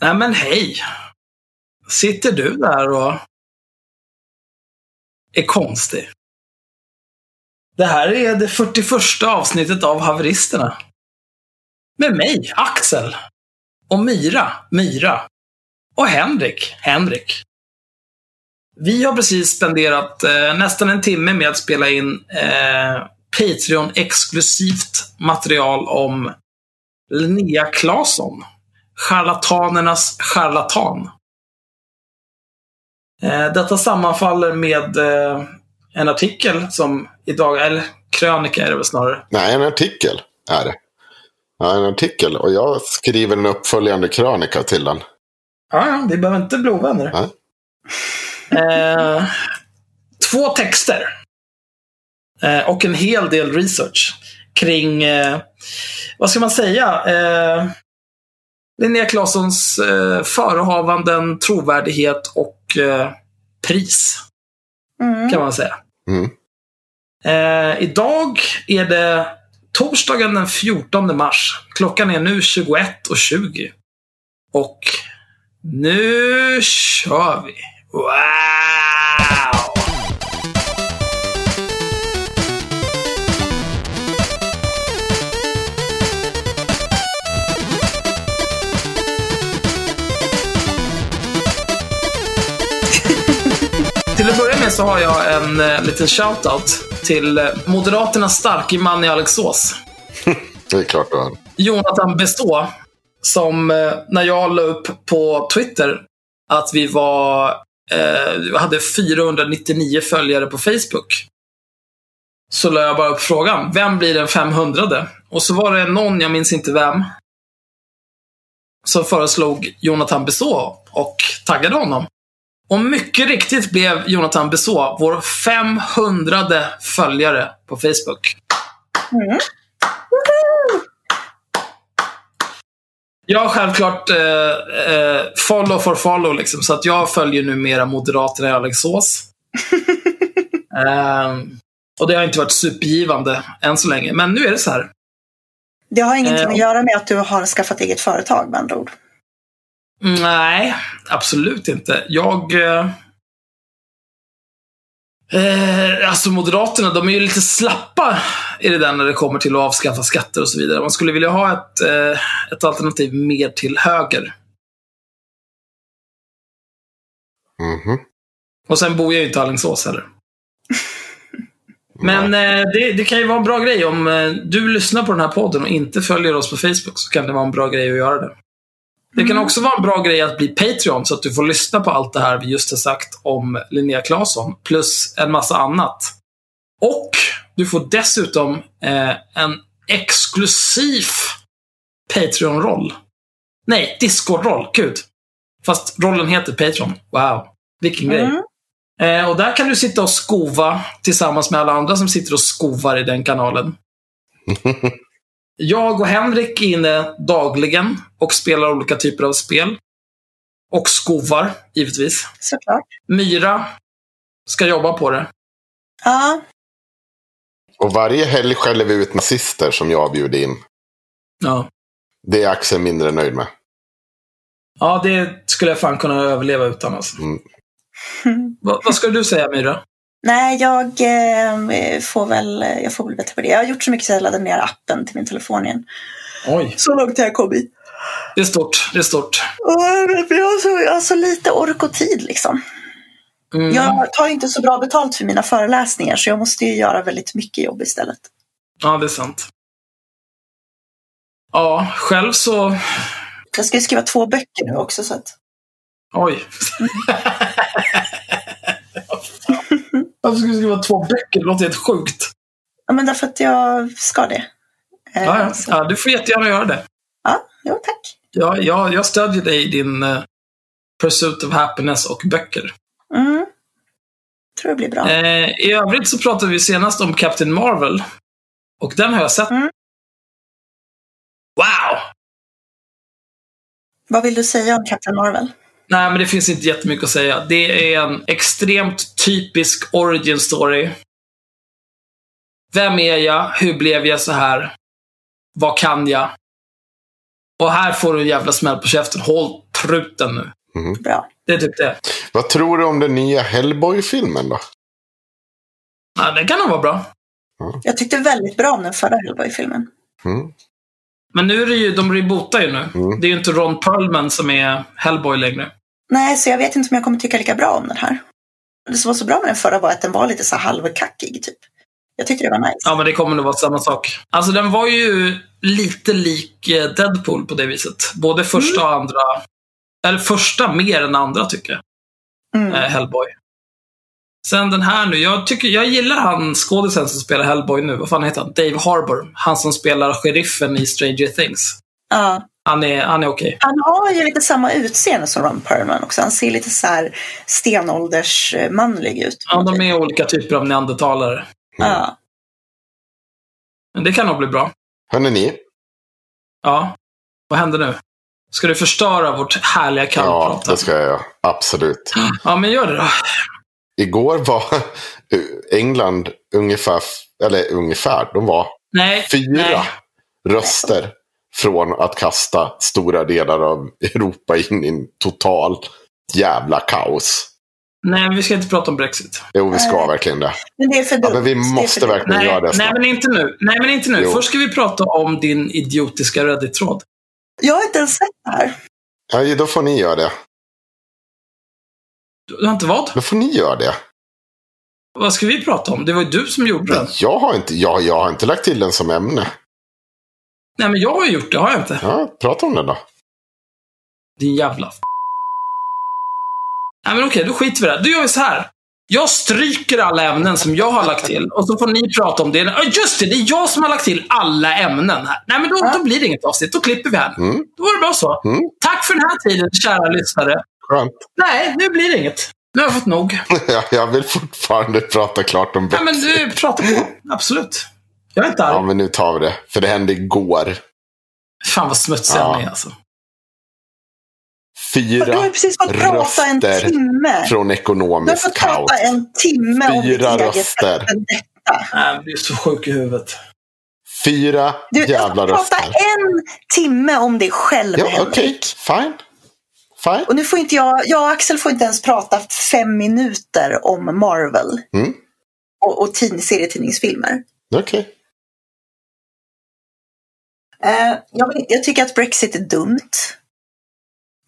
Nej men hej! Sitter du där och är konstig? Det här är det 41 avsnittet av Haveristerna. Med mig, Axel. Och Myra, Myra. Och Henrik, Henrik. Vi har precis spenderat eh, nästan en timme med att spela in eh, Patreon-exklusivt material om Linnea Claesson. Charlatanernas charlatan. Eh, detta sammanfaller med eh, en artikel som idag, eller krönika är det väl snarare. Nej, en artikel är det. Ja, en artikel. Och jag skriver en uppföljande krönika till den. Ja, ja, vi behöver inte bli ovänner. Eh, två texter. Eh, och en hel del research kring, eh, vad ska man säga, eh, Linnea Claessons eh, förehavanden, trovärdighet och eh, pris. Mm. Kan man säga. Mm. Eh, idag är det torsdagen den 14 mars. Klockan är nu 21.20. Och nu kör vi. Wow! Med så har jag en eh, liten shoutout till eh, Moderaternas starke man i Alingsås. Det är klart du har. Jonathan Bestå, som eh, när jag la upp på Twitter att vi var, eh, hade 499 följare på Facebook. Så la jag bara upp frågan, vem blir den 500? Och så var det någon, jag minns inte vem, som föreslog Jonathan Bestå och taggade honom. Och mycket riktigt blev Jonathan Bestå vår 500 följare på Facebook. Mm. Jag har självklart eh, eh, follow for follow, liksom, så att jag följer numera Moderaterna i Alingsås. Ehm, och det har inte varit supergivande än så länge, men nu är det så här. Det har ingenting Eh, att göra med att du har skaffat eget företag med andra ord. Nej, absolut inte. Jag... Eh, eh, alltså Moderaterna, de är ju lite slappa i det där när det kommer till att avskaffa skatter och så vidare. Man skulle vilja ha ett, eh, ett alternativ mer till höger. Mhm. Och sen bor jag ju inte i Alingsås heller. Men eh, det, det kan ju vara en bra grej om eh, du lyssnar på den här podden och inte följer oss på Facebook så kan det vara en bra grej att göra det. Det kan också vara en bra grej att bli Patreon så att du får lyssna på allt det här vi just har sagt om Linnea Claesson plus en massa annat. Och du får dessutom eh, en exklusiv Patreon-roll. Nej, Discord-roll. Gud. Fast rollen heter Patreon. Wow. Vilken grej. Mm. Eh, och där kan du sitta och skova tillsammans med alla andra som sitter och skovar i den kanalen. Jag och Henrik är inne dagligen och spelar olika typer av spel. Och skovar, givetvis. Såklart. Myra ska jobba på det. Ja, Och varje helg skäller vi ut nazister som jag bjuder in. Ja. Det är Axel mindre nöjd med. Ja, det skulle jag fan kunna överleva utan alltså. Mm. Va, vad ska du säga Myra? Nej, jag eh, får väl, jag får väl bättre på det. Jag har gjort så mycket så jag laddade ner appen till min telefon igen. Oj, Så långt har jag kommit. det är stort. Det är stort. Och jag har så, jag har så lite ork och tid liksom. Mm. Jag tar inte så bra betalt för mina föreläsningar så jag måste ju göra väldigt mycket jobb istället. Ja, det är sant. Ja, själv så... Jag ska ju skriva två böcker nu också så att... Oj. Varför ska du skriva två böcker? Det låter helt sjukt. Ja, men därför att jag ska det. Eh, Ja, ja. så- ja, du får jättegärna göra det. ja, jo, tack. Ja, jag, jag stödjer dig i din uh, Pursuit of Happiness och böcker. Mm. Tror det blir bra. Eh, I övrigt så pratade vi senast om Captain Marvel. Och den har jag sett. Mm. Wow! Vad vill du säga om Captain Marvel? Nej, men det finns inte jättemycket att säga. Det är en extremt typisk origin story. Vem är jag? Hur blev jag så här? Vad kan jag? Och här får du en jävla smäll på käften. Håll truten nu. Bra. Det är typ det. Vad tror du om den nya Hellboy-filmen då? Ja, det kan nog vara bra. Jag tyckte väldigt bra om den förra Hellboy-filmen. Mm. Men nu är det ju, de rebootar ju nu. Mm. Det är ju inte Ron Perlman som är Hellboy längre. Nej, så jag vet inte om jag kommer tycka lika bra om den här. Det som var så bra med den förra var att den var lite så halvkackig, typ. Jag tyckte det var nice. Ja, men det kommer nog vara samma sak. Alltså den var ju lite lik eh, Deadpool på det viset. Både första och andra. Eller första mer än andra tycker jag. Mm. Eh, Hellboy. Sen den här nu. Jag, tycker, jag gillar han skådisen som spelar Hellboy nu. Vad fan heter han? Dave Harbour. Han som spelar sheriffen i Stranger Things. Ja. Han är, han är okej. Han har ju lite samma utseende som Ron Perlman också. Han ser lite så här stenåldersmanlig ut. Ja, de är olika typer av neandertalare. Ja. Men det kan nog bli bra. Hörrni ni? Ja. Vad händer nu? Ska du förstöra vårt härliga Ja, kallprat? det ska jag göra. Absolut. ja, men gör det då. Igår var England ungefär, eller ungefär, de var Nej. fyra Nej. röster från att kasta stora delar av Europa in i en total jävla kaos. Nej, vi ska inte prata om Brexit. Jo, vi ska Nej. verkligen det. Men det är för Ja, dumt. men vi måste verkligen Nej, göra det nej, snart. men inte nu. Nej, men inte nu. Jo. Först ska vi prata om din idiotiska Reddit-tråd. Jag har inte ens sett det här. Ja, då får ni göra det. Du har inte vad? Då får ni göra det. Vad ska vi prata om? Det var ju du som gjorde den. Jag har inte, jag, jag har inte lagt till den som ämne. Nej, men jag har ju gjort det, har jag inte? Ja, prata om den då. Din jävla Nej, men okej, då skiter vi i det. Då gör vi så här. Jag stryker alla ämnen som jag har lagt till och så får ni prata om det. Ja, just det, det är jag som har lagt till alla ämnen här. Nej, men då, då blir det inget avsnitt. Då klipper vi här. Mm. Då var det bra så. Mm. Tack för den här tiden, kära lyssnare. Skönt. Nej, nu blir det inget. Nu har jag fått nog. Jag, vill fortfarande prata klart om Nej, men Brexit. du pratar på. Absolut. Jag är inte arg. Ja, men nu tar vi det. För det hände igår. Fan vad smutsiga Ja. ni är alltså. Du Fyra har ju precis fått prata en röster timme. från Du har fått kaos. prata en timme om ditt Fyra eget röster. detta. Nej, jag blir så sjuk i huvudet. Fyra Du, du jävla har fått prata röster. en timme om dig själv, Ja, Henrik. okej. Fine. Fine. Och nu får inte jag, jag och Axel får inte ens prata fem minuter om Marvel. Mm. Och, och tid, serietidningsfilmer. Okej. Eh, jag, vill- jag tycker att Brexit är dumt.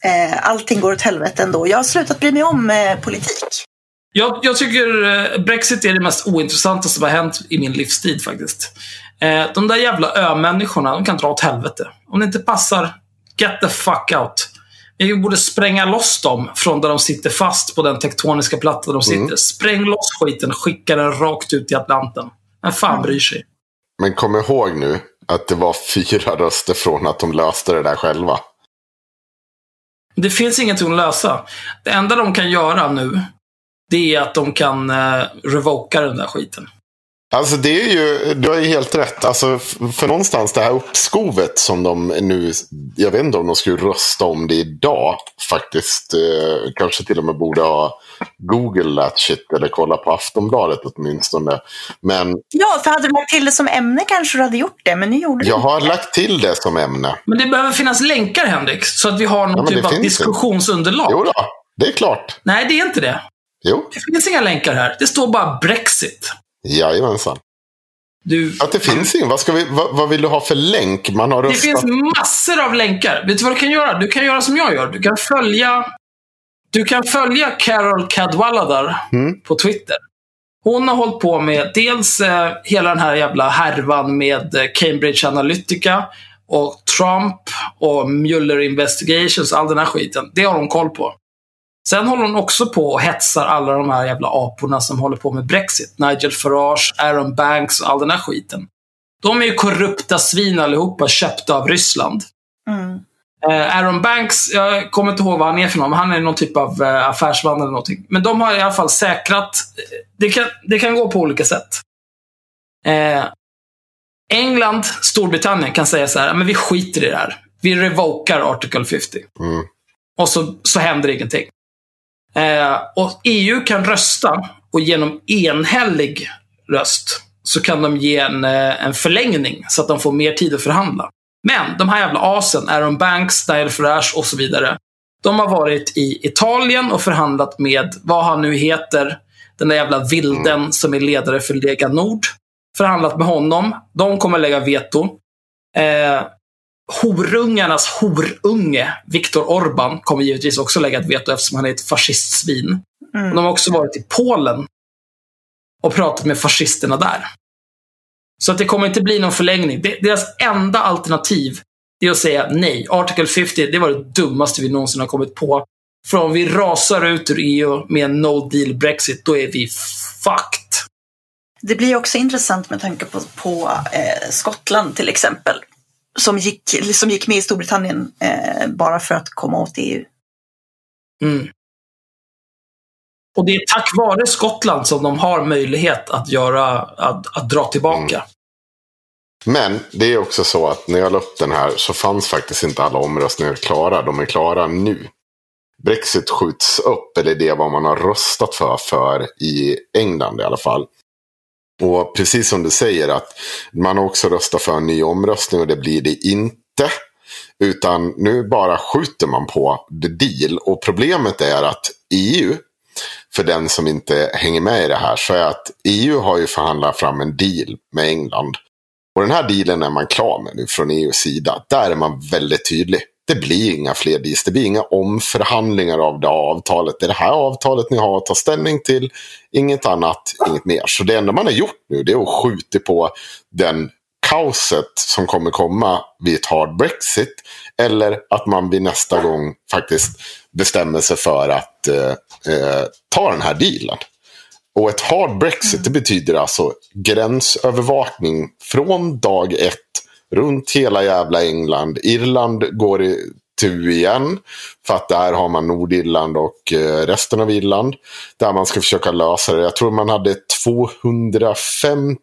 Eh, allting går åt helvete ändå. Jag har slutat bry mig om eh, politik. Jag, jag tycker eh, Brexit är det mest ointressanta som har hänt i min livstid faktiskt. Eh, de där jävla ö-människorna, de kan dra åt helvete. Om det inte passar, get the fuck out. Vi borde spränga loss dem från där de sitter fast på den tektoniska platta de sitter. Spräng loss skiten, skicka den rakt ut i Atlanten. Vem fan bryr sig? Men kom ihåg nu att det var fyra röster från att de löste det där själva. Det finns ingenting att lösa. Det enda de kan göra nu, det är att de kan eh, revoka den där skiten. Alltså det är ju, du har ju helt rätt. Alltså för någonstans det här uppskovet som de nu, jag vet inte om de skulle rösta om det idag. Faktiskt, eh, kanske till och med borde ha Google that shit eller kolla på Aftonbladet åtminstone. Men Ja, för hade du lagt till det som ämne kanske du hade gjort det, men nu gjorde jag inte har det. lagt till det som ämne. Men det behöver finnas länkar, Henrik, så att vi har någon Ja, typ av diskussionsunderlag. Jo då, det är klart. Nej, det är inte det. Jo, Det finns inga länkar här. Det står bara Brexit. Jajamensan. Du, Att det finns ingen, vad, ska vi, vad, vad vill du ha för länk? Man har det röstat. finns massor av länkar. Vet du vad du kan göra? Du kan göra som jag gör. Du kan följa, du kan följa Carol Cadwaladar Mm. på Twitter. Hon har hållit på med dels eh, hela den här jävla härvan med eh, Cambridge Analytica och Trump och Mueller Investigations, all den här skiten. Det har hon koll på. Sen håller hon också på och hetsar alla de här jävla aporna som håller på med Brexit. Nigel Farage, Aaron Banks och all den här skiten. De är ju korrupta svin allihopa, köpta av Ryssland. Mm. Eh, Aaron Banks, jag kommer inte ihåg vad han är för någon, men han är någon typ av eh, affärsman eller någonting. Men de har i alla fall säkrat, det kan, det kan gå på olika sätt. Eh, England, Storbritannien kan säga så här, men vi skiter i det här. Vi revokar Article 50. Mm. Och så, så händer ingenting. Eh, och EU kan rösta och genom enhällig röst så kan de ge en, eh, en förlängning så att de får mer tid att förhandla. Men de här jävla asen, Aaron Banks, Nigel Farage och så vidare. De har varit i Italien och förhandlat med, vad han nu heter, den där jävla vilden som är ledare för Lega Nord. Förhandlat med honom. De kommer lägga veto. Eh, horungarnas horunge, Viktor Orban, kommer givetvis också lägga ett veto eftersom han är ett fascistsvin. Mm. De har också varit i Polen och pratat med fascisterna där. Så att det kommer inte bli någon förlängning. Deras enda alternativ är att säga nej. Article 50, det var det dummaste vi någonsin har kommit på. För om vi rasar ut ur EU med en no deal Brexit, då är vi fucked. Det blir också intressant med tanke på, på eh, Skottland till exempel. Som gick, som gick med i Storbritannien eh, bara för att komma åt EU. Mm. Och det är tack vare Skottland som de har möjlighet att, göra, att, att dra tillbaka. Men det är också så att när jag la upp den här så fanns faktiskt inte alla omröstningar klara. De är klara nu. Brexit skjuts upp, eller det är vad man har röstat för, för i England i alla fall. Och precis som du säger att man också röstar för en ny omröstning och det blir det inte. Utan nu bara skjuter man på the deal. Och problemet är att EU, för den som inte hänger med i det här, så är att EU har ju förhandlat fram en deal med England. Och den här dealen är man klar med nu från EUs sida. Där är man väldigt tydlig. Det blir inga fler deals. Det blir inga omförhandlingar av det avtalet. Det är det här avtalet ni har att ta ställning till. Inget annat, inget mer. Så det enda man har gjort nu det är att skjuta på den kaoset som kommer komma vid ett hard Brexit. Eller att man vid nästa gång faktiskt bestämmer sig för att eh, eh, ta den här dealen. Och ett hard Brexit det betyder alltså gränsövervakning från dag ett runt hela jävla England. Irland går i tu igen. För att där har man Nordirland och eh, resten av Irland. Där man ska försöka lösa det. Jag tror man hade 250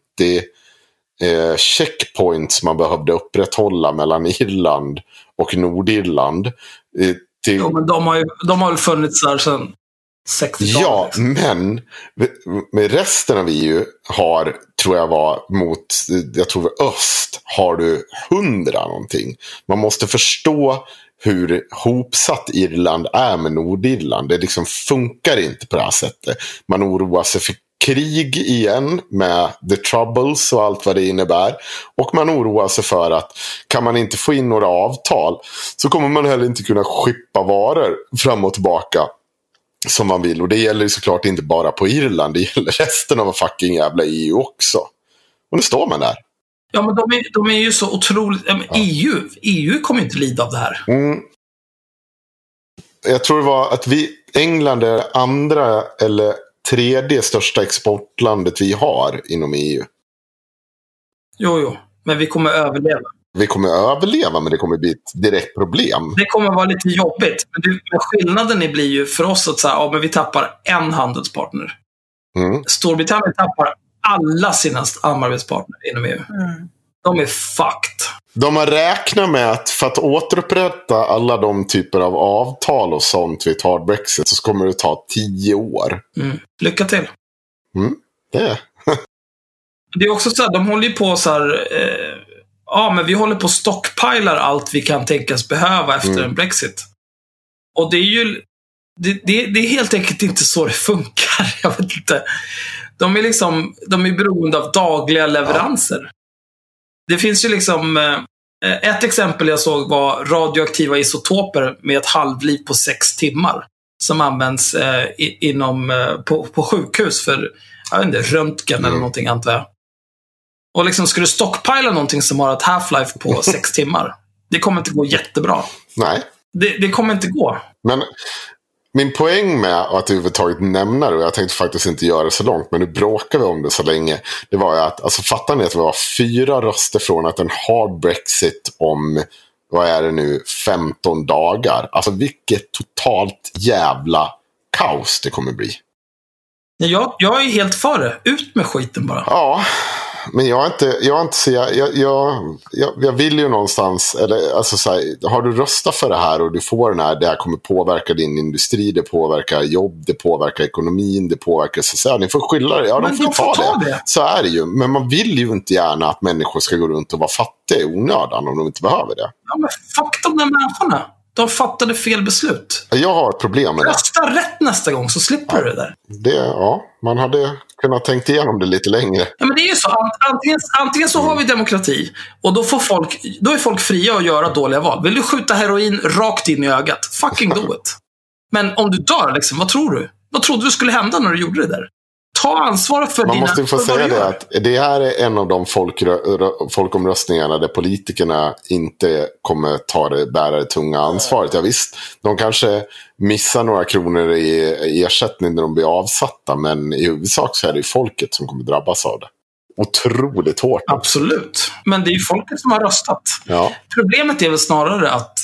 eh, checkpoints man behövde upprätthålla mellan Irland och Nordirland. Eh, till, Jo, men de har ju de har väl funnits där sedan Ja, men med resten av EU har, tror jag var mot, jag tror öst har du hundra någonting. Man måste förstå hur hopsatt Irland är med Nordirland. Det liksom funkar inte på det här sättet. Man oroar sig för krig igen med the troubles och allt vad det innebär. Och man oroar sig för att kan man inte få in några avtal så kommer man heller inte kunna skippa varor fram och tillbaka som man vill. Och det gäller såklart inte bara på Irland. Det gäller resten av fucking jävla EU också. Och nu står man där. Ja, men de är, de är ju så otroligt... ja, EU, EU kommer inte lida av det här. Mm. Jag tror det var att vi, England är andra eller tredje största exportlandet vi har inom E EU. Jo, jo. Men vi kommer överleva. Vi kommer överleva men det kommer bli ett direkt problem. Det kommer vara lite jobbigt. Men, skillnaden blir ju för oss att så här, ja, men vi tappar en handelspartner. Mm. Storbritannien tappar alla sina samarbetspartner inom EU. Mm. De är fucked. De har räknat med att för att återupprätta alla de typer av avtal och sånt vid ett hard Brexit så kommer det ta tio år. Mm. Lycka till. Det är. Det är också så här, de håller ju på så här. Eh, ja, men vi håller på och stockpilar allt vi kan tänkas behöva efter Mm. en Brexit. Och det är ju det, det, det är helt enkelt inte så det funkar. Jag vet inte. De är liksom, de är beroende av dagliga leveranser. Det finns ju liksom, eh, ett exempel jag såg var radioaktiva isotoper med ett halvliv på sex timmar. Som används eh, inom, eh, på, på sjukhus för, jag vet inte, röntgen eller Mm. någonting antar jag. Och liksom, ska du stockpila någonting som har ett half-life på sex timmar? Det kommer inte gå jättebra. Nej. Det, det kommer inte gå. Men min poäng med att överhuvudtaget nämna det, och jag tänkte faktiskt inte göra det så långt, men nu bråkar vi om det så länge. Det var ju att, alltså fattar ni att vi var fyra röster från att en hard Brexit om, vad är det nu, 15 dagar. Alltså vilket totalt jävla kaos det kommer bli. Jag, jag är helt för det. Ut med skiten bara. Ja, men jag är inte, jag är inte så, jag, jag, jag, jag, vill ju någonstans, eller alltså så här, har du röstat för det här och du får den här, det här kommer påverka din industri, det påverkar jobb, det påverkar ekonomin, det påverkar här, ni får skylla det, ja Men får, de får ta, ta det. det. Så är det ju, men man vill ju inte gärna att människor ska gå runt och vara fattiga i onödan om de inte behöver det. Ja, men fuck de där människorna. De fattade fel beslut. Jag har problem med det. Rösta rätt nästa gång så slipper du det där. det. Ja, man hade kunnat tänkt igenom det lite längre. Ja, men det är ju så. Ant- Antingen, antingen så har vi demokrati och då, får folk, då är folk fria att göra dåliga val. Vill du skjuta heroin rakt in i ögat? Fucking do it. Men om du dör, liksom, vad tror du? Vad trodde du skulle hända när du gjorde det där? Ta ansvaret för Man dina... måste ju få säga det att det här är en av de folkomröstningarna där politikerna inte kommer ta det, bära det tunga ansvaret. Ja, visst, de kanske missar några kronor i ersättning när de blir avsatta. Men i huvudsak så är det folket som kommer drabbas av det. Otroligt hårt. Absolut. Men det är ju folket som har röstat. Ja, Problemet är väl snarare att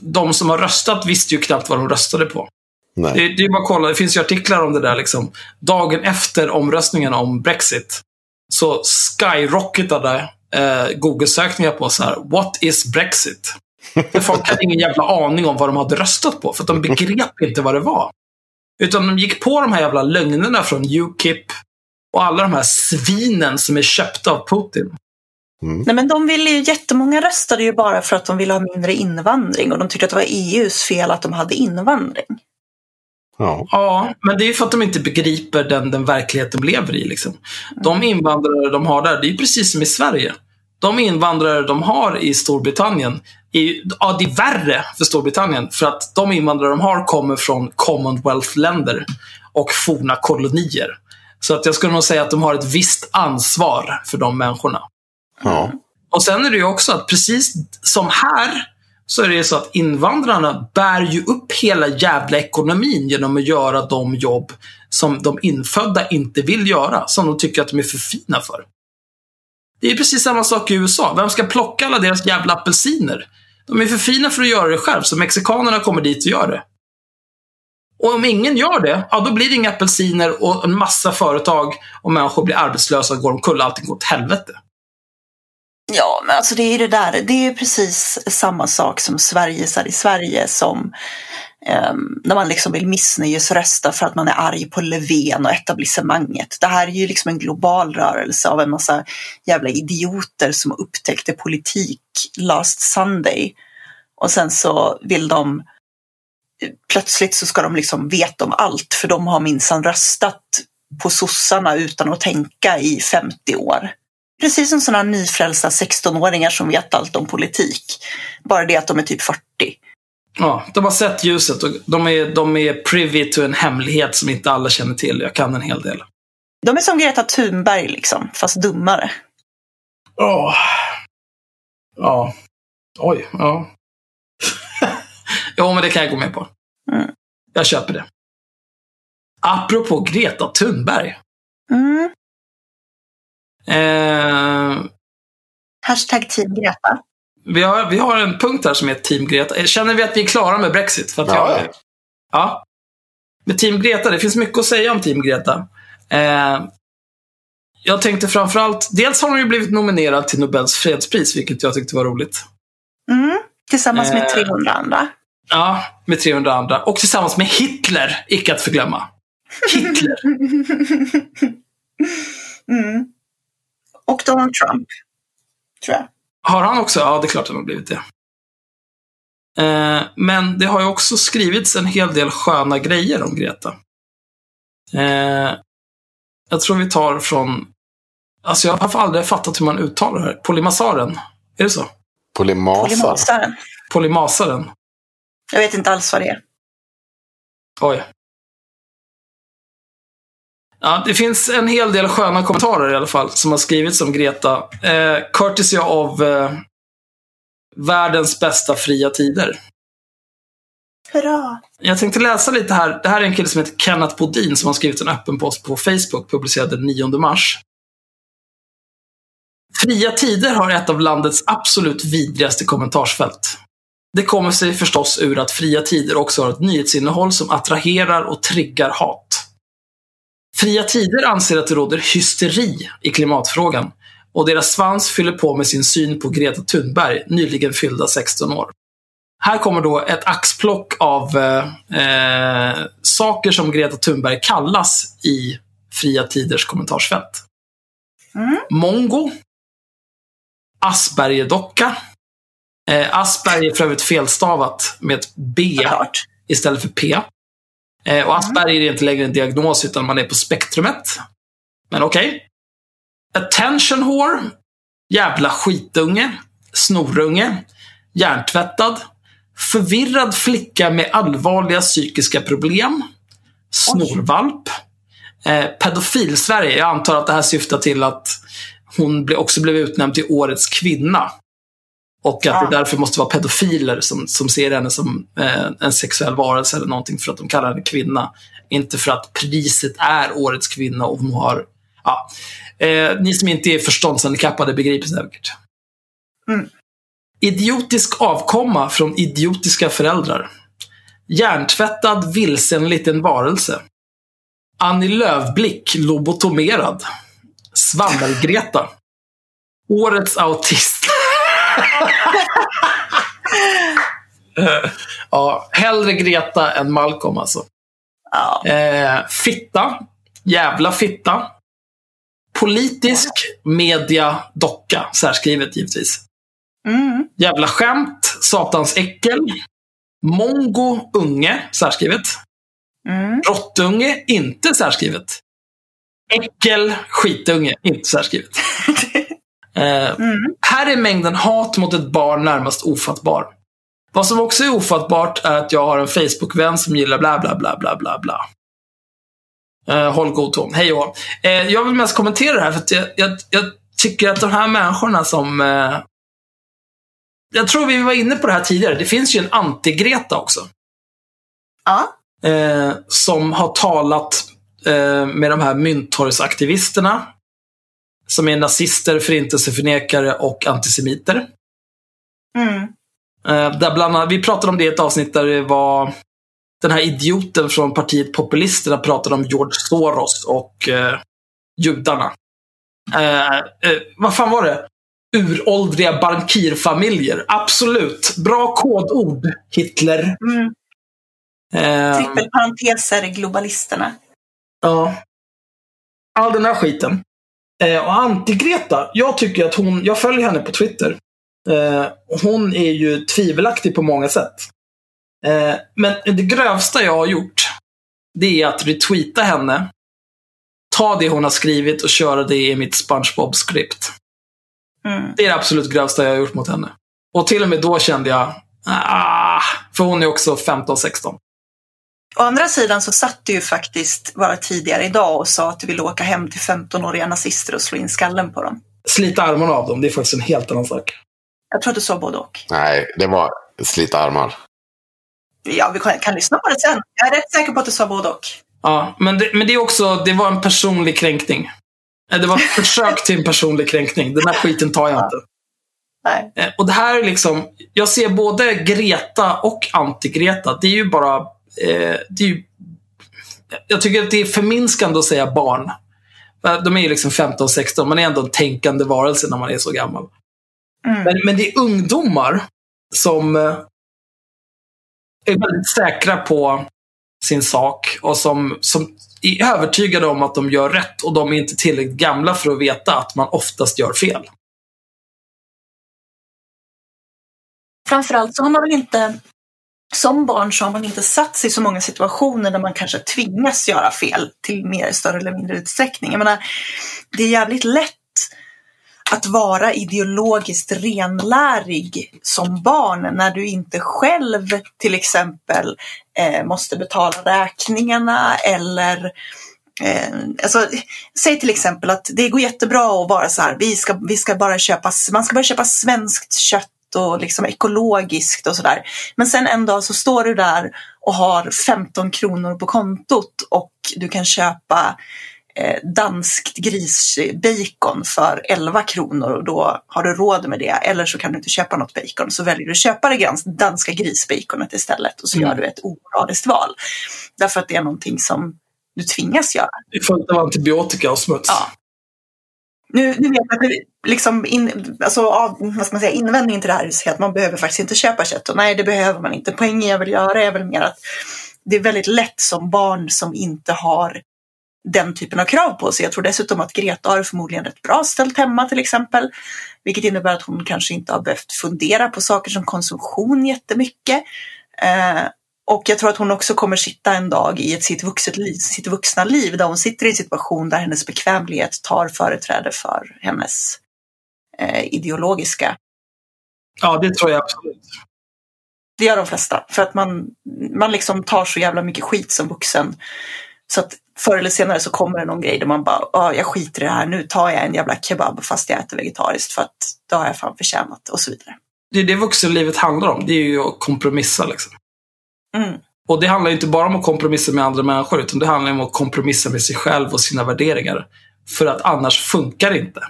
de som har röstat visste ju knappt vad de röstade på. Nej. Det, det är bara att kolla, det finns ju artiklar om det där liksom. Dagen efter omröstningen om Brexit så skyrocketade eh, Google-sökningar på så här, What is Brexit? För folk hade ingen jävla aning om vad de hade röstat på, för att de begrep inte vad det var. Utan de gick på de här jävla lögnerna från Ukip och alla de här svinen som är köpta av Putin. Nej, men de ville ju, jättemånga röstade ju bara för att de ville ha mindre invandring och de tyckte att det var EUs fel att de hade invandring. Ja. Ja, men det är för att de inte begriper den, den verklighet de lever i. Liksom. De invandrare de har där, det är precis som i Sverige. De invandrare de har i Storbritannien, är, ja, det är värre för Storbritannien. För att de invandrare de har kommer från Commonwealth-länder och forna kolonier. Så att jag skulle nog säga att de har ett visst ansvar för de människorna. ja. Och sen är det ju också att precis som här så är det ju så att invandrarna bär ju upp hela jävla ekonomin genom att göra de jobb som de infödda inte vill göra, som de tycker att de är för fina för. Det är precis samma sak i USA. Vem ska plocka alla deras jävla apelsiner? De är för fina för att göra det själv, så mexikanerna kommer dit och gör det. Och om ingen gör det, ja då blir det inga apelsiner och en massa företag och människor blir arbetslösa och går omkull. Allting går åt helvete. Ja, men alltså det är ju det där, det är precis samma sak som Sverigesar i Sverige som um, när man liksom vill missnöjesrösta för att man är arg på Löfven och etablissemanget. Det här är ju liksom en global rörelse av en massa jävla idioter som upptäckte politik last Sunday. Och sen så vill de plötsligt så ska de liksom veta om allt för de har minsann röstat på sossarna utan att tänka i 50 år. Precis som sådana nyfrälsta 16-åringar som vet allt om politik. Bara det att de är typ 40. Ja, de har sett ljuset och de är, de är privy to en hemlighet som inte alla känner till. Jag kan en hel del. De är som Greta Thunberg liksom, fast dummare. Åh. Ja. Oj, ja. jo, men det kan jag gå med på. Mm. Jag köper det. Apropå Greta Thunberg. Mm. Eh, Hashtag team Greta. vi, har, vi har en punkt här som heter Team Greta. Känner vi att vi är klara med Brexit? För att Ja, jag, ja. Med Team Greta, det finns mycket att säga om Team Greta. Eh, jag tänkte framförallt, dels har hon ju blivit nominerad till Nobels fredspris, vilket jag tyckte var roligt. Mm. Tillsammans med Eh. 300 andra. Ja, med 300 andra. Och tillsammans med Hitler, icke att förglömma. Hitler. mm. Och Donald Trump. Tror jag. Har han också? Ja, det är klart att han har blivit det. Eh, men det har ju också skrivits en hel del sköna grejer om Greta. Eh, jag tror vi tar från... Alltså jag har aldrig fattat hur man uttalar det här. Polymasaren. Är det så? Polymasar. Polymasaren. Polymasaren. Jag vet inte alls vad det är. Oj. Ja, det finns en hel del sköna kommentarer i alla fall som har skrivits om Greta. Eh, courtesy av eh, världens bästa fria tider. Hurra! Jag tänkte läsa lite här. Det här är en kille som heter Kenneth Bodin som har skrivit en öppen post på Facebook, publicerad den 9 mars. Fria Tider har ett av landets absolut vidrigaste kommentarsfält. Det kommer sig förstås ur att Fria Tider också har ett nyhetsinnehåll som attraherar och triggar hat. Fria Tider anser att det råder hysteri i klimatfrågan och deras svans fyller på med sin syn på Greta Thunberg, nyligen fyllda 16 år. Här kommer då ett axplock av eh, eh, saker som Greta Thunberg kallas i Fria Tiders kommentarsfält. Mm. Mongo. Aspergerdocka. Eh, Asperger är för övrigt felstavat med ett B istället för P. Eh, och Asperger är inte längre en diagnos utan man är på spektrumet. Men okej. Attention whore. Jävla skitunge. Snorunge. Hjärntvättad. Förvirrad flicka med allvarliga psykiska problem. Snorvalp. Eh, Pedofil-Sverige. Jag antar att det här syftar till att hon också blev utnämnd till Årets kvinna. Och att Ja. det därför måste vara pedofiler som, som ser henne som eh, en sexuell varelse eller någonting för att de kallar henne kvinna. Inte för att priset är Årets kvinna och hon har... Ja. Eh, ni som inte är förståndshandikappade begriper säkert. Mm. Idiotisk avkomma från idiotiska föräldrar. Hjärntvättad, vilsen liten varelse. Annie Lööfblick, lobotomerad. Svammel-Greta. Årets autist. ja, hellre Greta än Malcolm alltså. Ja. Eh, fitta. Jävla fitta. Politisk media docka. Särskrivet givetvis. Mm. Jävla skämt. Satans äckel. Mongo unge. Särskrivet. Mm. Råttunge. Inte särskrivet. Äckel. Skitunge. Inte särskrivet. Eh, Mm. här är mängden hat mot ett barn närmast ofattbar. Vad som också är ofattbart är att jag har en Facebook-vän som gillar bla bla bla bla bla bla. Eh, håll god ton. Hej och eh, Jag vill mest kommentera det här för att jag, jag, jag tycker att de här människorna som... Eh, jag tror vi var inne på det här tidigare. Det finns ju en anti-Greta också. Ja. Eh, som har talat eh, med de här mynttorgsaktivisterna. Som är nazister, förintelseförnekare och antisemiter. Mm. Eh, där bland annat, vi pratade om det i ett avsnitt där det var den här idioten från partiet Populisterna pratade om George Soros och eh, judarna. Eh, eh, vad fan var det? Uråldriga bankirfamiljer. Absolut. Bra kodord, Hitler. Mm. Eh, Trippelparenteser, globalisterna. Ja. All den här skiten. Eh, och Anti-Greta, jag tycker att hon, jag följer henne på Twitter. Eh, hon är ju tvivelaktig på många sätt. Eh, men det grövsta jag har gjort, det är att retweeta henne, ta det hon har skrivit och köra det i mitt SpongeBob-skript. Mm. Det är det absolut grövsta jag har gjort mot henne. Och till och med då kände jag, ah, för hon är också 15-16. Å andra sidan så satt du ju faktiskt bara tidigare idag och sa att du ville åka hem till 15-åriga nazister och slå in skallen på dem. Slita armarna av dem, det är faktiskt en helt annan sak. Jag tror att du sa både och. Nej, det var slita armar. Ja, vi kan, kan lyssna på det sen. Jag är rätt säker på att du sa både och. Ja, men det, men det är också, det var en personlig kränkning. Eh, Det var ett försök till en personlig kränkning. Den här skiten tar jag inte. Nej. Eh, Och det här är liksom, jag ser både Greta och anti-Greta. Det är ju bara, eh, det är ju, jag tycker att det är förminskande att säga barn. De är ju liksom 15-16, man är ändå en tänkande varelse när man är så gammal. Mm. Men, men det är ungdomar som eh, är väldigt säkra på sin sak och som, som är övertygade om att de gör rätt och de är inte tillräckligt gamla för att veta att man oftast gör fel. Framförallt så har man väl inte, som barn så har man inte satt sig i så många situationer där man kanske tvingas göra fel till mer större eller mindre utsträckning. Jag menar, det är jävligt lätt att vara ideologiskt renlärig som barn när du inte själv till exempel eh, måste betala räkningarna eller Eh, alltså, säg till exempel att det går jättebra att vara så här, vi ska, vi ska bara köpa, man ska bara köpa svenskt kött och liksom ekologiskt och sådär. Men sen en dag så står du där och har 15 kronor på kontot och du kan köpa eh, danskt grisbacon för 11 kronor och då har du råd med det. Eller så kan du inte köpa något bacon så väljer du att köpa det danska grisbaconet istället och så Mm. gör du ett omoraliskt val. Därför att det är någonting som du tvingas göra. Det är fullt av antibiotika och smuts. Ja. Nu, nu vet jag att liksom in, alltså, av, vad ska man säga, invändningen till det här är att man behöver faktiskt inte köpa kött. Och nej, det behöver man inte. Poängen jag vill göra är väl mer att det är väldigt lätt som barn som inte har den typen av krav på sig. Jag tror dessutom att Greta har förmodligen rätt bra ställt hemma till exempel. Vilket innebär att hon kanske inte har behövt fundera på saker som konsumtion jättemycket. Eh, och jag tror att hon också kommer sitta en dag i ett sitt, vuxet liv, sitt vuxna liv där hon sitter i en situation där hennes bekvämlighet tar företräde för hennes ideologiska. Ja, det tror jag absolut. Det gör de flesta. För att man, man liksom tar så jävla mycket skit som vuxen. Så att förr eller senare så kommer det någon grej där man bara, jag skiter i det här, nu tar jag en jävla kebab fast jag äter vegetariskt för att det har jag fan förtjänat och så vidare. Det är det vuxenlivet handlar om. Det är ju att kompromissa liksom. Mm. Och det handlar inte bara om att kompromissa med andra människor, utan det handlar om att kompromissa med sig själv och sina värderingar. För att annars funkar det inte.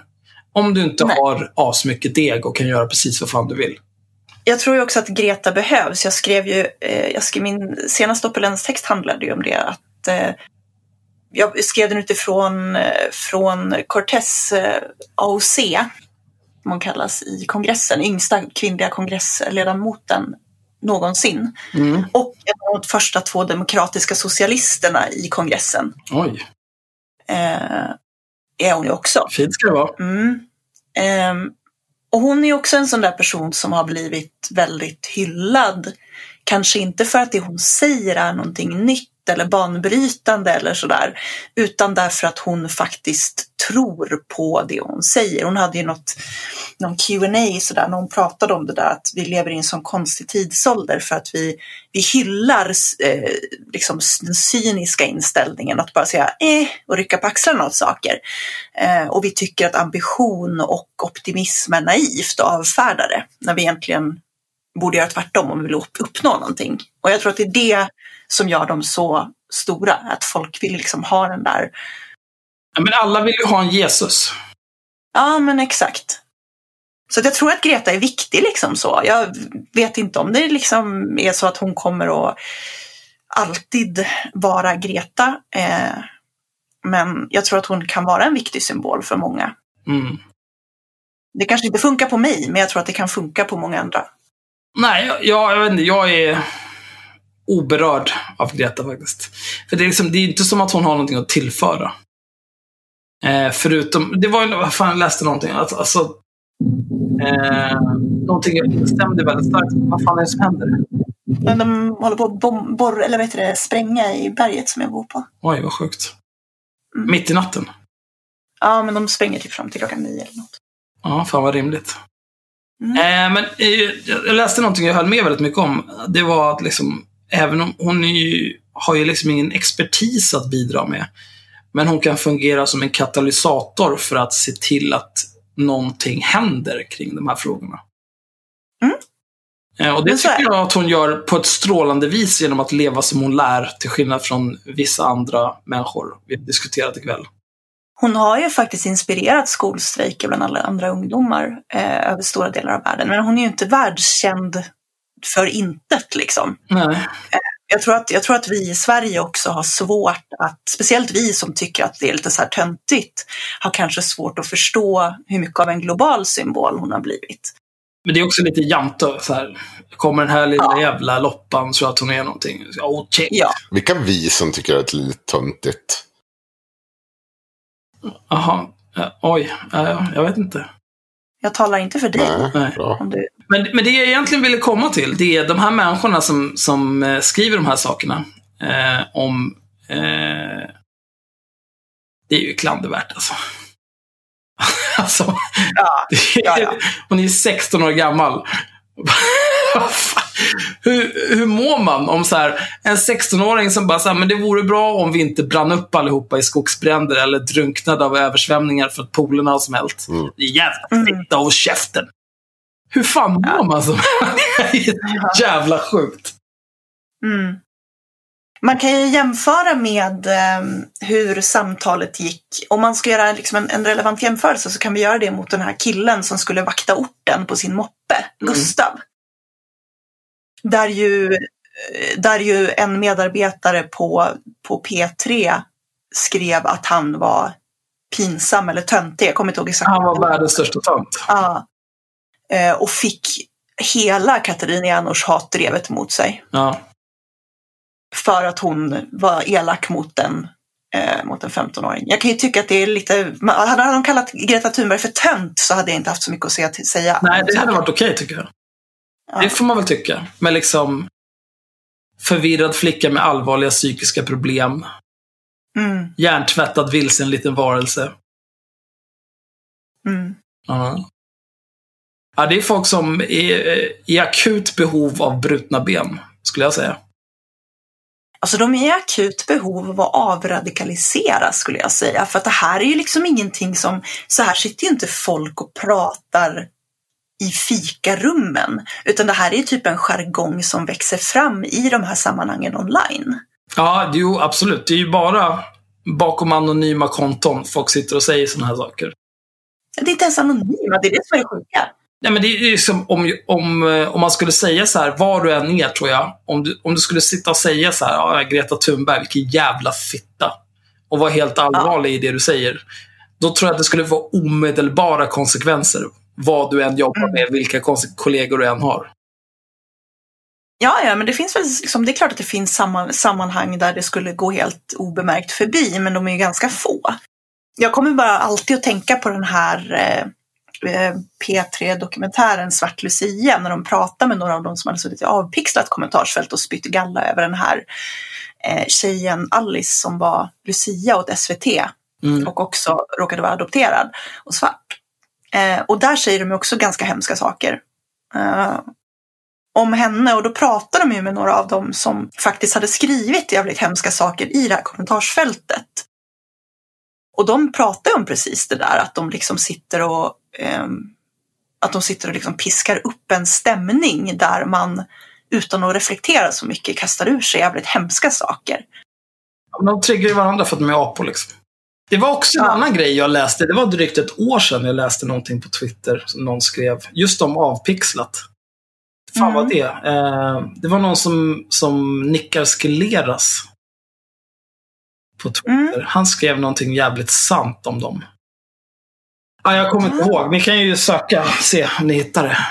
Om du inte Nej. har asmycket deg och kan göra precis vad fan du vill. Jag tror ju också att Greta behövs. Jag skrev ju, eh, jag skrev, min senaste opulens-text handlade ju om det. Att, eh, jag skrev den utifrån eh, från Cortés eh, AOC, som hon kallas i kongressen, yngsta kvinnliga kongressledamoten någonsin. Mm. Och en av de första två demokratiska socialisterna i kongressen. Oj, Eh, är hon ju också. fint ska det vara. Mm. Ehm, och hon är också en sån där person som har blivit väldigt hyllad. Kanske inte för att det hon säger är någonting nytt eller banbrytande eller sådär. Utan därför att hon faktiskt tror på det hon säger. Hon hade ju något, någon Q&A sådär när hon pratade om det där att vi lever i en sån konstig tidsålder för att vi, vi hyllar eh, liksom den cyniska inställningen att bara säga eh och rycka på axlarna åt saker. Eh, och vi tycker att ambition och optimism är naivt och avfärdar det. När vi egentligen borde göra tvärtom om vi vill uppnå någonting. Och jag tror att det är det som gör dem så stora. Att folk vill liksom ha den där, Ja, men alla vill ju ha en Jesus. ja men exakt. Så jag tror att Greta är viktig liksom så. Jag vet inte om det liksom är så att hon kommer att alltid vara Greta. Eh, men jag tror att hon kan vara en viktig symbol för många. Mm. Det kanske inte funkar på mig, men jag tror att det kan funka på många andra. Nej, jag, jag, jag vet inte. Jag är oberörd av Greta faktiskt. För det är, liksom, det är inte som att hon har någonting att tillföra. Eh, förutom, det var ju, vad fan, jag läste någonting. Alltså, alltså, eh, någonting stämde väldigt starkt. Vad fan är det som händer? Men de håller på att bom- eller vad heter det, spränga i berget som jag bor på. Oj, vad sjukt. Mm. Mitt i natten. Ja, men de spränger typ fram till klockan nio eller något. Ja, fan vad rimligt. Mm. Eh, men eh, jag läste någonting jag höll med väldigt mycket om. Det var att liksom, även om hon ju, har ju liksom ingen expertis att bidra med. Men hon kan fungera som en katalysator för att se till att någonting händer kring de här frågorna. Mm. Eh, och det tycker jag att hon gör på ett strålande vis genom att leva som hon lär, till skillnad från vissa andra människor vi diskuterat ikväll. Hon har ju faktiskt inspirerat skolstrejker bland alla andra ungdomar eh, över stora delar av världen. Men hon är ju inte världskänd för intet liksom. Nej. Jag tror, att, jag tror att vi i Sverige också har svårt att, speciellt vi som tycker att det är lite så här töntigt, har kanske svårt att förstå hur mycket av en global symbol hon har blivit. Men det är också lite jante. Så här. Kommer den här lilla Ja. jävla loppan så att hon är någonting. Oh, check. Ja, Vilka vi som tycker att det är lite töntigt? Jaha. Ja, oj. Ja, jag vet inte. Jag talar inte för dig. Nej, du, Men, men det jag egentligen ville komma till, det är de här människorna som, som eh, skriver de här sakerna. Eh, om... Eh, det är ju klandervärt alltså. alltså, ja, Ja, ja. hon är ju 16 år gammal. Hur, hur mår man om så här, en 16-åring som bara säger men det vore bra om vi inte brann upp allihopa i skogsbränder eller drunknade av översvämningar för att polerna har smält. Mm. Jävla Mm. fitta och käften. Hur fan mår man som Det är så jävla sjukt. Mm. Man kan ju jämföra med eh, hur samtalet gick. Om man ska göra liksom en, en relevant jämförelse så kan vi göra det mot den här killen som skulle vakta orten på sin moppe, Mm. Där ju, där ju en medarbetare på, på P3 skrev att han var pinsam eller töntig. Jag kommer inte ihåg exakt. Han var världens största tönt. Ja. Eh, och fick hela Katarina Janouch hatdrevet mot sig Ja. för att hon var elak mot en, eh, mot en 15-åring. Jag kan ju tycka att det är lite, hade de kallat Greta Thunberg för tönt så hade jag inte haft så mycket att säga. säga Nej, det hade varit okej okay, tycker jag. Ja. Det får man väl tycka. Men liksom förvirrad flicka med allvarliga psykiska problem. Mm. Hjärntvättad vilsen liten varelse. Mm. Ja. ja. Det är folk som är i akut behov av brutna ben, skulle jag säga. Alltså de är i akut behov av att avradikaliseras skulle jag säga. För att det här är ju liksom ingenting som, så här sitter ju inte folk och pratar i fikarummen. Utan det här är typ en jargong som växer fram i de här sammanhangen online. Ja, jo absolut. Det är ju bara bakom anonyma konton folk sitter och säger sådana här saker. Det är inte ens anonyma, det är det som är det sjuka. Nej, men det är som om, om, om man skulle säga så här, var du än är tror jag. Om du, om du skulle sitta och säga så här, ja, Greta Thunberg, vilken jävla fitta. Och vara helt allvarlig ja. i det du säger. Då tror jag att det skulle få omedelbara konsekvenser. Vad du än jobbar med, mm. vilka kollegor du än har. Ja, ja, men det finns väl, liksom, det är klart att det finns samman, sammanhang där det skulle gå helt obemärkt förbi, men de är ju ganska få. Jag kommer bara alltid att tänka på den här eh, Eh, P3-dokumentären Svart Lucia när de pratar med några av dem som hade suttit i avpixlat kommentarsfält och spytt galla över den här eh, tjejen Alice som var Lucia åt SVT mm. och också råkade vara adopterad och svart. Eh, och där säger de också ganska hemska saker eh, om henne och då pratar de ju med några av dem som faktiskt hade skrivit jävligt hemska saker i det här kommentarsfältet. Och de pratar om precis det där att de liksom sitter och eh, att de sitter och liksom piskar upp en stämning där man utan att reflektera så mycket kastar ur sig jävligt hemska saker. De triggar ju varandra för att de är apor liksom. Det var också en annan grej jag läste. Det var drygt ett år sedan jag läste någonting på Twitter som någon skrev. Just om avpixlat. Fan mm. vad det eh, Det var någon som, som nickar skeleras på Twitter. Mm. Han skrev någonting jävligt sant om dem. Ja, jag kommer inte ihåg. Ni kan ju söka se om ni hittar det.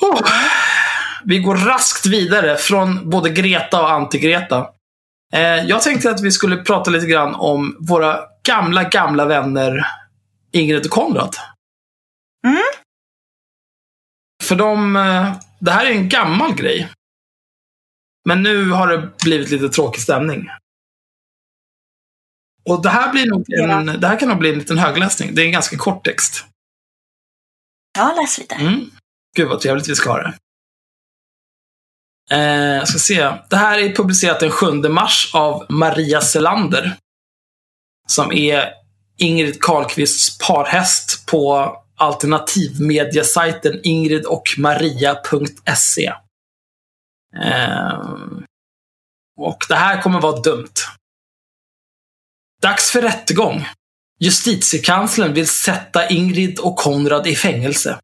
Oh. Vi går raskt vidare från både Greta och anti-Greta. Eh, jag tänkte att vi skulle prata lite grann om våra gamla, gamla vänner Ingrid och Konrad. Mm. För de, eh, det här är en gammal grej. Men nu har det blivit lite tråkig stämning. Och det här, blir nog en, det här kan nog bli en liten högläsning. Det är en ganska kort text. Ja, läs lite. Mm. Gud vad trevligt vi ska ha det. Eh, jag ska se. Det här är publicerat den 7 mars av Maria Selander. Som är Ingrid Carlqvists parhäst på alternativmediasajten ingridochmaria.se. Eh, och det här kommer vara dumt. Dags för rättegång. Justitiekanslern vill sätta Ingrid och Konrad i fängelse.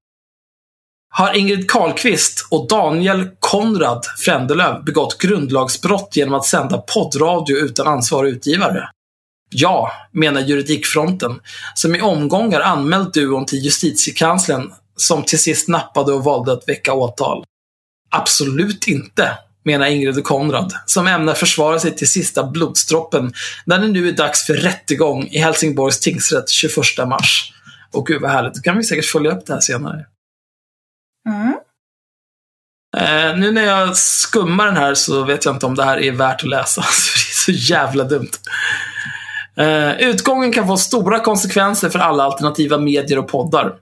Har Ingrid Carlqvist och Daniel Konrad Frändelöv begått grundlagsbrott genom att sända poddradio utan ansvarig utgivare? Ja, menar Juridikfronten, som i omgångar anmält duon till Justitiekanslern som till sist nappade och valde att väcka åtal. Absolut inte, menar Ingrid och Konrad, som ämnar försvara sig till sista blodsdroppen när det nu är dags för rättegång i Helsingborgs tingsrätt 21 mars. Och gud vad härligt, då kan vi säkert följa upp det här senare. Mm. Eh, nu när jag skummar den här så vet jag inte om det här är värt att läsa. det är så jävla dumt. Eh, utgången kan få stora konsekvenser för alla alternativa medier och poddar.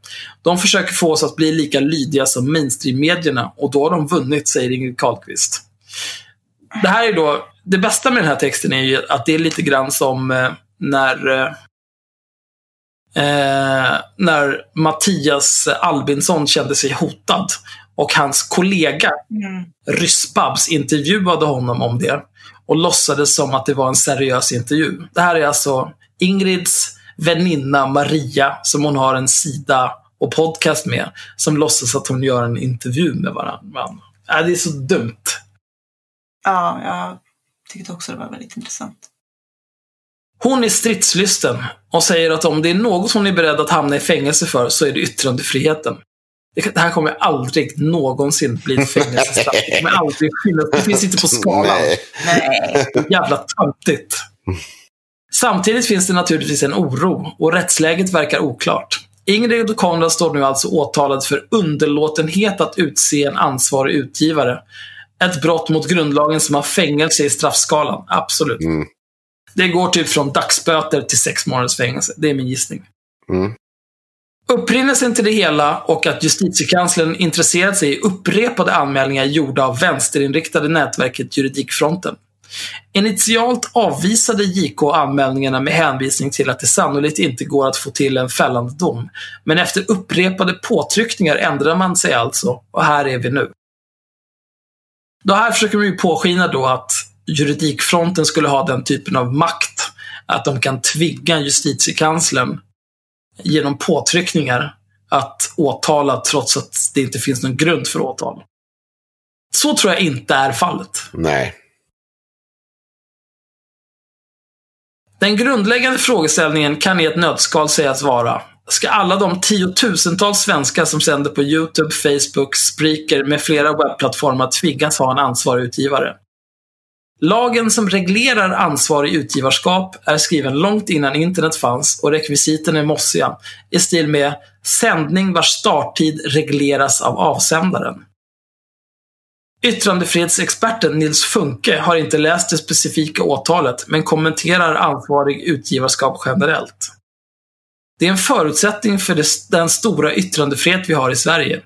De försöker få oss att bli lika lydiga som mainstream-medierna och då har de vunnit, säger Ingrid Carlqvist. Det här är då, det bästa med den här texten är ju att det är lite grann som eh, när eh, eh, när Mattias Albinsson kände sig hotad och hans kollega mm. Ryssbabs intervjuade honom om det och låtsades som att det var en seriös intervju. Det här är alltså Ingrids väninna Maria som hon har en sida och podcast med som låtsas att hon gör en intervju med varandra. Äh, det är så dumt. Ja, jag tyckte också det var väldigt intressant. Hon är stridslysten och säger att om det är något hon är beredd att hamna i fängelse för så är det yttrandefriheten. Det här kommer aldrig någonsin bli ett fängelsestraff. Det kommer aldrig finnas. Det finns inte på skalan. Nej. Jävla töntigt. Samtidigt finns det naturligtvis en oro och rättsläget verkar oklart. Ingrid och Konrad står nu alltså åtalad för underlåtenhet att utse en ansvarig utgivare. Ett brott mot grundlagen som har fängelse i straffskalan. Absolut. Mm. Det går typ från dagsböter till sex månaders fängelse. Det är min gissning. Mm. Upprinnelsen till det hela och att justitiekanslern intresserat sig i upprepade anmälningar gjorda av vänsterinriktade nätverket Juridikfronten. Initialt avvisade JK anmälningarna med hänvisning till att det sannolikt inte går att få till en fällande dom. Men efter upprepade påtryckningar ändrade man sig alltså och här är vi nu. Då här försöker man ju påskina då att juridikfronten skulle ha den typen av makt att de kan tvinga justitiekanslern genom påtryckningar att åtala trots att det inte finns någon grund för åtal. Så tror jag inte är fallet. Nej. Den grundläggande frågeställningen kan i ett nötskal sägas vara Ska alla de tiotusentals svenskar som sänder på YouTube, Facebook, Spreaker med flera webbplattformar tvingas ha en ansvarig utgivare? Lagen som reglerar ansvarig utgivarskap är skriven långt innan internet fanns och rekvisiten är mossiga, i stil med sändning vars starttid regleras av avsändaren. Yttrandefrihetsexperten Nils Funke har inte läst det specifika åtalet, men kommenterar ansvarig utgivarskap generellt. Det är en förutsättning för den stora yttrandefrihet vi har i Sverige.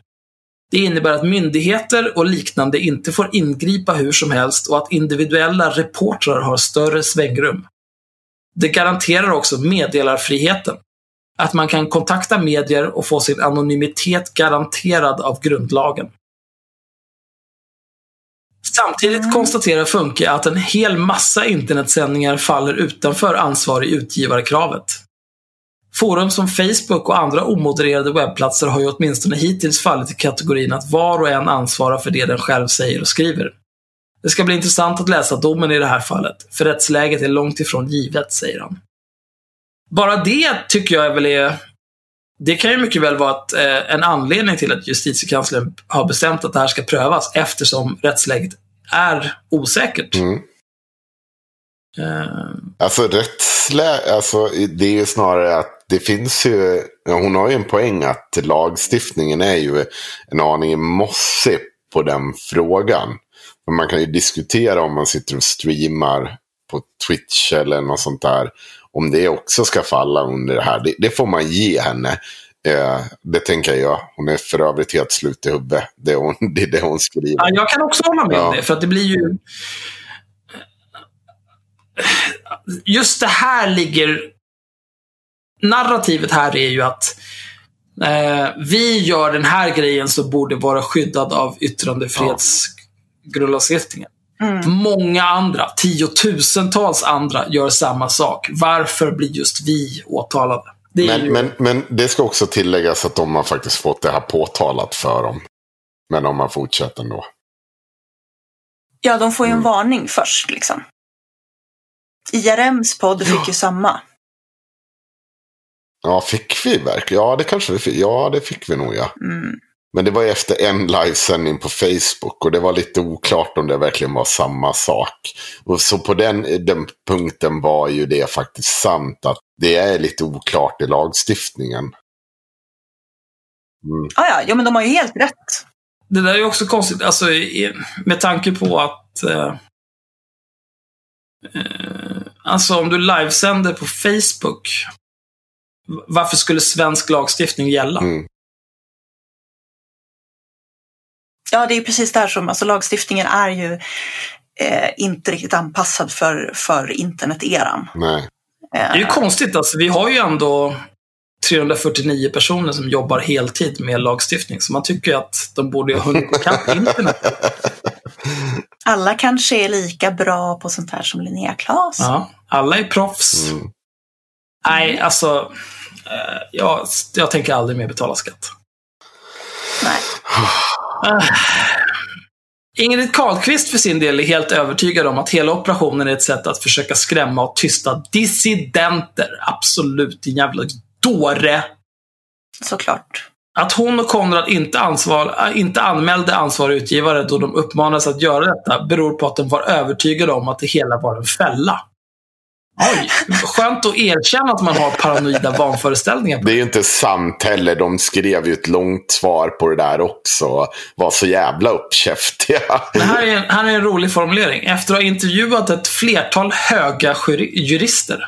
Det innebär att myndigheter och liknande inte får ingripa hur som helst och att individuella reportrar har större svängrum. Det garanterar också meddelarfriheten. Att man kan kontakta medier och få sin anonymitet garanterad av grundlagen. Samtidigt konstaterar Funke att en hel massa internetsändningar faller utanför ansvarig utgivarkravet. Forum som Facebook och andra omodererade webbplatser har ju åtminstone hittills fallit i kategorin att var och en ansvarar för det den själv säger och skriver. Det ska bli intressant att läsa domen i det här fallet, för rättsläget är långt ifrån givet, säger han. Bara det tycker jag väl är... Det kan ju mycket väl vara ett, eh, en anledning till att justitiekanslern har bestämt att det här ska prövas eftersom rättsläget är osäkert. Mm. Eh, Alltså rättslä... Alltså, det är ju snarare att det finns ju... ja, Hon har ju en poäng att lagstiftningen är ju en aning mossig på den frågan. Men man kan ju diskutera om man sitter och streamar på Twitch eller något sånt där. Om det också ska falla under det här. Det, det får man ge henne. Eh, det tänker jag. Hon är för övrigt helt slut i huvudet. Det är, hon, det är det hon skriver. Ja, jag kan också hålla med Ja. om det, för att det blir ju... Just det här ligger... Narrativet här är ju att eh, vi gör den här grejen som borde vara skyddad av yttrandefrihetsgrundlagstiftningen. Mm. Många andra, tiotusentals andra, gör samma sak. Varför blir just vi åtalade? Men, ju... men, men det ska också tilläggas att de har faktiskt fått det här påtalat för dem. Men de har fortsatt ändå. Ja, de får ju en Mm. varning först liksom. IRMs podd fick ju samma. Ja, fick vi verkligen? Ja, det kanske vi fick. Ja, det fick vi nog ja. Mm. Men det var ju efter en livesändning på Facebook och det var lite oklart om det verkligen var samma sak. Och så på den, den punkten var ju det faktiskt sant att det är lite oklart i lagstiftningen. Mm. Ah, ja, ja, men de har ju helt rätt. Det där är ju också konstigt, alltså, i- med tanke på att... Eh, eh, alltså om du livesänder på Facebook, varför skulle svensk lagstiftning gälla? Mm. Ja, det är precis där som, alltså lagstiftningen är ju eh, inte riktigt anpassad för, för interneteran. Nej. Det är ju konstigt, alltså, vi har ju ändå 349 personer som jobbar heltid med lagstiftning, så man tycker ju att de borde ha hunnit ikapp internet. Alla kanske är lika bra på sånt här som Linnea Claes. Ja, alla är proffs. Mm. Nej, alltså, eh, jag, jag tänker aldrig mer betala skatt. Nej. Ah. Ingrid Carlqvist för sin del är helt övertygad om att hela operationen är ett sätt att försöka skrämma och tysta dissidenter. Absolut, din jävla dåre. Såklart. Att hon och Konrad inte, ansvar, inte anmälde ansvarig utgivare då de uppmanades att göra detta beror på att de var övertygade om att det hela var en fälla. Oj, skönt att erkänna att man har paranoida vanföreställningar. Det är ju inte sant heller. De skrev ju ett långt svar på det där också. Var så jävla uppkäftiga. Det här är, en, här är en rolig formulering. Efter att ha intervjuat ett flertal höga jurister.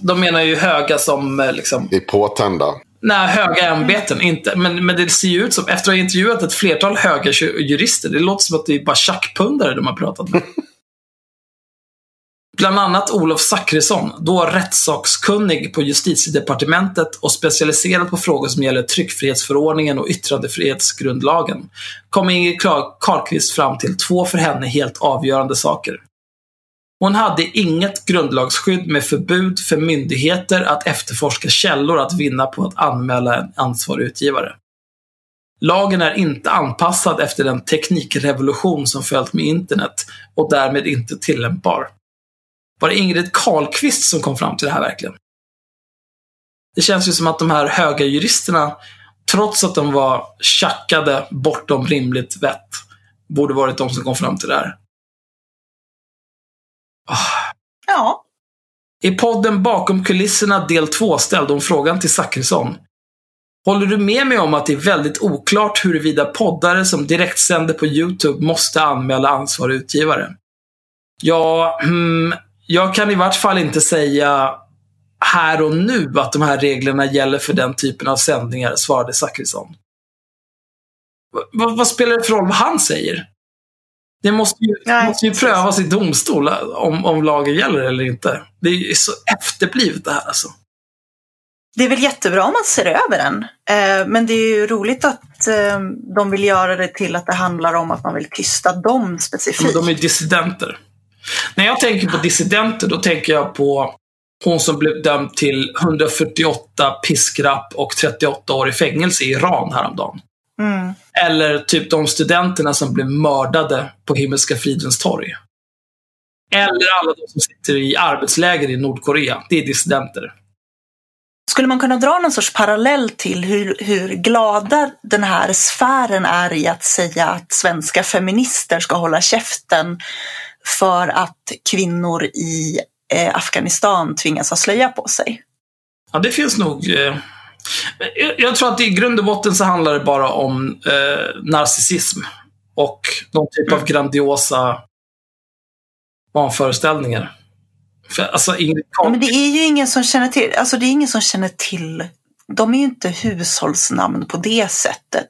De menar ju höga som eh, liksom... Är påtända. Nej, höga ämbeten. Inte, men, men det ser ju ut som, efter att ha intervjuat ett flertal höga jurister, det låter som att det är bara tjackpundare de har pratat med. Bland annat Olof Zachrisson, då rättssakskunnig på justitiedepartementet och specialiserad på frågor som gäller tryckfrihetsförordningen och yttrandefrihetsgrundlagen, kom Inger Carlqvist fram till två för henne helt avgörande saker. Hon hade inget grundlagsskydd med förbud för myndigheter att efterforska källor att vinna på att anmäla en ansvarig utgivare. Lagen är inte anpassad efter den teknikrevolution som följt med internet och därmed inte tillämpbar. Var det Ingrid Carlqvist som kom fram till det här verkligen? Det känns ju som att de här höga juristerna, trots att de var tjackade bortom rimligt vett, borde varit de som kom fram till det här. Oh. Ja. I podden Bakom kulisserna del 2 ställde hon frågan till Zackrisson. Håller du med mig om att det är väldigt oklart huruvida poddare som direktsänder på YouTube måste anmäla ansvarig utgivare? Ja, hmm, jag kan i vart fall inte säga här och nu att de här reglerna gäller för den typen av sändningar, svarade Zachrisson. vad spelar det för roll vad han säger? Det måste ju, Nej, måste ju prövas i domstol om, om lagen gäller eller inte. Det är så efterblivet det här alltså. Det är väl jättebra om man ser över den. Eh, men det är ju roligt att eh, de vill göra det till att det handlar om att man vill tysta dem specifikt. Men de är dissidenter. När jag tänker på dissidenter, då tänker jag på hon som blev dömd till 148 piskrapp och 38 år i fängelse i Iran häromdagen. Mm. Eller typ de studenterna som blev mördade på Himmelska fridens torg. Eller alla de som sitter i arbetsläger i Nordkorea. Det är dissidenter. Skulle man kunna dra någon sorts parallell till hur, hur glada den här sfären är i att säga att svenska feminister ska hålla käften för att kvinnor i eh, Afghanistan tvingas ha slöja på sig? Ja, det finns nog. Eh, jag, tror att i grund och botten så handlar det bara om eh, narcissism och någon typ mm. av grandiosa vanföreställningar. För, alltså, Ingrid men det är ju ingen som känner till, alltså det är ingen som känner till, de är ju inte hushållsnamn på det sättet.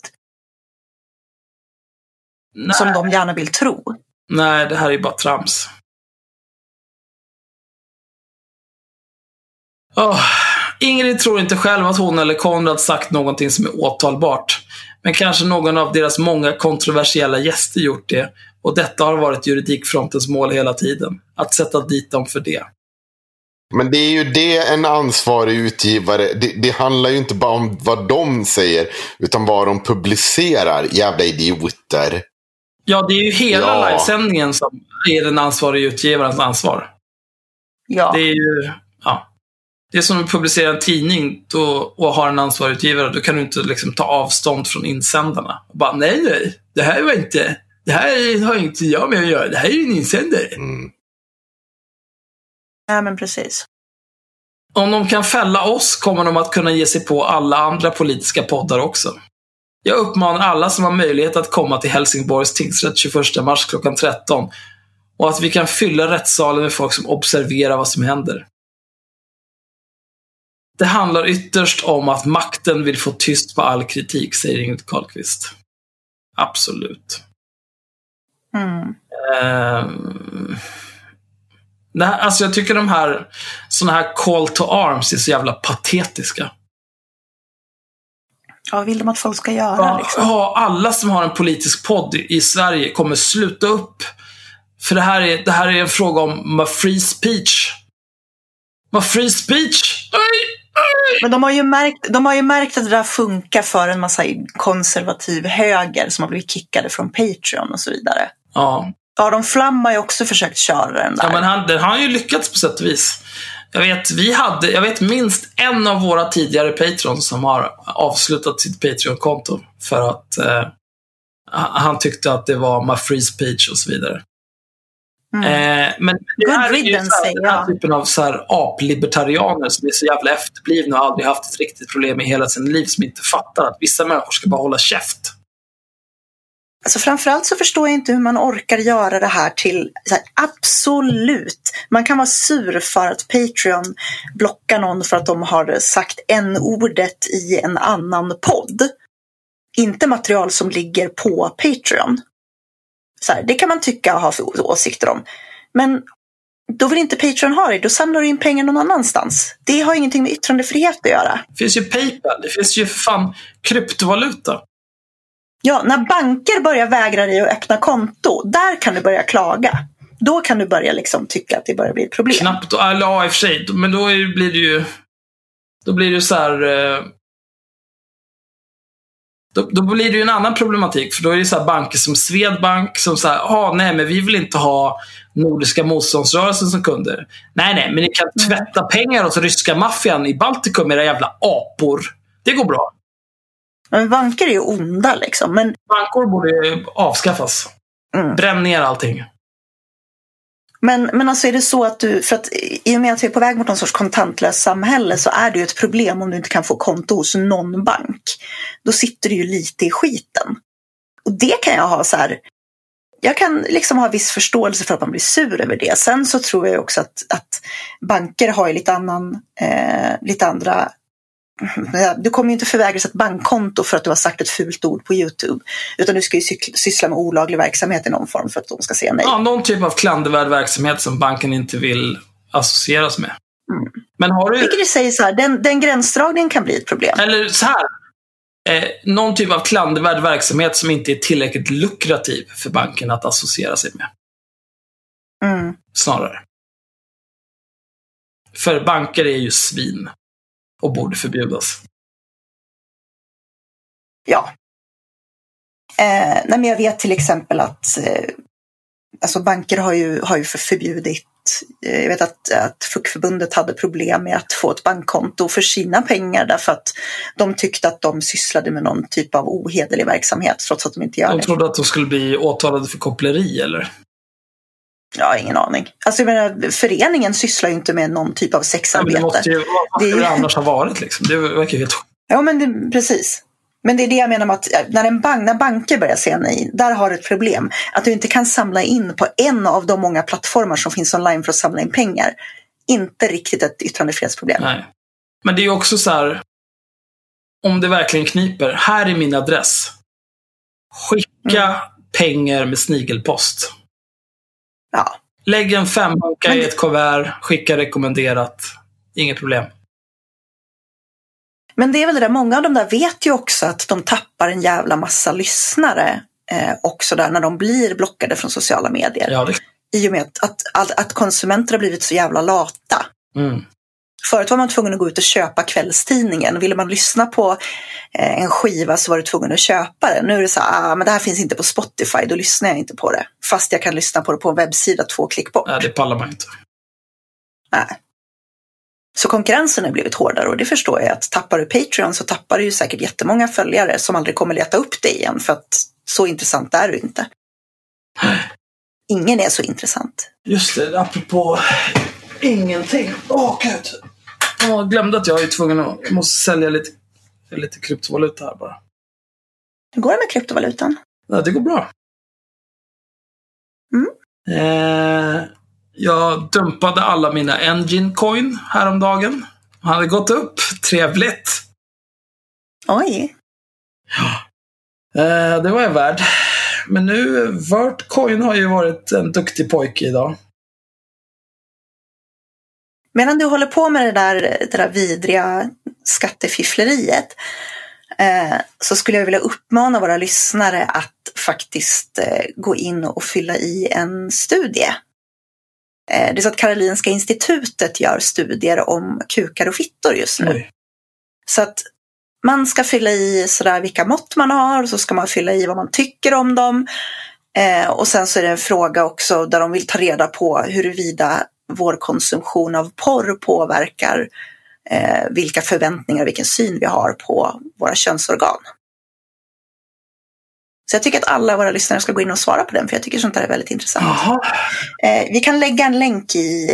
Nej. Som de gärna vill tro. Nej, det här är bara trams. Oh, Ingrid tror inte själv att hon eller Konrad sagt någonting som är åtalbart. Men kanske någon av deras många kontroversiella gäster gjort det. Och detta har varit juridikfrontens mål hela tiden. Att sätta dit dem för det. Men det är ju det en ansvarig utgivare, det, det, handlar ju inte bara om vad de säger, utan vad de publicerar. Jävla idioter. Ja, det är ju hela ja. livesändningen som är den ansvariga utgivarens ansvar. Ja. Det är ju, ja. Det är som att publicera en tidning då, och har en ansvarig utgivare. Då kan du inte liksom ta avstånd från insändarna. Och bara, nej, nej. Det här var inte, det här har inte jag med att göra. Det här är ju en insändare. Mm. Ja, men precis. Om de kan fälla oss kommer de att kunna ge sig på alla andra politiska poddar också. Jag uppmanar alla som har möjlighet att komma till Helsingborgs tingsrätt 21 mars klockan 13 och att vi kan fylla rättssalen med folk som observerar vad som händer. Det handlar ytterst om att makten vill få tyst på all kritik, säger Ingrid Carlqvist. Absolut. Mm. Det här, alltså jag tycker de här såna här call to arms är så jävla patetiska. Vad vill de att folk ska göra? Liksom? Ja, alla som har en politisk podd i Sverige kommer sluta upp. För det här är, det här är en fråga om free speech. Vad free speech? Aj. Men de har, ju märkt, de har ju märkt att det där funkar för en massa konservativ höger som har blivit kickade från Patreon och så vidare. Ja. Aron Flam har ju också försökt köra den där. Ja, men han, den har ju lyckats på sätt och vis. Jag vet, vi hade, jag vet minst en av våra tidigare patrons som har avslutat sitt Patreon-konto för att eh, han tyckte att det var my free speech och så vidare. Mm. Eh, men det Good här är ju riddance, så här, den här typen av så här aplibertarianer som är så jävla efterblivna och aldrig haft ett riktigt problem i hela sin liv som inte fattar att vissa människor ska bara hålla käft. Alltså framförallt så förstår jag inte hur man orkar göra det här till så här, absolut. Man kan vara sur för att Patreon blockar någon för att de har sagt en ordet i en annan podd. Inte material som ligger på Patreon. Så här, det kan man tycka och ha för åsikter om. Men då vill inte Patreon ha det, då samlar du in pengar någon annanstans. Det har ingenting med yttrandefrihet att göra. Det finns ju Paypal, det finns ju fan kryptovaluta. Ja, när banker börjar vägra dig att öppna konto, där kan du börja klaga. Då kan du börja liksom tycka att det börjar bli ett problem. Knappt, eller ja i och för sig, men då blir det ju... Då blir det så här... Eh, då, då blir det ju en annan problematik, för då är det så här banker som Swedbank som säger ah, nej men vi vill inte ha Nordiska motståndsrörelsen som kunder. Nej, nej, men ni kan tvätta pengar åt ryska maffian i Baltikum, era jävla apor. Det går bra. Men banker är ju onda liksom. Men Bankor borde avskaffas. Mm. Bränn ner allting. Men, men alltså är det så att du, för att i och med att vi är på väg mot någon sorts kontantlöst samhälle så är det ju ett problem om du inte kan få konto hos någon bank. Då sitter du ju lite i skiten. Och det kan jag ha så här, jag kan liksom ha viss förståelse för att man blir sur över det. Sen så tror jag också att, att banker har ju lite annan, eh, lite andra du kommer ju inte förvägras ett bankkonto för att du har sagt ett fult ord på Youtube. Utan du ska ju syssla med olaglig verksamhet i någon form för att de ska säga nej. Ja, någon typ av klandervärd verksamhet som banken inte vill associeras med. Mm. Men har du... Vilket i sig så här, den, den gränsdragningen kan bli ett problem. Eller så här. Eh, någon typ av klandervärd verksamhet som inte är tillräckligt lukrativ för banken att associera sig med. Mm. Snarare. För banker är ju svin. Och borde förbjudas. Ja. Eh, nej, men jag vet till exempel att eh, alltså banker har ju, har ju för- förbjudit eh, jag vet att, att FUK-förbundet hade problem med att få ett bankkonto för sina pengar därför att de tyckte att de sysslade med någon typ av ohederlig verksamhet trots att de inte gör De det. trodde att de skulle bli åtalade för koppleri, eller? Jag har ingen aning. Alltså, jag menar, föreningen sysslar ju inte med någon typ av Ja, men det sexarbete. måste ju, vad Det är skulle det annars ha varit liksom? Det verkar helt Ja, men det, precis. Men det är det jag menar med att eh, när, en bank, när banker börjar säga nej, där har du ett problem. Att du inte kan samla in på en av de många plattformar som finns online för att samla in pengar. Inte riktigt ett yttrandefrihetsproblem. Nej. Men det är också så här. Om det verkligen kniper. Här är min adress. Skicka Mm. pengar med snigelpost. Ja. Lägg en femhunka Men i ett kuvert. Skicka rekommenderat. Inget problem. Men det är väl det där, många av de där vet ju också att de tappar en jävla massa lyssnare eh, också där när de blir blockade från sociala medier. Ja, det... I och med att, att, att, att konsumenter har blivit så jävla lata. Mm. Förut var man tvungen att gå ut och köpa kvällstidningen. Ville man lyssna på eh, en skiva så var du tvungen att köpa det. Nu är det så här, ah, men det här finns inte på Spotify, då lyssnar jag inte på det. Fast jag kan lyssna på det på en webbsida två klick bort. Nej, det pallar man inte. Nej. Så konkurrensen har blivit hårdare och det förstår jag att tappar du Patreon så tappar du ju säkert jättemånga följare som aldrig kommer leta upp dig igen för att så intressant är du inte. Ingen är så intressant. Just det, apropå ingenting. Åh, gud. Jag glömde att jag är tvungen att jag måste sälja lite, lite kryptovaluta här bara. Hur går det med kryptovalutan? Ja, det går bra. Mm. Eh, jag dumpade alla mina Engine Coin häromdagen. Hade gått upp. Trevligt. Oj, Eh, det var jag värd. Men nu, Vert Coin har ju varit en duktig pojke idag. Medan du håller på med det där, det där vidriga skattefiffleriet eh, så skulle jag vilja uppmana våra lyssnare att faktiskt eh, gå in och fylla i en studie. Eh, det är så att Karolinska institutet gör studier om kukar och fittor just nu. Oj. Så att man ska fylla i sådär vilka mått man har och så ska man fylla i vad man tycker om dem. Och sen så är det en fråga också där de vill ta reda på huruvida vår konsumtion av porr påverkar eh, vilka förväntningar och vilken syn vi har på våra könsorgan. Så jag tycker att alla våra lyssnare ska gå in och svara på den, för jag tycker sånt här är väldigt intressant. Eh, vi kan lägga en länk i,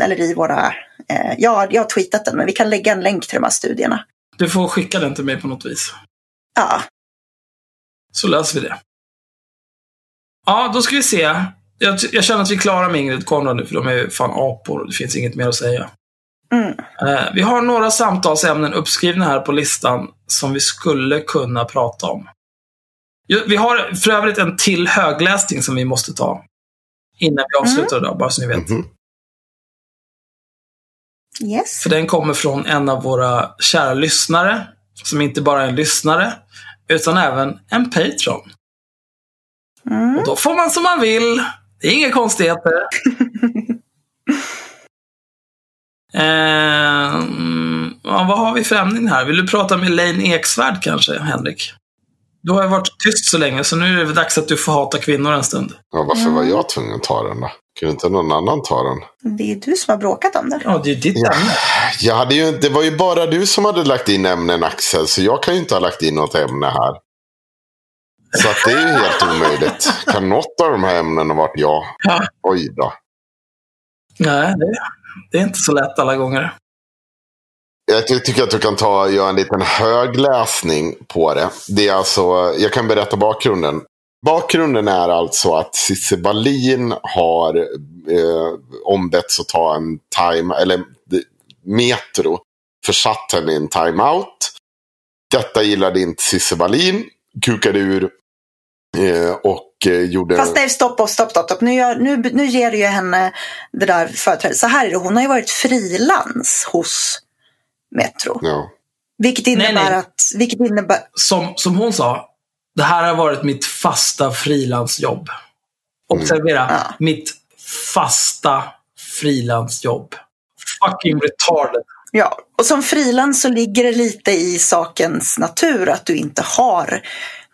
eller i våra... Eh, ja, jag har tweetat den, men vi kan lägga en länk till de här studierna. Du får skicka den till mig på något vis. Ja, Så löser vi det. Ja, då ska vi se. Jag, jag känner att vi är klara med Ingrid Konrad nu, för de är ju fan apor och det finns inget mer att säga. mm. Eh, vi har några samtalsämnen uppskrivna här på listan som vi skulle kunna prata om. Vi har för övrigt en till högläsning som vi måste ta. Innan vi avslutar idag, bara så ni vet. Mhm. yes. För den kommer från en av våra kära lyssnare. Som inte bara är en lyssnare, utan även en Patreon. Mm. Och då får man som man vill. Det är inga konstigheter. eh, ja, vad har vi för ämnen här? Vill du prata med Elaine Eksvärd kanske, Henrik? Du har varit tyst så länge, så nu är det dags att du får hata kvinnor en stund. Ja, varför var jag tvungen att ta den då? Kunde inte någon annan ta den? Det är du som har bråkat om det. Ja, det är ditt Ja. ämne. Jag hade ju, det var ju bara du som hade lagt in ämnen Axel, så jag kan ju inte ha lagt in något ämne här. Så att det är ju helt omöjligt. Kan något av de här ämnena varit jag? Ja. Oj då. Nej, det, det är inte så lätt alla gånger. Jag ty- tycker att du kan ta göra en liten högläsning på det. Det är alltså, jag kan berätta bakgrunden. Bakgrunden är alltså att Cissi Wallin har eh, ombetts att ta en time, eller Metro försatt henne i en timeout. Detta gillade inte Cissi Wallin, kukade ur och eh, gjorde... Fast nej, stopp, stopp, stopp, stopp. Nu, gör, nu, nu ger du ju henne det där företrädet. Så här är det, hon har ju varit frilans hos Metro. Ja. Vilket innebär Nej, nej. att, vilket innebär, Som, som hon sa, det här har varit mitt fasta frilansjobb. Observera, Ja. mitt fasta frilansjobb. Fucking retarded. ja. Och som frilans så ligger det lite i sakens natur att du inte har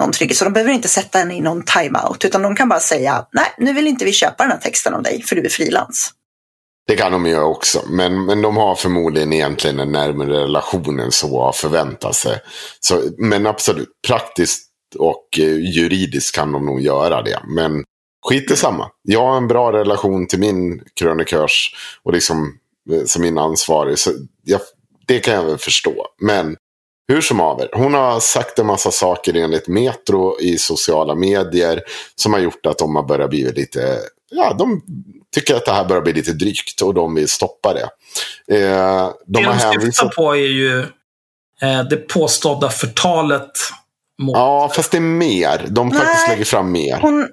någon trygghet. Så de behöver inte sätta henne i någon timeout. Utan de kan bara säga, nej, nu vill inte vi köpa den här texten av dig, för du är frilans. Det kan de göra också. Men, men de har förmodligen egentligen en närmare relation än så att förvänta sig. Så, men absolut, praktiskt och eh, juridiskt kan de nog göra det. Men skit i samma. Jag har en bra relation till min krönikörs och liksom eh, som min ansvarig. Så jag, det kan jag väl förstå. Men hur som haver, hon har sagt en massa saker enligt Metro i sociala medier som har gjort att de har börjat bli lite, ja, de tycker att det här börjar bli lite drygt och de vill stoppa det. Eh, de det har de syftar hänvisat... på är ju eh, det påstådda förtalet mot... Ja, fast det är mer. De faktiskt Nej. lägger fram mer. Hon,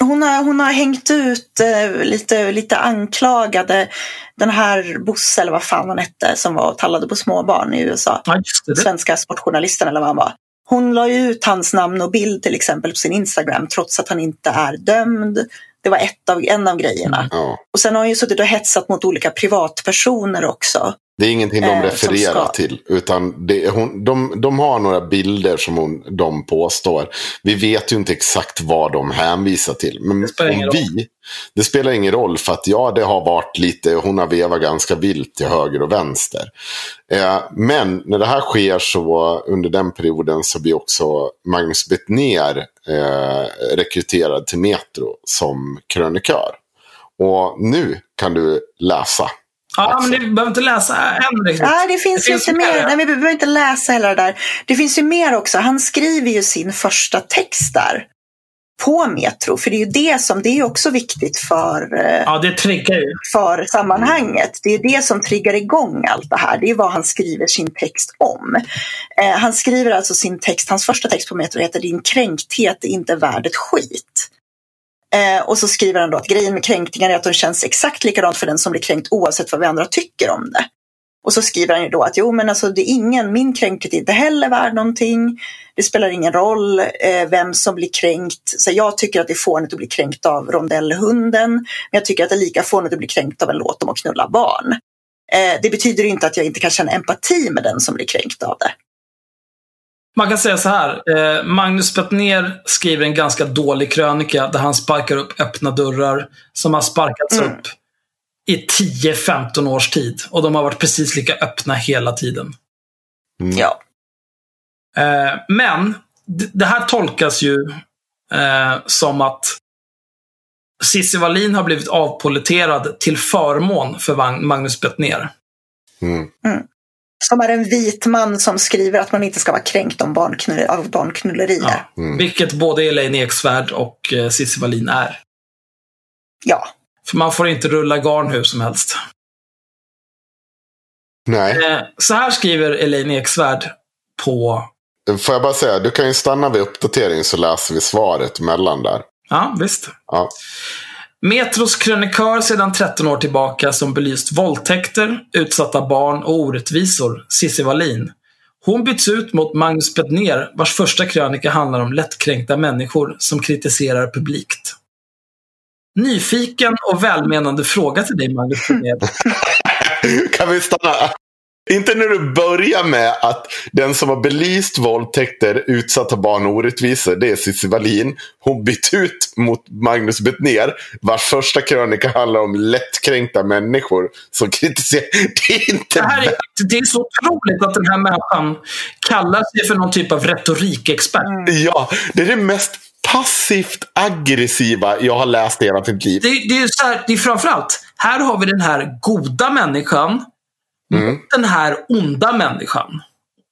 hon, har, hon har hängt ut eh, lite, lite anklagade den här Bosse, eller vad fan han hette, som var och tallade på småbarn i USA. Ja. Svenska sportjournalisten eller vad han var. Hon la ut hans namn och bild till exempel på sin Instagram trots att han inte är dömd. Det var ett av, en av grejerna. Ja. Och sen har hon ju suttit och hetsat mot olika privatpersoner också. Det är ingenting de Eh, refererar till. Utan det, är hon, de, de har några bilder som hon, de påstår. Vi vet ju inte exakt vad de hänvisar till. Men Det spelar ingen om roll. vi, det spelar ingen roll för att ja, det har varit lite, hon har vevat ganska vilt till höger och vänster. Eh, men när det här sker så under den perioden så blir också Magnus Bettner eh, rekryterad till Metro som krönikör. Och nu kan du läsa. Ja, men ni behöver inte läsa än riktigt. Nej, det finns, Det finns lite mer. Nej, vi behöver inte läsa hela det där. Det finns ju mer också. Han skriver ju sin första text där. På Metro. För det är ju det som, det är också viktigt för, eh, Ja, det triggar ju. för sammanhanget. Det är det som triggar igång allt det här. Det är vad han skriver sin text om. Eh, han skriver alltså sin text, hans första text på Metro heter Din kränkthet är inte värd ett skit. Eh, och så skriver han då att grejen med kränkningar är att de känns exakt likadant för den som blir kränkt oavsett vad vi andra tycker om det. Och så skriver han ju då att jo men alltså det är ingen, min kränkning är inte heller värd någonting. Det spelar ingen roll eh, vem som blir kränkt. Så jag tycker att det är fånigt att bli kränkt av rondellhunden. Men jag tycker att det är lika fånigt att bli kränkt av en låt om att knulla barn. Eh, det betyder inte att jag inte kan känna empati med den som blir kränkt av det. Man kan säga så här. Eh, Magnus Bettner skriver en ganska dålig krönika där han sparkar upp öppna dörrar som har sparkats Mm. upp i 10-15 års tid. Och de har varit precis lika öppna hela tiden. Mm. Ja. Eh, men det här tolkas ju eh, som att Cissi Wallin har blivit avpoliterad till förmån för Magnus Bettner. Mm. Som är en vit man som skriver att man inte ska vara kränkt om barnknull av barnknullerier. Ja. Mm. Vilket både Elaine Eksvärd och eh, Cissi Wallin är. Ja. För man får inte rulla garn hur som helst. Nej, Eh, så här skriver Elaine Eksvärd på... får jag bara säga, du kan ju stanna vid uppdatering så läser vi svaret mellan där. Ja, visst. Ja. Metros krönikör sedan 13 år tillbaka som belyst våldtäkter, utsatta barn och orättvisor, Cissi Wallin. Hon byts ut mot Magnus Bettner vars första krönika handlar om lättkränkta människor som kritiserar publikt. Nyfiken och välmenande fråga till dig Magnus Bettner. Kan vi stanna? Inte när du börjar med att den som har belyst våldtäkter, utsatta barn och orättvisor, det är Cissi Wallin. Hon bytt ut mot Magnus Bettner, vars första krönika handlar om lättkränkta människor som kritiserar. Det är inte... Det, här är, det är så otroligt att den här människan kallar sig för någon typ av retorikexpert. Ja, det är det mest passivt aggressiva jag har läst i hela mitt liv. Det, det, är så här, det är framförallt, här har vi den här goda människan Mm. den här onda människan.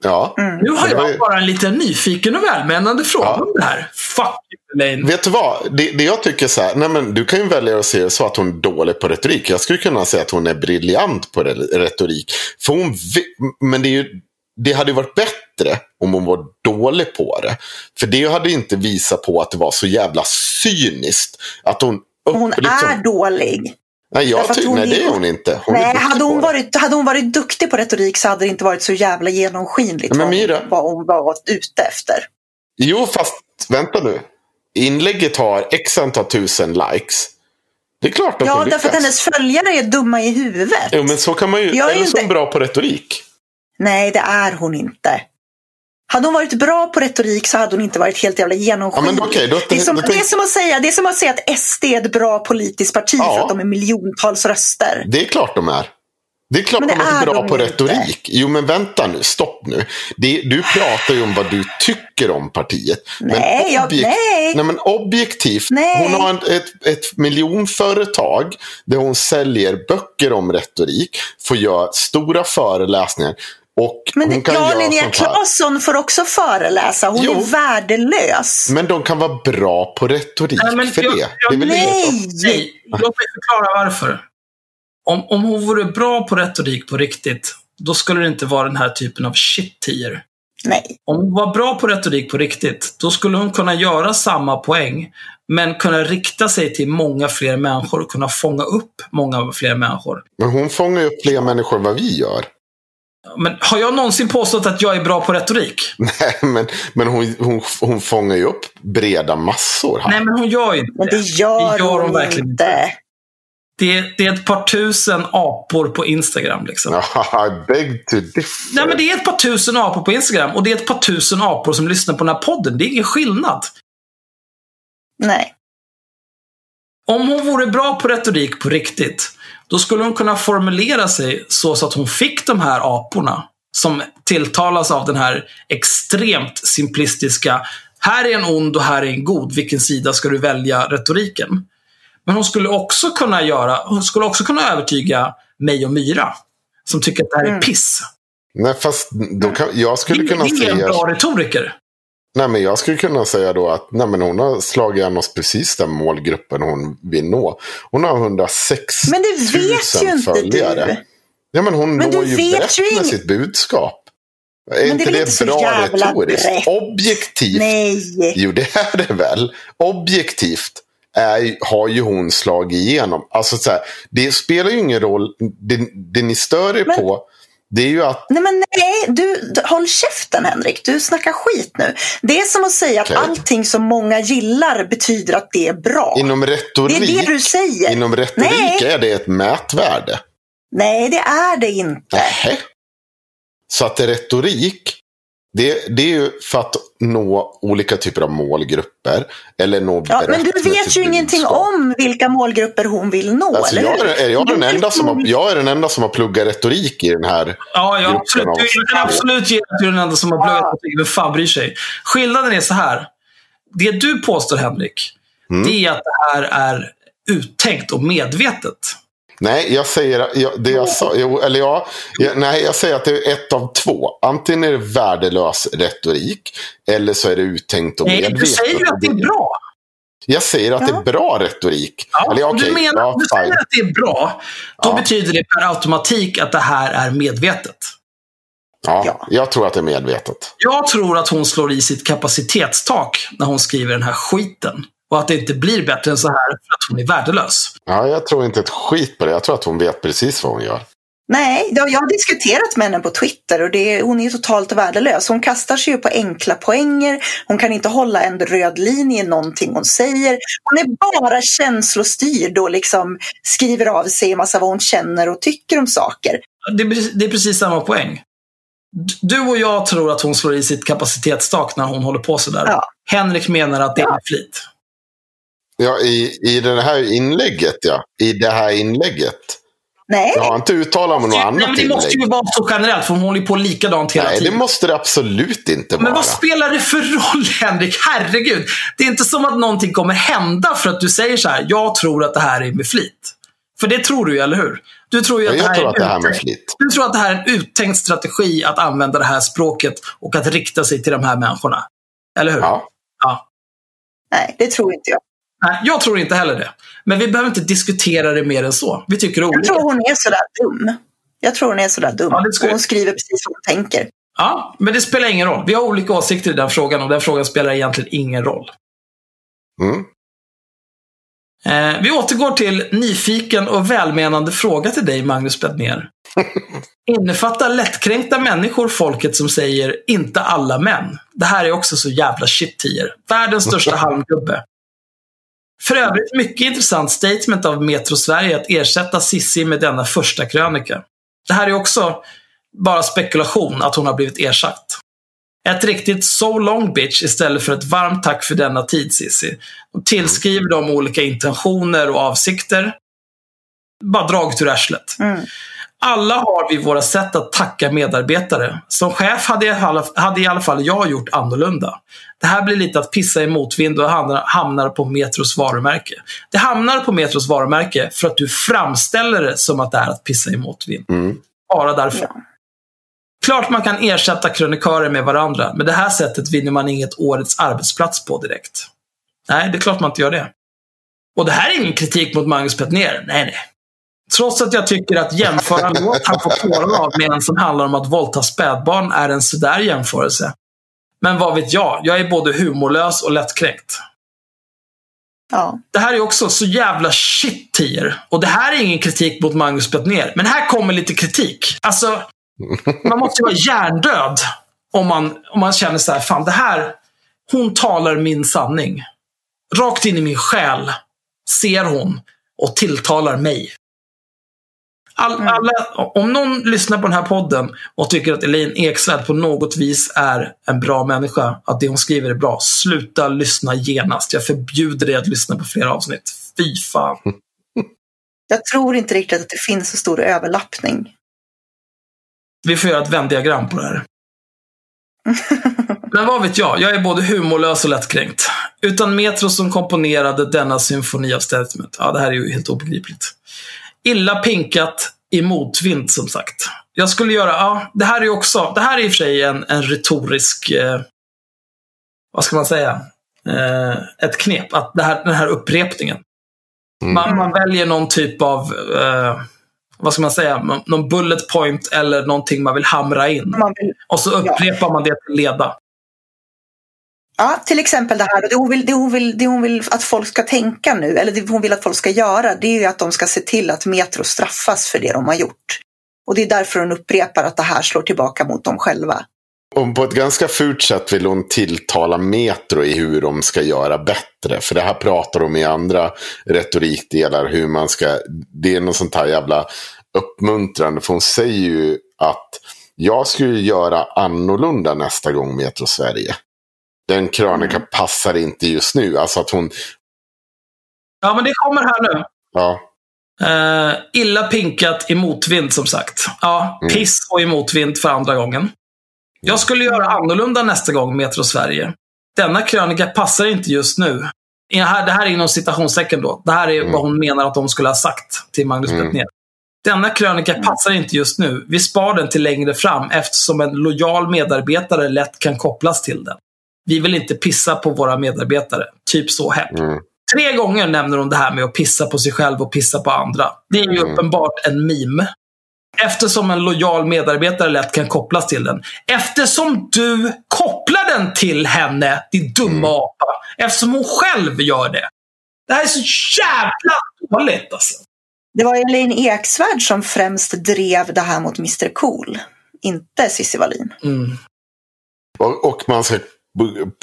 Ja. Nu har jag ju- bara en liten nyfiken och välmenande fråga Ja. om det här. Fuck Elaine. Vet du vad? Det, det jag tycker så här, nej men du kan ju välja att se det så att hon är dålig på retorik. Jag skulle kunna säga att hon är briljant på re- retorik. För hon, men det, är ju, det hade ju varit bättre om hon var dålig på det. För det hade inte visat på att det var så jävla cyniskt. Att hon, upp, Hon liksom, är dålig. Nej, jag därför att ty- hon nej, det är- hon inte. Hon Nej, hade hon, varit, hade hon varit duktig på retorik så hade det inte varit så jävla genomskinligt Men vad, Mira- hon, vad hon var ute efter. Jo, fast vänta nu. Inlägget har x antal tusen likes. Det är klart att Ja, hon därför att hennes följare är dumma i huvudet. Jo, men så kan man ju... Jag är är inte- bra på retorik. Nej, det är hon inte. Hade hon varit bra på retorik så hade hon inte varit helt jävla genomskinlig. Ja, det, är som, då- det, är som att säga, det är som att säga att SD är ett bra politiskt parti Ja. för att de är miljontals röster. Det är klart de är. Det är klart Men det de är är bra de på inte. retorik. Jo, men vänta nu. Stopp nu. Det, du pratar ju om vad du tycker om partiet. Nej, men jag- nej. nej, men objektivt. Nej. Hon har en, ett, ett miljonföretag där hon säljer böcker om retorik. Får göra stora föreläsningar. Och Men hon kan ja, Linnea. Claesson får också föreläsa. Hon Jo. är värdelös. Men de kan vara bra på retorik Nej, men för jag- det. jag- det nej. Nej, låt mig förklara varför. Om, om hon vore bra på retorik på riktigt, då skulle det inte vara den här typen av shit-tier. Nej. Om hon var bra på retorik på riktigt, då skulle hon kunna göra samma poäng, men kunna rikta sig till många fler människor och kunna fånga upp många fler människor. Men hon fångar upp fler människor än vad vi gör. Men har jag någonsin påstått att jag är bra på retorik? Nej, men, men hon, hon, hon fångar ju upp breda massor här. Nej, men hon gör ju inte Men det gör, Det gör hon hon verkligen inte. Det är, det är ett par tusen apor på Instagram. Liksom. I beg to differ. Nej, men det är ett par tusen apor på Instagram och det är ett par tusen apor som lyssnar på den här podden. Det är ingen skillnad. Nej. Om hon vore bra på retorik på riktigt, då skulle hon kunna formulera sig så, så att hon fick de här aporna som tilltalas av den här extremt simplistiska här är en ond och här är en god. Vilken sida ska du välja retoriken? Men hon skulle också kunna göra, hon skulle också kunna övertyga mig och Myra. Som tycker att det här är Mm. piss. Nej, fast då kan, jag skulle kunna det är en säga... bra retoriker. Nej, men jag skulle kunna säga då att nej, men hon har slagit igen oss precis den målgruppen hon vill nå. Hon har 106 Men det vet ju 000 inte följare. du. Ja, men hon Men når ju brett ju med sitt budskap. Är Men det inte det, så bra retoriskt? brett. Objektivt. Nej. Jo, det är det väl. Objektivt är, har ju hon slagit igenom. Alltså, så här, det spelar ju ingen roll. Det, det ni stör er Men- på, det är ju att Nej, men nej, du, du, håll käften Henrik. Du snackar skit nu. Det är som att säga Okej. att allting som många gillar betyder att det är bra. inom retorik, det är det du säger. inom retorik Nej. är det ett mätvärde. Nej, det är det inte. Nähä. Så att retorik Det, det är ju för att nå olika typer av målgrupper. Eller nå Ja, men du vet ju ingenting budskap. om vilka målgrupper hon vill nå, Alltså, eller jag, hur? är, är jag, den enda som har, liksom- jag är den enda som har pluggat retorik i den här. Ja, jag, absolut, av- du, kan absolut ge att du är den enda som har pluggat på Vem fan bryr sig? Skillnaden är så här. Det du påstår, Henrik, Mm. det är att det här är uttänkt och medvetet. Nej, jag säger jag, det jag sa. Jo, eller ja, jag, nej, jag säger att det är ett av två. Antingen är det värdelös retorik. Eller så är det uttänkt och Nej, medvetet. du säger ju att det är bra. Jag säger att det Ja. är bra retorik. Ja, eller, okej, du menar, ja, du säger att det är bra, då Ja. betyder det per automatik att det här är medvetet. Ja, Ja. Jag tror att det är medvetet. Jag tror att hon slår i sitt kapacitetstak när hon skriver den här skiten. Och att det inte blir bättre än så här för att hon är värdelös. Ja, jag tror inte ett skit på det. Jag tror att hon vet precis vad hon gör. Nej, jag har diskuterat med henne på Twitter och det, hon är ju totalt värdelös. Hon kastar sig ju på enkla poänger. Hon kan inte hålla en röd linje i någonting hon säger. Hon är bara känslostyrd och liksom skriver av sig en massa vad hon känner och tycker om saker. Det är, det är precis samma poäng. Du och jag tror att hon slår i sitt kapacitetstak när hon håller på sådär. Ja. Henrik menar att det är med flit. Ja, i, i det här inlägget, ja. I det här inlägget. Nej, Jag har inte uttalat mig om något Nej, annat men det måste ju vara så generellt, för hon håller ju på likadant hela Nej, det tiden. måste det absolut inte vara. Men vad spelar det för roll, Henrik? Herregud. Det är inte som att någonting kommer hända för att du säger så här. Jag tror att det här är med flit. För det tror du ju, eller hur? Du tror ju att jag det här tror är att det här med uttänkt. flit. Du tror att det här är en uttänkt strategi att använda det här språket och att rikta sig till de här människorna. Eller hur? Ja. ja. nej, det tror inte jag. Nej, jag tror inte heller det. Men vi behöver inte diskutera det mer än så. Vi tycker Jag olika. tror hon är sådär dum. Jag tror hon är sådär dum. Ja, det skulle- Hon skriver precis vad hon tänker. Ja, men det spelar ingen roll. Vi har olika åsikter i den frågan och den frågan spelar egentligen ingen roll. Mm. Eh, vi återgår till nyfiken och välmenande fråga till dig, Magnus Bettner. Innefattar lättkränkta människor folket som säger “inte alla män”? Det här är också så jävla shit tier. Världens största halmgubbe. För övrigt mycket intressant statement av Metro Sverige att ersätta Sissi med denna första krönika. Det här är också bara spekulation att hon har blivit ersatt. Ett riktigt so long bitch istället för ett varmt tack för denna tid Sissi. De tillskriver dem olika intentioner och avsikter. Bara draget ur arslet. Mm. Alla har vi våra sätt att tacka medarbetare. Som chef hade, jag, i alla- hade i alla fall jag gjort annorlunda. Det här blir lite att pissa i motvind och hamnar, hamnar på Metros varumärke. Det hamnar på Metros varumärke för att du framställer det som att det är att pissa i motvind. Mm. Bara därför. Ja. Klart man kan ersätta krönikörer med varandra, men det här sättet vinner man inget årets arbetsplats på direkt. Nej, det är klart man inte gör det. Och det här är ingen kritik mot Magnus Bettner. Nej, nej. Trots att jag tycker att jämföra en låt han får tårar av med en som handlar om att våldta spädbarn är en sådär jämförelse. Men vad vet jag? Jag är både humorlös och lättkränkt. Ja. Det här är också så jävla shit tier. Och det här är ingen kritik mot Magnus Bettner. Men här kommer lite kritik. Alltså, man måste ju vara hjärndöd om man, om man känner så här, fan det här, hon talar min sanning. Rakt in i min själ ser hon och tilltalar mig. All, alla, om någon lyssnar på den här podden och tycker att Elaine Eksvärd på något vis är en bra människa, att det hon skriver är bra, sluta lyssna genast. Jag förbjuder dig att lyssna på fler avsnitt. Fy fan. Jag tror inte riktigt att det finns så stor överlappning. Vi får göra ett vändiagram på det här. Men vad vet jag, jag är både humorlös och lättkränkt. Utan Metro som komponerade denna symfoni av statement. Ja, det här är ju helt obegripligt. Illa pinkat i motvind, som sagt. Jag skulle göra, ja, det här är ju också, det här är i och för sig en, en retorisk, eh, vad ska man säga, eh, ett knep. Att det här, den här upprepningen. Mm. Man, man väljer någon typ av, eh, vad ska man säga, någon- bullet point eller någonting man vill hamra in. Man vill, Och så upprepar man det till leda ja, till exempel det här, det hon, vill, det, hon vill, det hon vill att folk ska tänka nu, eller det hon vill att folk ska göra, det är ju att de ska se till att Metro straffas för det de har gjort. Och det är därför hon upprepar att det här slår tillbaka mot dem själva. Och på ett ganska fult sätt vill hon tilltala Metro i hur de ska göra bättre. För det här pratar de i andra retorikdelar. Hur man ska, det är något sånt här jävla uppmuntrande. För hon säger ju att Jag skulle göra annorlunda nästa gång Metro Sverige. Den krönika Mm. passar inte just nu. Alltså att hon, Ja, men det kommer här nu. ja, Eh, illa pinkat i motvind, som sagt. Ja, Mm. piss och i motvind för andra gången. Jag skulle göra annorlunda nästa gång, Metro Sverige. Denna krönika passar inte just nu. Det här är inom citationstecken då. Det här är Mm. vad hon menar att de skulle ha sagt till Magnus Mm. Bettner. Denna krönika passar inte just nu. Vi spar den till längre fram eftersom en lojal medarbetare lätt kan kopplas till den. Vi vill inte pissa på våra medarbetare. Typ så hepp. mm, Tre gånger nämner hon det här med att pissa på sig själv och pissa på andra. Det är ju Mm. uppenbart en meme. Eftersom en lojal medarbetare lätt kan kopplas till den. Eftersom du kopplar den till henne, din dumma Mm. apa. Eftersom hon själv gör det. Det här är så jävla dåligt alltså. Det var Elaine Eksvärd som främst drev det här mot Mr Cool. Inte Cissi Wallin. Mm. Och, och man ska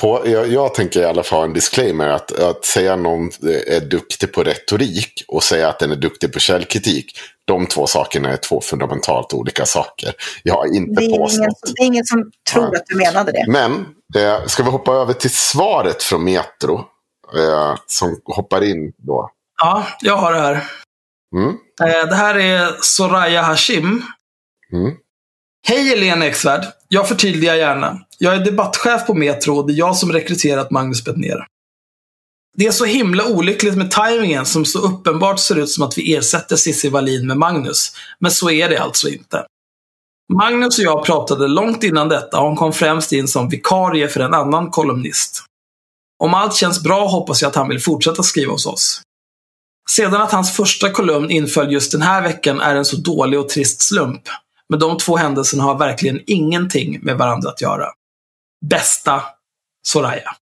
på, jag, jag tänker i alla fall en disclaimer att, att säga någon är duktig på retorik och säga att den är duktig på källkritik. De två sakerna är två fundamentalt olika saker. Jag har inte Det är, ingen, påstått. det är ingen som tror Ja. att du menade det. Men eh, ska vi hoppa över till svaret från Metro? Eh, som hoppar in då. Ja, jag har det här. Mm, Eh, Det här är Soraya Hashim. mm, Hej Helene Eksvärd. Jag förtydligar gärna. Jag är debattchef på Metro och det är jag som rekryterat Magnus Bettner. Det är så himla olyckligt med tajmingen som så uppenbart ser ut som att vi ersätter Cissi Wallin med Magnus. Men så är det alltså inte. Magnus och jag pratade långt innan detta och hon kom främst in som vikarie för en annan kolumnist. Om allt känns bra hoppas jag att han vill fortsätta skriva hos oss. Sedan att hans första kolumn inföll just den här veckan är en så dålig och trist slump. Men de två händelserna har verkligen ingenting med varandra att göra. Bästa Soraya.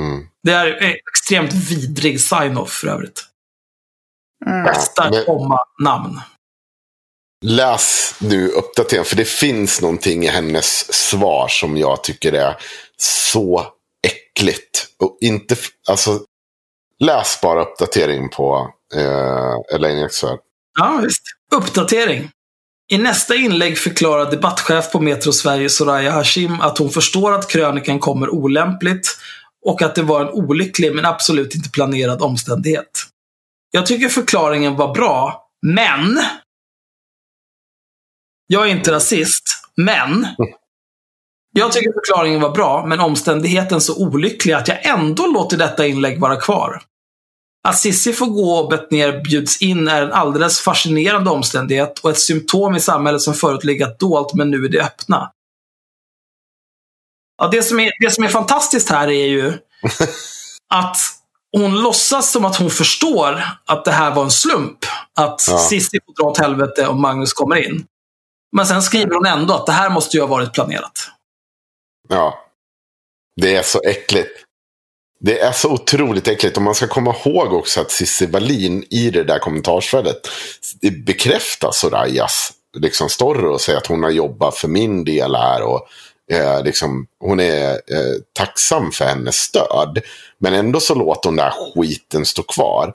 mm. Det är en extremt vidrig sign-off för övrigt. Mm. Bästa, men- komma, namn. Läs nu uppdateringen, för det finns någonting i hennes svar som jag tycker är så äckligt. Och inte, alltså, läs bara uppdateringen på eh, Elaine Eksvärd. Ja, visst. Uppdatering. I nästa inlägg förklarar debattchef på Metro Sverige Soraya Hashim att hon förstår att krönikan kommer olämpligt och att det var en olycklig men absolut inte planerad omständighet. Jag tycker förklaringen var bra, men jag är inte rasist, men jag tycker förklaringen var bra, men omständigheten så olycklig att jag ändå låter detta inlägg vara kvar. Att Sissi får gå och Bettner bjuds in är en alldeles fascinerande omständighet och ett symptom i samhället som förut legat dolt men nu är det öppna. Ja, det, som är, det som är fantastiskt här är ju att hon låtsas som att hon förstår att det här var en slump. Att Ja. Cissi får dra åt helvete om Magnus kommer in. Men sen skriver hon ändå att det här måste ju ha varit planerat. Ja. Det är så äckligt. Det är så otroligt äckligt. Och man ska komma ihåg också att Cissi Wallin i det där kommentarsfältet bekräftar Sorayas liksom, story och säger att hon har jobbat för min del här. Och eh, liksom, hon är eh, tacksam för hennes stöd. Men ändå så låter hon den här skiten stå kvar.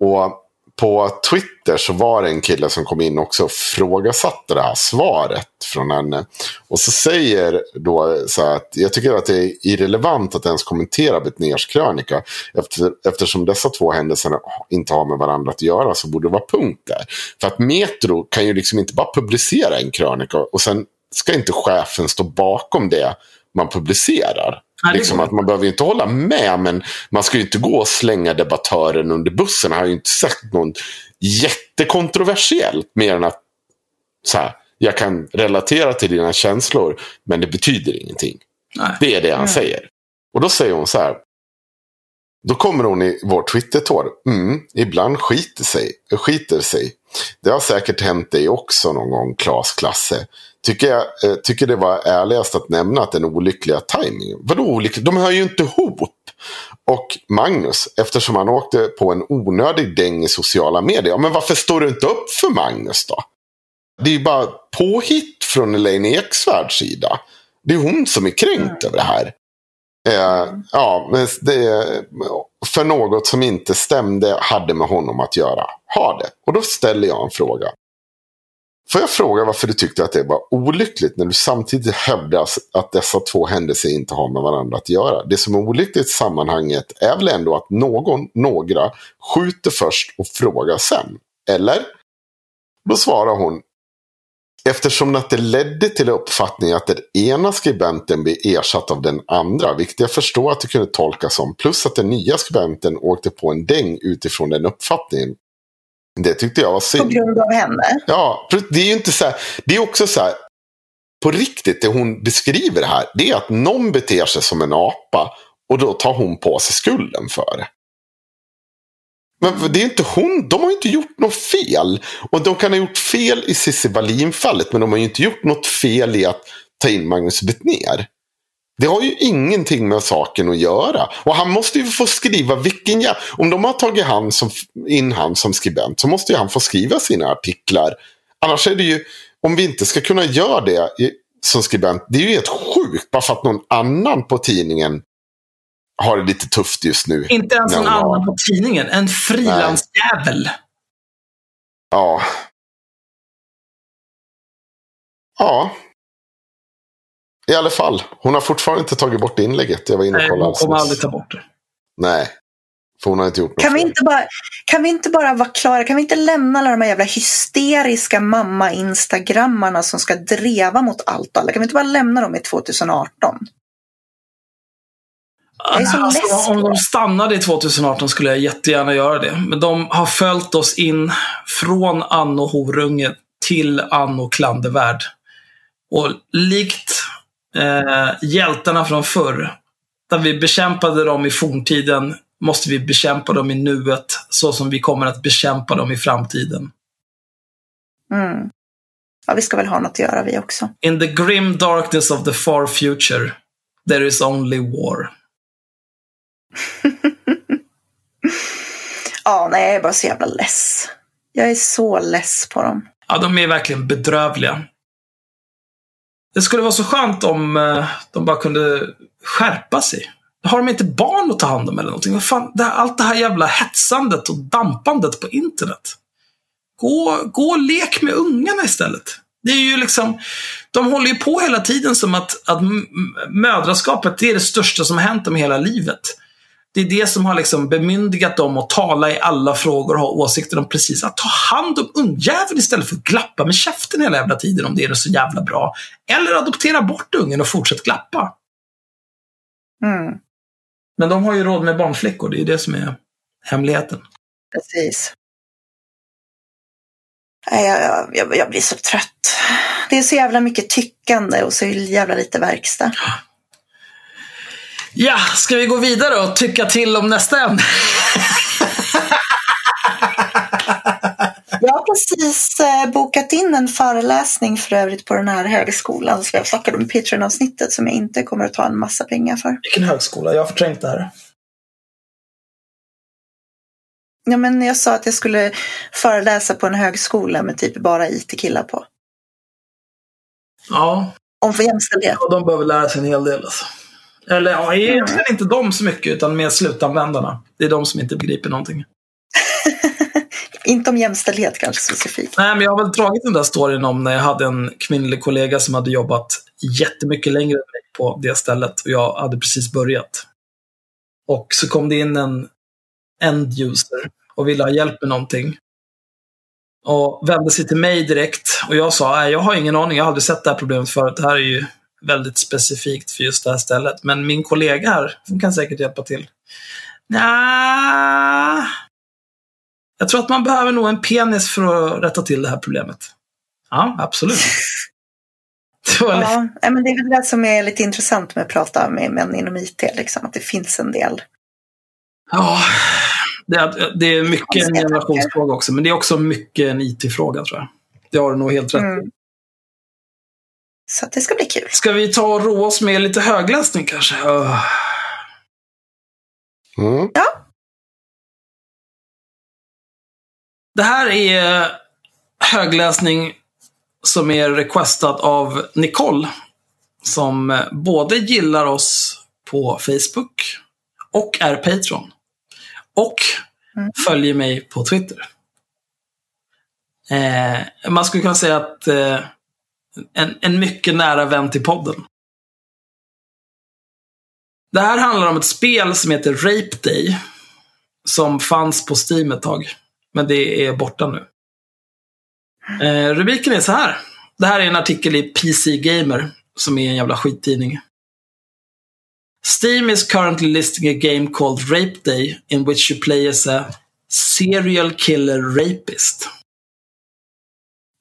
Och på Twitter så var det en kille som kom in också och frågasatte det här svaret från henne. Och så säger då så här att jag tycker att det är irrelevant att ens kommentera Betnérs krönika. Efter, eftersom dessa två händelser inte har med varandra att göra så borde det vara punkt där. För att Metro kan ju liksom inte bara publicera en krönika och sen ska inte chefen stå bakom det man publicerar. Nej, Liksom att man behöver inte hålla med, men man ska ju inte gå och slänga debattören under bussen. Han har ju inte sagt något jättekontroversiellt mer än att så här, jag kan relatera till dina känslor, men det betyder ingenting. Nej. Det är det han Mm. säger. Och då säger hon så här. Då kommer hon i vår Twitter-tår. Mm, ibland skiter sig, skiter sig. Det har säkert hänt dig också någon gång, Klas Klasse. Tycker, jag, eh, tycker det var ärligast att nämna att den olyckliga tajmingen. Vadå olycklig? De hör ju inte ihop. Och Magnus, eftersom han åkte på en onödig däng i sociala medier. Ja, men varför står du inte upp för Magnus då? Det är ju bara påhitt från Elaine Eksvärds sida. Det är hon som är kränkt över det här. Eh, ja, men det, för något som inte stämde hade med honom att göra. Har det. Och då ställer jag en fråga. Får jag fråga varför du tyckte att det var olyckligt när du samtidigt hävdar att dessa två händelser inte har med varandra att göra? Det som är olyckligt i sammanhanget är väl ändå att någon, några, skjuter först och frågar sen? Eller? Då svarar hon, Eftersom att det ledde till uppfattningen att den ena skribenten blir ersatt av den andra, vilket jag förstår att det kunde tolkas som, plus att den nya skribenten åkte på en däng utifrån den uppfattningen. Det tyckte jag var synd. På grund av henne? Ja, det är ju inte så här, det är också så här, på riktigt, det hon beskriver här, det är att någon beter sig som en apa och då tar hon på sig skulden för det. Men det är inte hon, de har ju inte gjort något fel. Och de kan ha gjort fel i Cissi Wallin-fallet, men de har ju inte gjort något fel i att ta in Magnus Bettner. Det har ju ingenting med saken att göra. Och han måste ju få skriva vilken ja Om de har tagit han som, in han som skribent så måste ju han få skriva sina artiklar. Annars är det ju, om vi inte ska kunna göra det som skribent, det är ju helt sjukt bara för att någon annan på tidningen har det lite tufft just nu. Inte ens någon annan på tidningen. En frilansjävel. Ja. Ja. I alla fall, hon har fortfarande inte tagit bort inlägget. Jag var inne och kollade. Nej, hon kommer aldrig ta bort det. Nej. För hon har inte gjort något kan vi inte, bara, kan vi inte bara vara klara? Kan vi inte lämna alla de här jävla hysteriska mamma-instagrammarna som ska dreva mot allt alla? Kan vi inte bara lämna dem i 2018? Jag är så alltså, om de stannade i 2018 skulle jag jättegärna göra det. Men de har följt oss in från Anno Horunge till Anno Klandervärd. Och likt eh, hjältarna från förr, där vi bekämpade dem i forntiden, måste vi bekämpa dem i nuet, så som vi kommer att bekämpa dem i framtiden. Mm. Ja, vi ska väl ha något att göra vi också. In the grim darkness of the far future, there is only war. ja, nej, jag är bara så jävla less. Jag är så less på dem. Ja, de är verkligen bedrövliga. Det skulle vara så skönt om eh, de bara kunde skärpa sig. Har de inte barn att ta hand om eller någonting? Vad fan, det här, allt det här jävla hetsandet och dampandet på internet. Gå, gå och lek med ungarna istället. Det är ju liksom, de håller ju på hela tiden som att, att mödraskapet det är det största som har hänt dem hela livet. Det är det som har liksom bemyndigat dem att tala i alla frågor och ha åsikter om precis. Att ta hand om ungjäveln istället för att glappa med käften hela jävla tiden om det är så jävla bra. Eller adoptera bort ungen och fortsätt glappa. Mm. Men de har ju råd med barnflickor. Det är det som är hemligheten. Precis. Jag, jag, jag, blir så trött. Det är så jävla mycket tyckande och så jävla lite verkstad. Ja, ska vi gå vidare och tycka till om nästa ämne? Jag har precis eh, bokat in en föreläsning för övrigt på den här högskolan som jag snackade om i Patreon-avsnittet som jag inte kommer att ta en massa pengar för. Vilken högskola? Jag har förträngt det här. Ja, men jag sa att jag skulle föreläsa på en högskola med typ bara IT-killar på. Ja. Om för jämställdhet. Ja, de behöver lära sig en hel del alltså. Eller ja, egentligen inte de så mycket, utan mer slutanvändarna. Det är de som inte begriper någonting. inte om jämställdhet kanske specifikt. Nej, men jag har väl dragit den där storyn om när jag hade en kvinnlig kollega som hade jobbat jättemycket längre än mig på det stället och jag hade precis börjat. Och så kom det in en end user och ville ha hjälp med någonting. Och vände sig till mig direkt och jag sa, nej jag har ingen aning, jag har aldrig sett det här problemet förut. Det här är ju väldigt specifikt för just det här stället. Men min kollega här, hon kan säkert hjälpa till. Nja, jag tror att man behöver nog en penis för att rätta till det här problemet. Ja, absolut. ja, men det är väl det som är lite intressant med att prata med män inom IT, liksom, att det finns en del. Ja, det är, det är mycket en generationsfråga också, men det är också mycket en IT-fråga tror jag. Det har du nog helt rätt mm. Så det ska bli kul. Ska vi ta och roa oss med lite högläsning kanske? Uh. Mm. Ja. Det här är högläsning som är requestad av Nicole. Som både gillar oss på Facebook och är Patreon. Och mm. följer mig på Twitter. Eh, man skulle kunna säga att eh, en, en mycket nära vän till podden. Det här handlar om ett spel som heter Rape Day. Som fanns på Steam ett tag. Men det är borta nu. Eh, rubriken är så här. Det här är en artikel i PC Gamer, som är en jävla skittidning. Steam is currently listing a game called Rape Day in which you play as a serial killer rapist.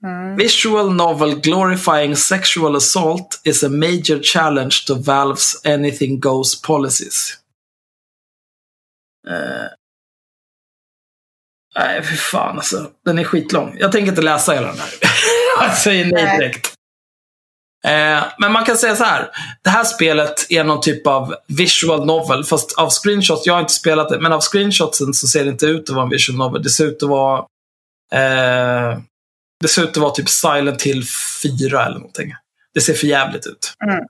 Mm. Visual novel glorifying sexual assault is a major challenge to Valves anything goes policies. Eh. Nej, för fan alltså. Den är skitlång. Jag tänker inte läsa hela den här. Jag säger nej Nej. direkt. Eh, men man kan säga så här. Det här spelet är någon typ av visual novel. Fast av screenshots, jag har inte spelat det, men av screenshotsen så ser det inte ut att vara en visual novel. Det ser ut att vara eh, det ser ut att vara typ Silent Hill 4 eller någonting. Det ser för jävligt ut. Mm.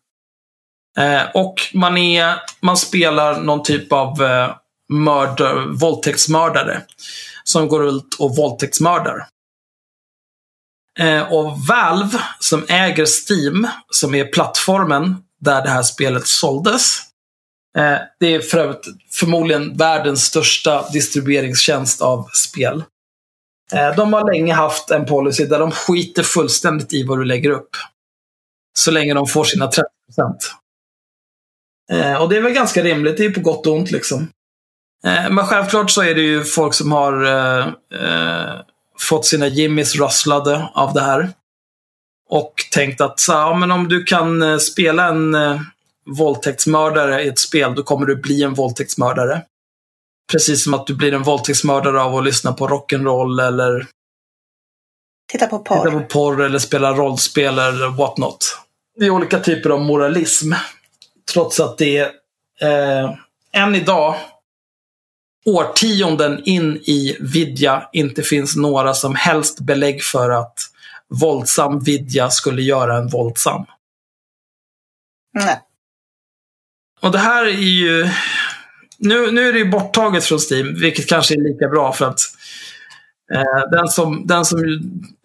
Eh, och man, är, man spelar någon typ av eh, mördar, våldtäktsmördare. Som går ut och våldtäktsmördar. Eh, och Valve, som äger Steam, som är plattformen där det här spelet såldes. Eh, det är för övrigt förmodligen världens största distribueringstjänst av spel. Eh, de har länge haft en policy där de skiter fullständigt i vad du lägger upp. Så länge de får sina 30 procent. Eh, och det är väl ganska rimligt, det är på gott och ont liksom. Eh, men självklart så är det ju folk som har eh, fått sina jimmies russlade av det här. Och tänkt att så, ja, men om du kan spela en eh, våldtäktsmördare i ett spel, då kommer du bli en våldtäktsmördare. Precis som att du blir en våldtäktsmördare av att lyssna på rock'n'roll eller Titta på porr. titta på porr eller spela rollspel eller what not. Det är olika typer av moralism. Trots att det är eh, än idag, årtionden in i vidja, inte finns några som helst belägg för att våldsam vidja skulle göra en våldsam. Nej. Och det här är ju... Nu, nu är det ju borttaget från Steam, vilket kanske är lika bra för att eh, den, som, den som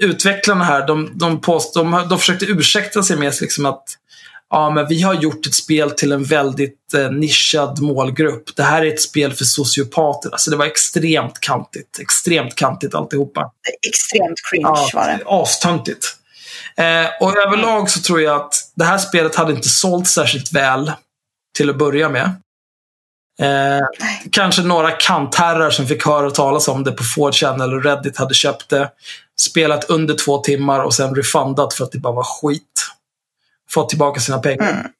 utvecklarna här, de, de, påst, de, de försökte ursäkta sig med liksom att ja, men vi har gjort ett spel till en väldigt eh, nischad målgrupp. Det här är ett spel för sociopater. Alltså det var extremt kantigt. Extremt kantigt alltihopa. Extremt cringe var det. Astöntigt. Eh, och överlag så tror jag att det här spelet hade inte sålt särskilt väl till att börja med. Eh, kanske några kantherrar som fick höra talas om det på 4chan eller Reddit hade köpt det. Spelat under två timmar och sen refundat för att det bara var skit. Fått tillbaka sina pengar. Mm.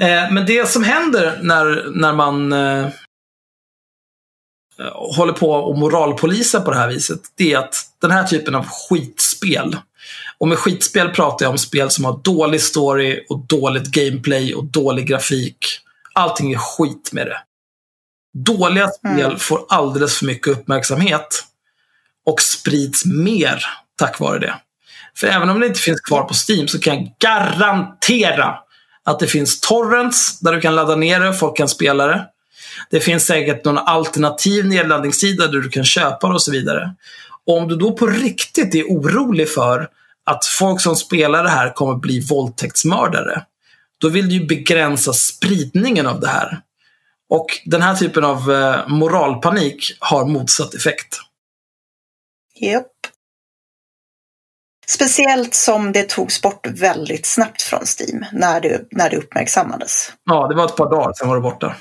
Eh, men det som händer när, när man eh, håller på och moralpolisa på det här viset, det är att den här typen av skitspel, och med skitspel pratar jag om spel som har dålig story och dåligt gameplay och dålig grafik. Allting är skit med det. Dåliga spel Mm. får alldeles för mycket uppmärksamhet och sprids mer tack vare det. För även om det inte finns kvar på Steam så kan jag garantera att det finns torrents där du kan ladda ner det och folk kan spela det. Det finns säkert någon alternativ nedladdningssida där du kan köpa det och så vidare. Och om du då på riktigt är orolig för att folk som spelar det här kommer bli våldtäktsmördare, då vill du ju begränsa spridningen av det här. Och den här typen av eh, moralpanik har motsatt effekt. Japp. Speciellt som det togs bort väldigt snabbt från Steam när det, när det uppmärksammades. Ja, det var ett par dagar, sen var det borta.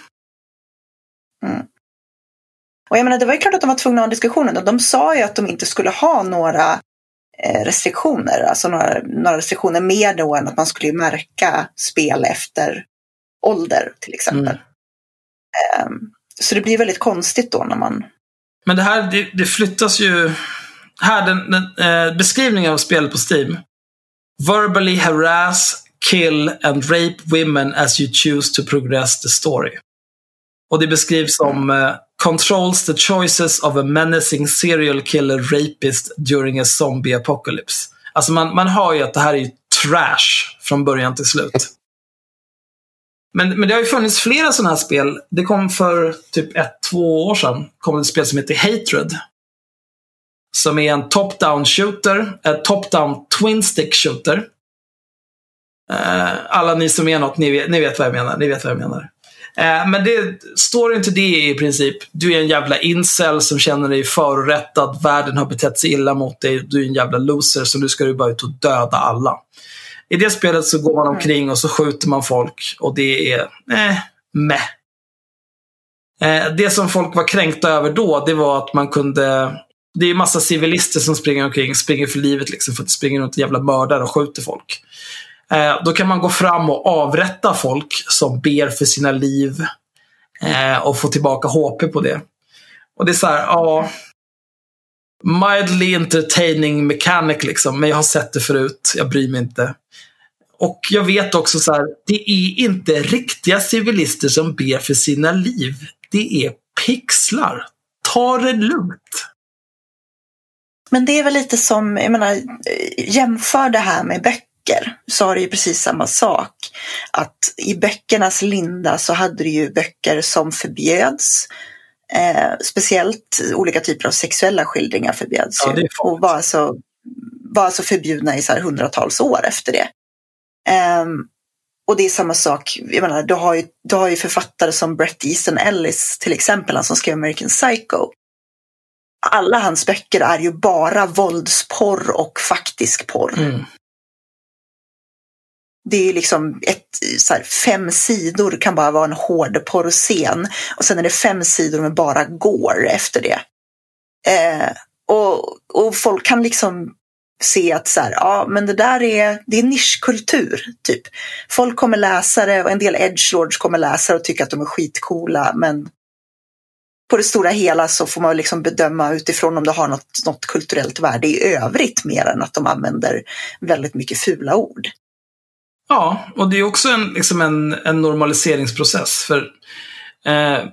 Och jag menar, det var ju klart att de var tvungna att ha en diskussion. De sa ju att de inte skulle ha några restriktioner, alltså några, några restriktioner mer då än att man skulle märka spel efter ålder till exempel. Mm. Ehm, så det blir väldigt konstigt då när man... Men det här, det, det flyttas ju... Här, den, den eh, beskrivningen av spelet på Steam. Verbally harass, kill and rape women as you choose to progress the story. Och det beskrivs som eh, controls the choices of a menacing serial killer rapist during a zombie apocalypse. Alltså man, man hör ju att det här är ju trash från början till slut. Men, men det har ju funnits flera sådana här spel. Det kom för typ ett, två år sedan kom ett spel som heter Hatred. som är en top-down shooter, en top-down twin stick shooter. Eh, alla ni som är något, ni vet, ni vet vad jag menar. Ni vet vad jag menar. Eh, men det, storyn till det i princip, du är en jävla incel som känner dig förorättad, världen har betett sig illa mot dig, du är en jävla loser, så nu ska du bara ut och döda alla. I det spelet så går man omkring och så skjuter man folk och det är, eh, meh. Eh, det som folk var kränkta över då, det var att man kunde det är massa civilister som springer omkring, springer för livet liksom för att det springer runt jävla mördare och skjuter folk. Eh, då kan man gå fram och avrätta folk som ber för sina liv eh, och få tillbaka HP på det. Och det är så här, ja. Mildly entertaining mechanic liksom, men jag har sett det förut. Jag bryr mig inte. Och jag vet också så här, det är inte riktiga civilister som ber för sina liv. Det är pixlar. Ta det lugnt. Men det är väl lite som, jag menar, jämför det här med böcker så har det ju precis samma sak. Att i böckernas linda så hade du ju böcker som förbjöds. Eh, speciellt olika typer av sexuella skildringar förbjöds Ja, ju. och var alltså, var alltså förbjudna i så hundratals år efter det. Ehm, och det är samma sak, jag menar, du har ju, du har ju författare som Bret Easton Ellis till exempel, han som skrev American Psycho. Alla hans böcker är ju bara våldsporr och faktisk porr. Mm. Det är liksom ett, så här, fem sidor kan bara vara en hård porrscen och sen är det fem sidor med bara går efter det. Eh, och, och folk kan liksom se att så här, ja, men det där är, det är nischkultur. Typ. Folk kommer läsa det och en del edgelords kommer läsa det och tycka att de är skitcoola. Men på det stora hela så får man liksom bedöma utifrån om det har något, något kulturellt värde i övrigt mer än att de använder väldigt mycket fula ord. Ja, och det är också en, liksom en, en normaliseringsprocess. För eh,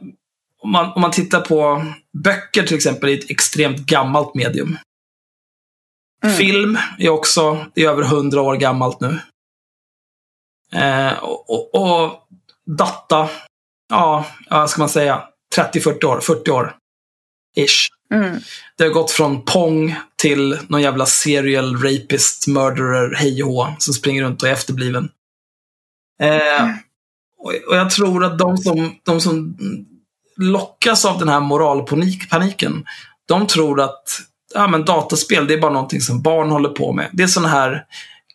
om, man, om man tittar på böcker till exempel, i ett extremt gammalt medium. Mm. Film är också det är över hundra år gammalt nu. Eh, och, och, och data, ja, ja, vad ska man säga, 30-40 år, 40 år. Ish. Mm. Det har gått från Pong till någon jävla serial rapist, murderer, hej och som springer runt och är efterbliven. Eh, och, och jag tror att de som, de som lockas av den här moralpaniken, de tror att ja, men dataspel, det är bara någonting som barn håller på med. Det är sådana här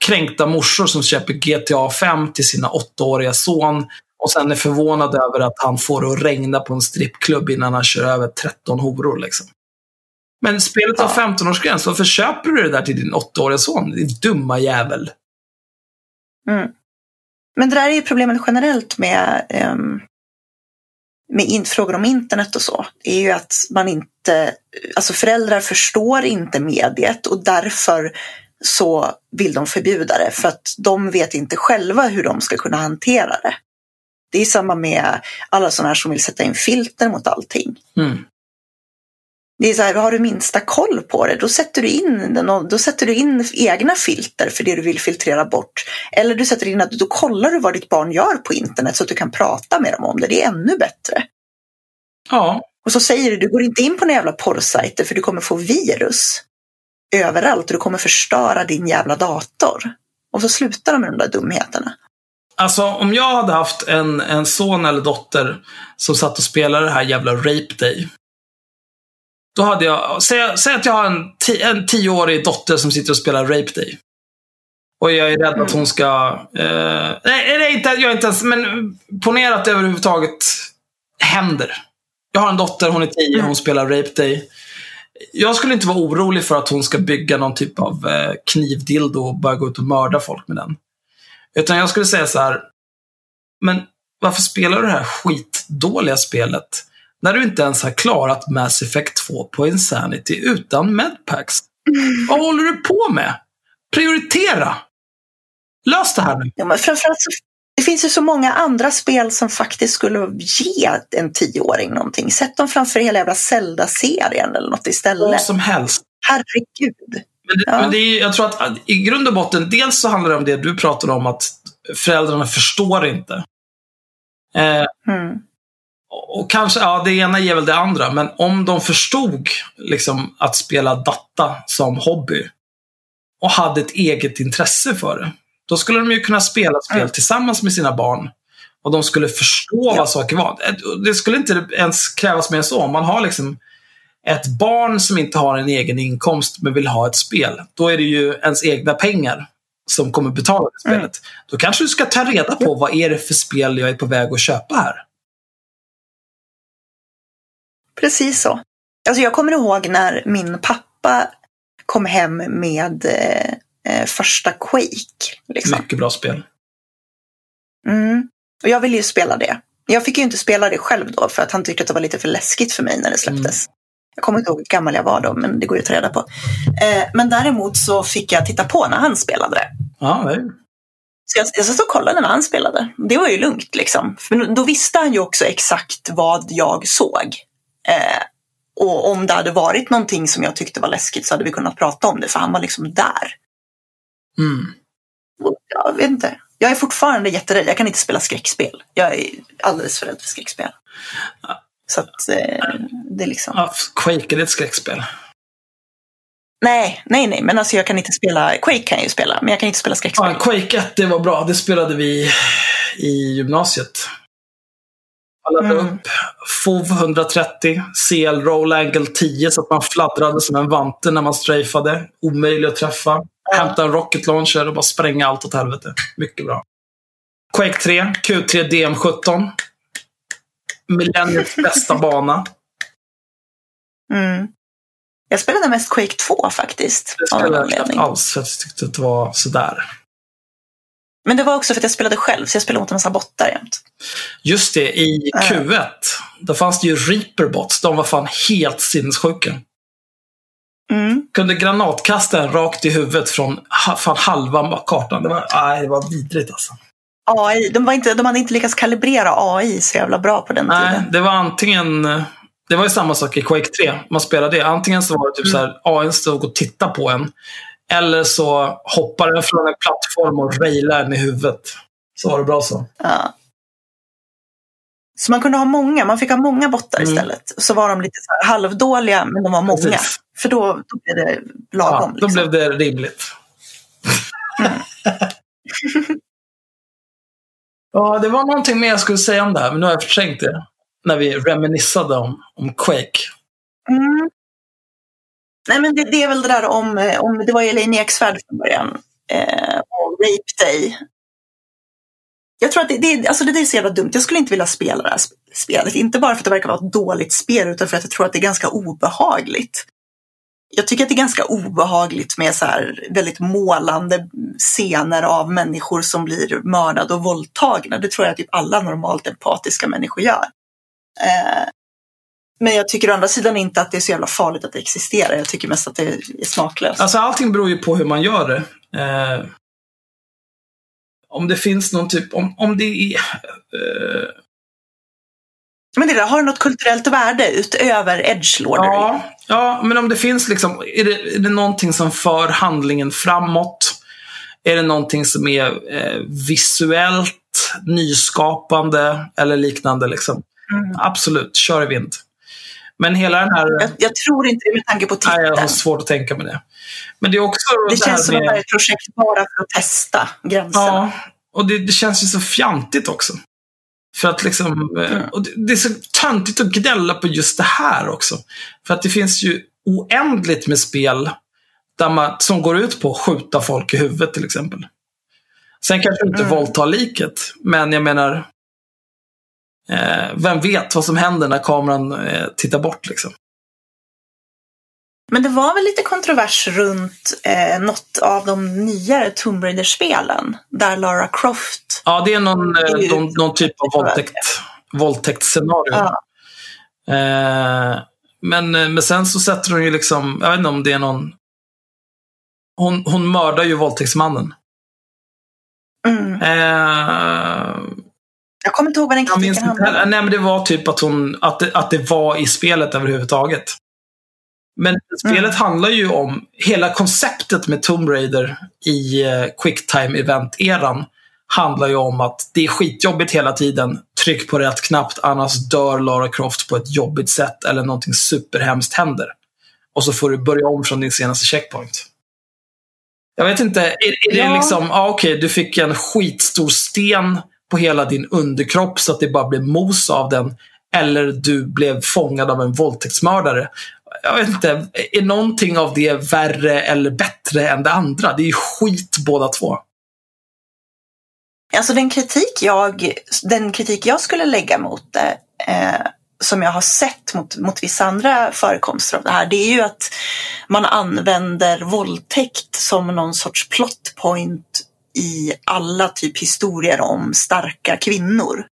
kränkta morsor som köper GTA 5 till sina åttaåriga son och sen är förvånade över att han får det att regna på en strippklubb innan han kör över 13 horor. Liksom. Men spelet har 15-årsgräns. Varför köper du det där till din åttaåriga son? Din dumma jävel. Mm. Men det där är ju problemet generellt med, ehm, med in, frågor om internet och så. Det är ju att man inte, alltså föräldrar förstår inte mediet och därför så vill de förbjuda det för att de vet inte själva hur de ska kunna hantera det. Det är samma med alla sådana här som vill sätta in filter mot allting. Mm. Det är så här, har du minsta koll på det, då sätter du in, den- då sätter du in egna filter för det du vill filtrera bort. Eller du sätter in att då kollar du vad ditt barn gör på internet så att du kan prata med dem om det. Det är ännu bättre. Ja, Och så säger du, du går inte in på några jävla porrsajter för du kommer få virus överallt och du kommer förstöra din jävla dator. Och så slutar de med de där dumheterna. Alltså, om jag hade haft en, en son eller dotter som satt och spelade det här jävla Rape Day. Då hade jag, säg, säg att jag har en, ti, en tioårig dotter som sitter och spelar Rape Day. Och jag är rädd att hon ska... Eh, nej, nej, inte, jag är inte ens... Men ponera att det överhuvudtaget händer. Jag har en dotter, hon är tio, hon spelar Rape Day. Jag skulle inte vara orolig för att hon ska bygga någon typ av eh, knivdildo och börja gå ut och mörda folk med den. Utan jag skulle säga så här. Men varför spelar du det här skitdåliga spelet? När du inte ens har klarat Mass Effect 2 på Insanity utan medpacks. Vad håller du på med? Prioritera! Lös det här nu. Ja, men framförallt så, det finns ju så många andra spel som faktiskt skulle ge en tioåring någonting. Sätt dem framför hela jävla Zelda-serien eller något Vad istället. som helst. Herregud. Men det, Ja. men det är, jag tror att i grund och botten, dels så handlar det om det du pratar om, att föräldrarna förstår inte. Eh, Mm. Och kanske, ja det ena ger väl det andra, men om de förstod liksom att spela data som hobby och hade ett eget intresse för det. Då skulle de ju kunna spela spel Mm. tillsammans med sina barn. Och de skulle förstå Ja. vad saker var. Det skulle inte ens krävas mer än så. Om man har liksom ett barn som inte har en egen inkomst men vill ha ett spel. Då är det ju ens egna pengar som kommer betala det Mm. spelet. Då kanske du ska ta reda på vad är det för spel jag är på väg att köpa här. Precis så. Alltså jag kommer ihåg när min pappa kom hem med eh, första Quake. Liksom. Mycket bra spel. Mm. Och jag ville ju spela det. Jag fick ju inte spela det själv då för att han tyckte att det var lite för läskigt för mig när det släpptes. Jag kommer inte ihåg hur gammal jag var då, men det går ju att ta reda på. Eh, men däremot så fick jag titta på när han spelade det. Ja, det Så jag, jag satt och kollade när han spelade. Det var ju lugnt liksom. För då visste han ju också exakt vad jag såg. Eh, och om det hade varit någonting som jag tyckte var läskigt så hade vi kunnat prata om det, för han var liksom där. mm. Jag vet inte. Jag är fortfarande jätterädd. Jag kan inte spela skräckspel. Jag är alldeles för rädd för skräckspel. Så att eh, det är liksom... ja, Quake är det ett skräckspel. Nej, nej, nej. Men alltså jag kan inte spela... Quake kan jag ju spela, men jag kan inte spela skräckspel. Ja, Quake 1, det var bra. Det spelade vi i gymnasiet. Jag laddade Mm. upp FOV 130, CL Roll Angle 10 så att man fladdrade som en vante när man strafade. Omöjlig att träffa. Hämta en rocket launcher och bara spränga allt åt helvete. Mycket bra. Quake 3, Q3 DM17. Millenniets bästa bana. Mm. Jag spelade mest Quake 2 faktiskt. Det spelade jag knappt alls för jag tyckte att det var sådär. Men det var också för att jag spelade själv, så jag spelade mot en massa bottar jämt. Just det, i Ja. Q1. Där fanns det ju Reaperbots. De var fan helt sinnessjuka. Mm. Kunde granatkasta en rakt i huvudet från fan halva kartan. Det var, nej, det var vidrigt alltså. AI, de, var inte, de hade inte lyckats kalibrera AI så jävla bra på den Nej, tiden. det var antingen... Det var ju samma sak i Quake 3. Man spelade det. Antingen så var det typ så här, AI stod och tittade på en. Eller så hoppade den från en plattform och railade en i huvudet. Så var det bra så. Ja. Så man kunde ha många, man fick ha många bottar Mm. istället. Så var de lite halvdåliga, men de var många. Precis. För då, då blev det lagom. Ja, då liksom. blev det rimligt. ja, det var någonting mer jag skulle säga om det här, men nu har jag förträngt det. När vi reminissade om, om Quake. Mm. Nej, men det, det är väl det där om, eh, om det var Elaine Eksvärd från början. Eh, och Rape Day. Jag tror att det, det, alltså det är så jävla dumt. Jag skulle inte vilja spela det här spelet. Inte bara för att det verkar vara ett dåligt spel, utan för att jag tror att det är ganska obehagligt. Jag tycker att det är ganska obehagligt med så här väldigt målande scener av människor som blir mördade och våldtagna. Det tror jag typ alla normalt empatiska människor gör. Eh, men jag tycker å andra sidan inte att det är så jävla farligt att det existerar. Jag tycker mest att det är smaklöst. Alltså allting beror ju på hur man gör det. Eh, om det finns någon typ, om, om det är... Eh, Men det där, har något kulturellt värde utöver edgelordery? ja, ja, men om det finns liksom, är det, är det någonting som för handlingen framåt? Är det någonting som är eh, visuellt nyskapande eller liknande? Liksom? Mm. Absolut, kör i vind. Men hela den här... Jag, jag tror inte det med tanke på Nej, jag titeln. har svårt att tänka mig det. Men det är också Det det känns som att med... det här är ett projekt bara för att testa gränserna. Ja, och det, det känns ju så fjantigt också. För att liksom, eh, Mm. och det, det är så töntigt att gnälla på just det här också. För att det finns ju oändligt med spel där man, som går ut på att skjuta folk i huvudet till exempel. Sen kanske inte Mm. våldtar liket, men jag menar, vem vet vad som händer när kameran eh, tittar bort liksom. Men det var väl lite kontrovers runt eh, något av de nyare Tomb Raider-spelen. Där Lara Croft... Ja, det är någon, är eh, någon, någon typ av våldtäkt, våldtäktsscenario. Ja. Eh, men, eh, men sen så sätter hon ju liksom, jag vet inte om det är någon... Hon, hon mördar ju våldtäktsmannen. Mm. Eh, Jag kommer inte ihåg vad den kritiken handlade om. Nej, men det var typ att, hon, att, det, att det var i spelet överhuvudtaget. Men spelet Mm. handlar ju om, hela konceptet med Tomb Raider i eh, Quicktime Event-eran handlar ju om att det är skitjobbigt hela tiden. Tryck på rätt knapp, annars dör Lara Croft på ett jobbigt sätt eller någonting superhemskt händer. Och så får du börja om från din senaste checkpoint. Jag vet inte, är, är Ja. det liksom, ah, okej, du fick en skitstor sten på hela din underkropp så att det bara blev mos av den. Eller du blev fångad av en våldtäktsmördare. Jag vet inte, är någonting av det värre eller bättre än det andra? Det är ju skit båda två. Alltså den kritik jag, den kritik jag skulle lägga mot det, eh, som jag har sett mot, mot vissa andra förekomster av det här, det är ju att man använder våldtäkt som någon sorts plot point i alla typ historier om starka kvinnor.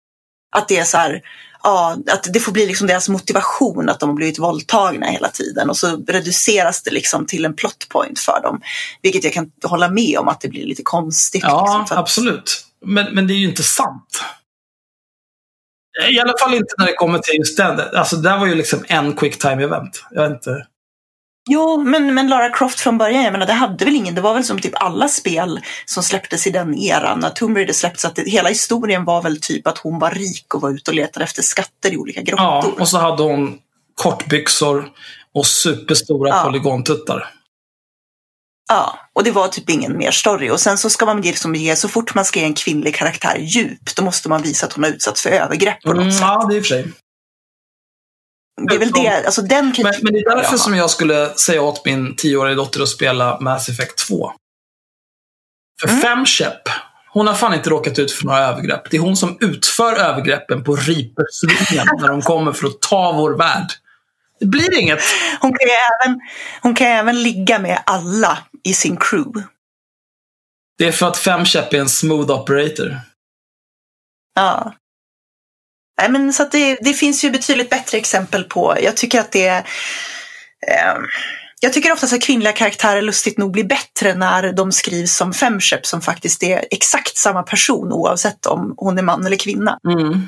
Att det är så här, ja, att det får bli liksom deras motivation att de har blivit våldtagna hela tiden och så reduceras det liksom till en plot point för dem. Vilket jag kan hålla med om att det blir lite konstigt. Ja, liksom, för absolut. Men, men det är ju inte sant. I alla fall inte när det kommer till just den. Alltså, det där var ju liksom en quick time event. Jag inte. Jo, men, men Lara Croft från början, jag menar, det hade väl ingen, det var väl som typ alla spel som släpptes i den eran, när Tomb Raider släpptes, att det, hela historien var väl typ att hon var rik och var ute och letade efter skatter i olika grottor. Ja, och så hade hon kortbyxor och superstora Ja. polygontuttar. Ja, och det var typ ingen mer story. Och sen så ska man liksom ge, så fort man ska ge en kvinnlig karaktär djup, då måste man visa att hon har utsatts för övergrepp på något Mm, sätt. ja, det är i och för sig. Det är väl det, alltså den Men, kritiken. men det är därför som jag skulle säga åt min tioåriga dotter att spela Mass Effect 2. För Mm. Femshep, hon har fan inte råkat ut för några övergrepp. Det är hon som utför övergreppen på Reapersvingen när de kommer för att ta vår värld. Det blir inget. Hon kan ju även, hon kan även ligga med alla i sin crew. Det är för att Femshep är en smooth operator. Ja. Nej, men så det, det finns ju betydligt bättre exempel på, jag tycker att det är eh, jag tycker oftast att kvinnliga karaktärer lustigt nog blir bättre när de skrivs som femshep som faktiskt är exakt samma person oavsett om hon är man eller kvinna. Mm.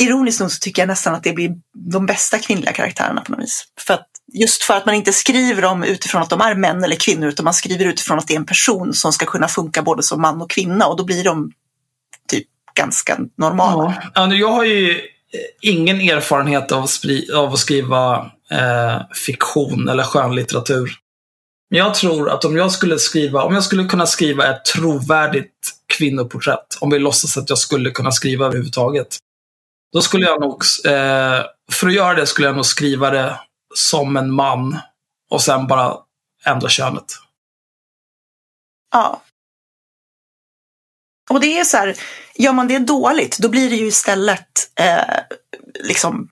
Ironiskt nog så tycker jag nästan att det blir de bästa kvinnliga karaktärerna på något vis. För att, just för att man inte skriver dem utifrån att de är män eller kvinnor utan man skriver utifrån att det är en person som ska kunna funka både som man och kvinna och då blir de ganska normala. Ja. Jag har ju eh, ingen erfarenhet av, av att skriva eh, fiktion eller skönlitteratur. Men jag tror att om jag skulle skriva, om jag skulle kunna skriva ett trovärdigt kvinnoporträtt, om vi låtsas att jag skulle kunna skriva överhuvudtaget. Då skulle jag nog, eh, för att göra det skulle jag nog skriva det som en man och sen bara ändra könet. Ja. Och det är så här, gör man det dåligt, då blir det ju istället eh, liksom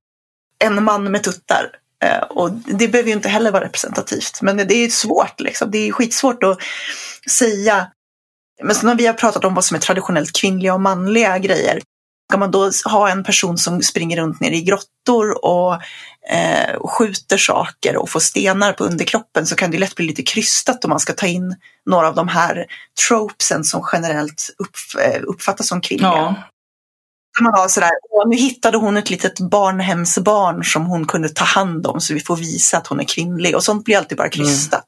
en man med tuttar. Eh, och det behöver ju inte heller vara representativt. Men det är ju svårt, liksom. det är skitsvårt att säga. Men när vi har pratat om vad som är traditionellt kvinnliga och manliga grejer, ska man då ha en person som springer runt nere i grottor och eh, skjuter saker och får stenar på underkroppen så kan det lätt bli lite krystat om man ska ta in några av de här tropesen som generellt eh, uppfattas som kvinnliga. Ja, man ha sådär, nu hittade hon ett litet barnhemsbarn som hon kunde ta hand om så vi får visa att hon är kvinnlig och sånt blir alltid bara krystat.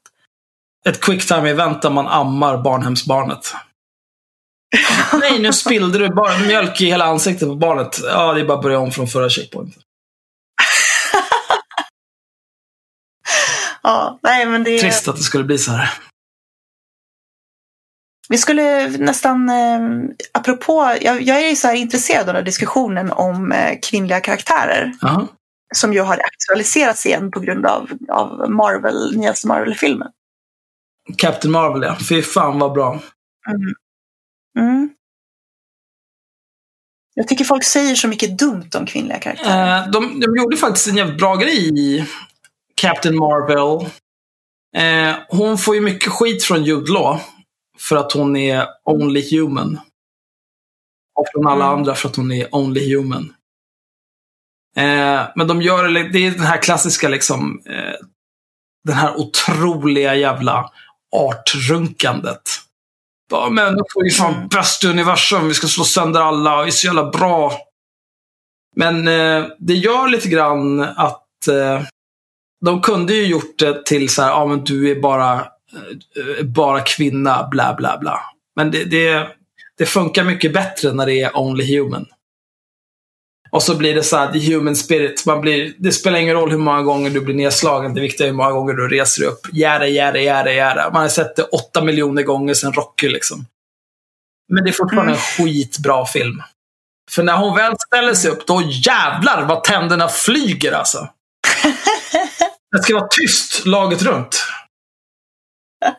ett quicktime-event där man ammar barnhemsbarnet. Nej, nu spillde du bara mjölk i hela ansiktet på barnet. Ja, det är bara att börja om från förra checkpointen. Ja, nej men det Trist att det skulle bli så här. Vi skulle nästan, eh, apropå, jag, jag är så här intresserad av den diskussionen om eh, kvinnliga karaktärer Jaha. som ju har aktualiserats igen på grund av, av Marvel, nyaste Marvel-filmen. Captain Marvel, ja. Fy fan vad bra. Mm. Jag tycker folk säger så mycket dumt om kvinnliga karaktärer. Eh, de, de gjorde faktiskt en jävligt bra grej i Captain Marvel. Eh, hon får ju mycket skit från Jude Law för att hon är only human. Och från alla Mm. andra för att hon är only human. Eh, men de gör det är den här klassiska liksom eh, den här otroliga jävla artrunkandet. Bara, människor är fan Mm. bäst i universum, vi ska slå sönder alla, vi är så jävla bra. Men eh, det gör lite grann att eh, de kunde ju gjort det till så här, ja men du är bara, eh, bara kvinna, bla bla bla. Men det, det, Det funkar mycket bättre när det är Only Human. Och så blir det så här, the human spirit. Man blir, det spelar ingen roll hur många gånger du blir nedslagen. Det viktiga är hur många gånger du reser dig upp. Jära, jära, jära, jära. Man har sett det åtta miljoner gånger sedan Rocky liksom. Men det är fortfarande en skitbra film. För när hon väl ställer sig upp, då jävlar vad tänderna flyger alltså. Det ska vara tyst laget runt.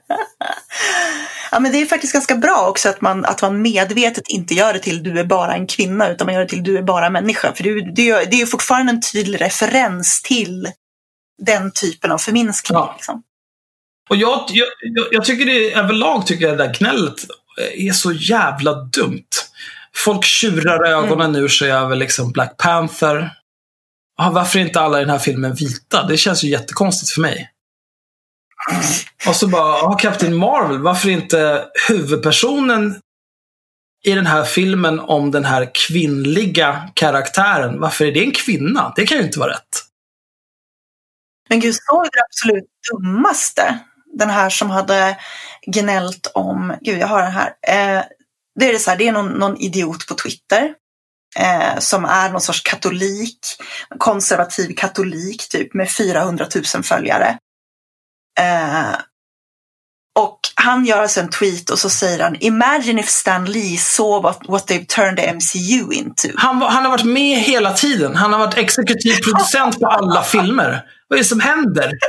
Ja, men det är faktiskt ganska bra också att man, att man medvetet inte gör det till du är bara en kvinna utan man gör det till du är bara människa. För det, det, det är fortfarande en tydlig referens till den typen av förminskning. Ja. Liksom. Och jag, jag, jag, tycker det överlag tycker jag det där gnället är så jävla dumt. Folk tjurar ögonen ur sig över liksom Black Panther. Ah, varför är inte alla i den här filmen vita? Det känns ju jättekonstigt för mig. Och så bara, ah, Captain Marvel, varför är inte huvudpersonen i den här filmen om den här kvinnliga karaktären, varför är det en kvinna? Det kan ju inte vara rätt. Men gud, såg du det absolut dummaste? Den här som hade gnällt om, gud jag har den här. Eh, det är det så här, det är någon, någon idiot på Twitter eh, som är någon sorts katolik, konservativ katolik typ med 400 000 följare. Eh, och han gör alltså en tweet och så säger han Imagine if Stan Lee saw what, what they've turned the MCU into. Han, han har varit med hela tiden. Han har varit exekutiv producent på alla filmer. Vad är det som händer?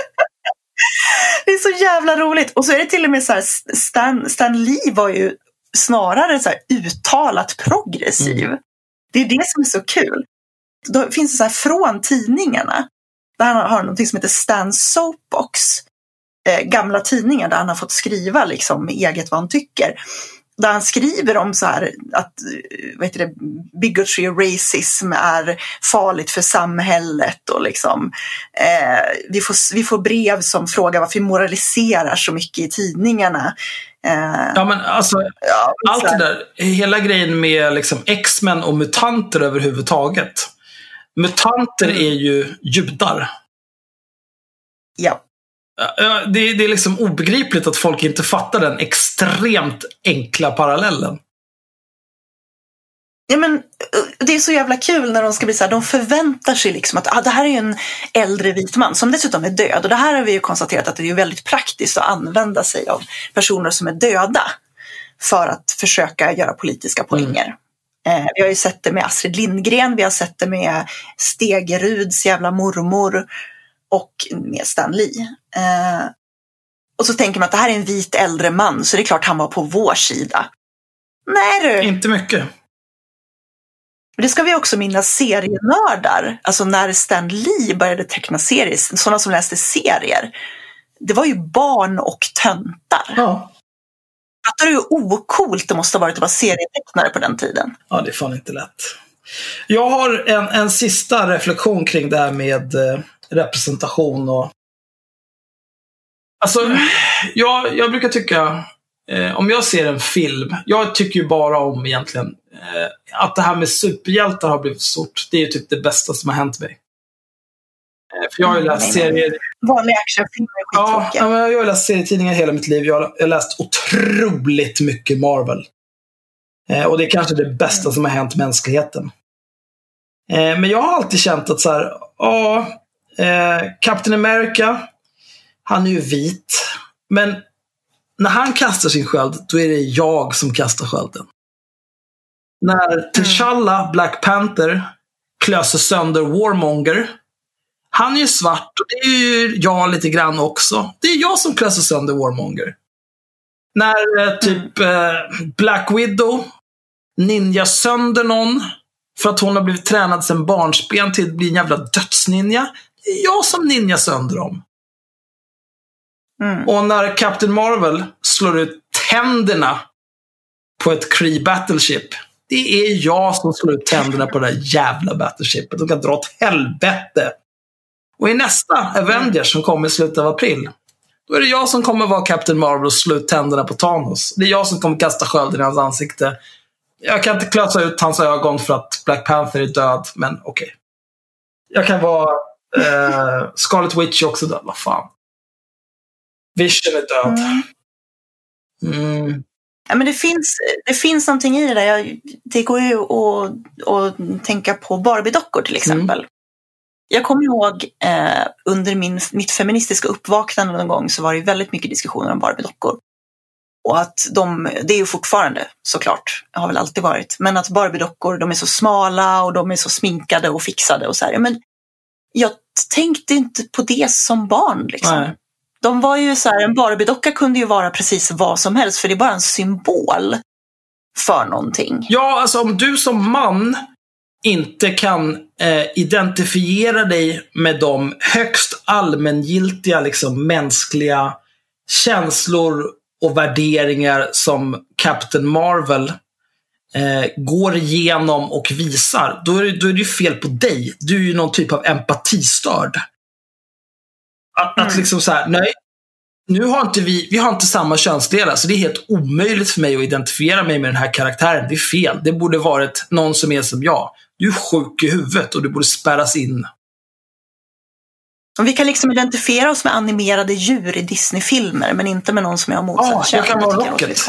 Det är så jävla roligt. Och så är det till och med så här, Stan, Stan Lee var ju snarare så uttalat progressiv. Det är det som är så kul. Då finns det så här från tidningarna. Där han har något som heter Stan Soapbox. Eh, gamla tidningar där han har fått skriva liksom eget vad han tycker. Där han skriver om så här att vad heter det, bigotry och racism är farligt för samhället och liksom eh, vi, får, vi får brev som frågar varför vi moraliserar så mycket i tidningarna. Eh, Ja, men alltså, ja, allt det där, hela grejen med liksom X-Men och mutanter överhuvudtaget. Mutanter Mm. är ju judar. Ja. Ja, Det, det är liksom obegripligt att folk inte fattar den extremt enkla parallellen. Ja, men, uh, det är så jävla kul när de ska bli så här, de förväntar sig liksom att ah, det här är ju en äldre vit man som dessutom är död. Och det här har vi ju konstaterat att det är väldigt praktiskt att använda sig av personer som är döda för att försöka göra politiska poänger. Eh, vi har ju sett det med Astrid Lindgren, vi har sett det med Stegeruds jävla mormor och med Stan Lee. Eh, och så tänker man att det här är en vit äldre man så det är klart han var på vår sida. Nej du! Inte mycket. Men det ska vi också minnas serienördar. Alltså när Stan Lee började teckna serier, sådana som läste serier. Det var ju barn och töntar. Ja. Fattar du hur ocoolt det måste ha varit att vara serietecknare på den tiden? ja, det är fan inte lätt. Jag har en, en sista reflektion kring det här med eh, representation och... Alltså, jag, jag brukar tycka, eh, om jag ser en film, jag tycker ju bara om egentligen eh, att det här med superhjältar har blivit stort. Det är ju typ det bästa som har hänt mig. Eh, för jag har ju Mm, läst serier Vanliga actionfilmer är Ja, jag har läst serietidningar hela mitt liv. Jag har, jag har läst otroligt mycket Marvel. Eh, och det är kanske det bästa som har hänt mänskligheten. Eh, men jag har alltid känt att så här, ja, eh, Captain America, han är ju vit. Men när han kastar sin sköld, då är det jag som kastar skölden. När T'Challa, Black Panther, klöser sönder Warmonger, han är ju svart och det är ju jag lite grann också. Det är jag som klöser sönder Warmonger. När eh, typ eh, Black Widow ninja sönder någon för att hon har blivit tränad sedan barnsben till att bli en jävla dödsninja. Jag som ninja sönder dem. Mm. Och när Captain Marvel slår ut tänderna på ett Kree Battleship. Det är jag som slår ut tänderna på det där jävla Battleshipet. De kan dra åt helvete. Och i nästa Avengers som kommer i slutet av april. Då är det jag som kommer vara Captain Marvel och slå ut tänderna på Thanos. Det är jag som kommer kasta skölden i hans ansikte. Jag kan inte klösa ut hans ögon för att Black Panther är död, men okej. Jag kan vara eh, Scarlet Witch är också död, vad fan. Vision är död. Mm. Mm. Ja, men det, finns, det finns någonting i det där. Jag, det går ju att, att tänka på Barbie-dockor till exempel. Mm. Jag kommer ihåg eh, under min, mitt feministiska uppvaknande någon gång så var det väldigt mycket diskussioner om Barbie-dockor. Och att de, det är ju fortfarande såklart, har väl alltid varit, men att Barbie-dockor de är så smala och de är så sminkade och fixade och så här. Men jag tänkte inte på det som barn. Liksom. De var ju så här, en Barbie-docka kunde ju vara precis vad som helst för det är bara en symbol för någonting. Ja, alltså om du som man inte kan eh, identifiera dig med de högst allmängiltiga liksom, mänskliga känslor och värderingar som Captain Marvel eh, går igenom och visar, då är, det, då är det ju fel på dig. Du är ju någon typ av empatistörd. Att, mm. att liksom så här, nej, nu har inte vi, vi har inte samma könsdelar, så det är helt omöjligt för mig att identifiera mig med den här karaktären. Det är fel. Det borde varit någon som är som jag. Du är sjuk i huvudet och du borde spärras in. Och vi kan liksom identifiera oss med animerade djur i Disney-filmer, men inte med någon som är av motsatt kön. Ja, jag kan vara Rocket.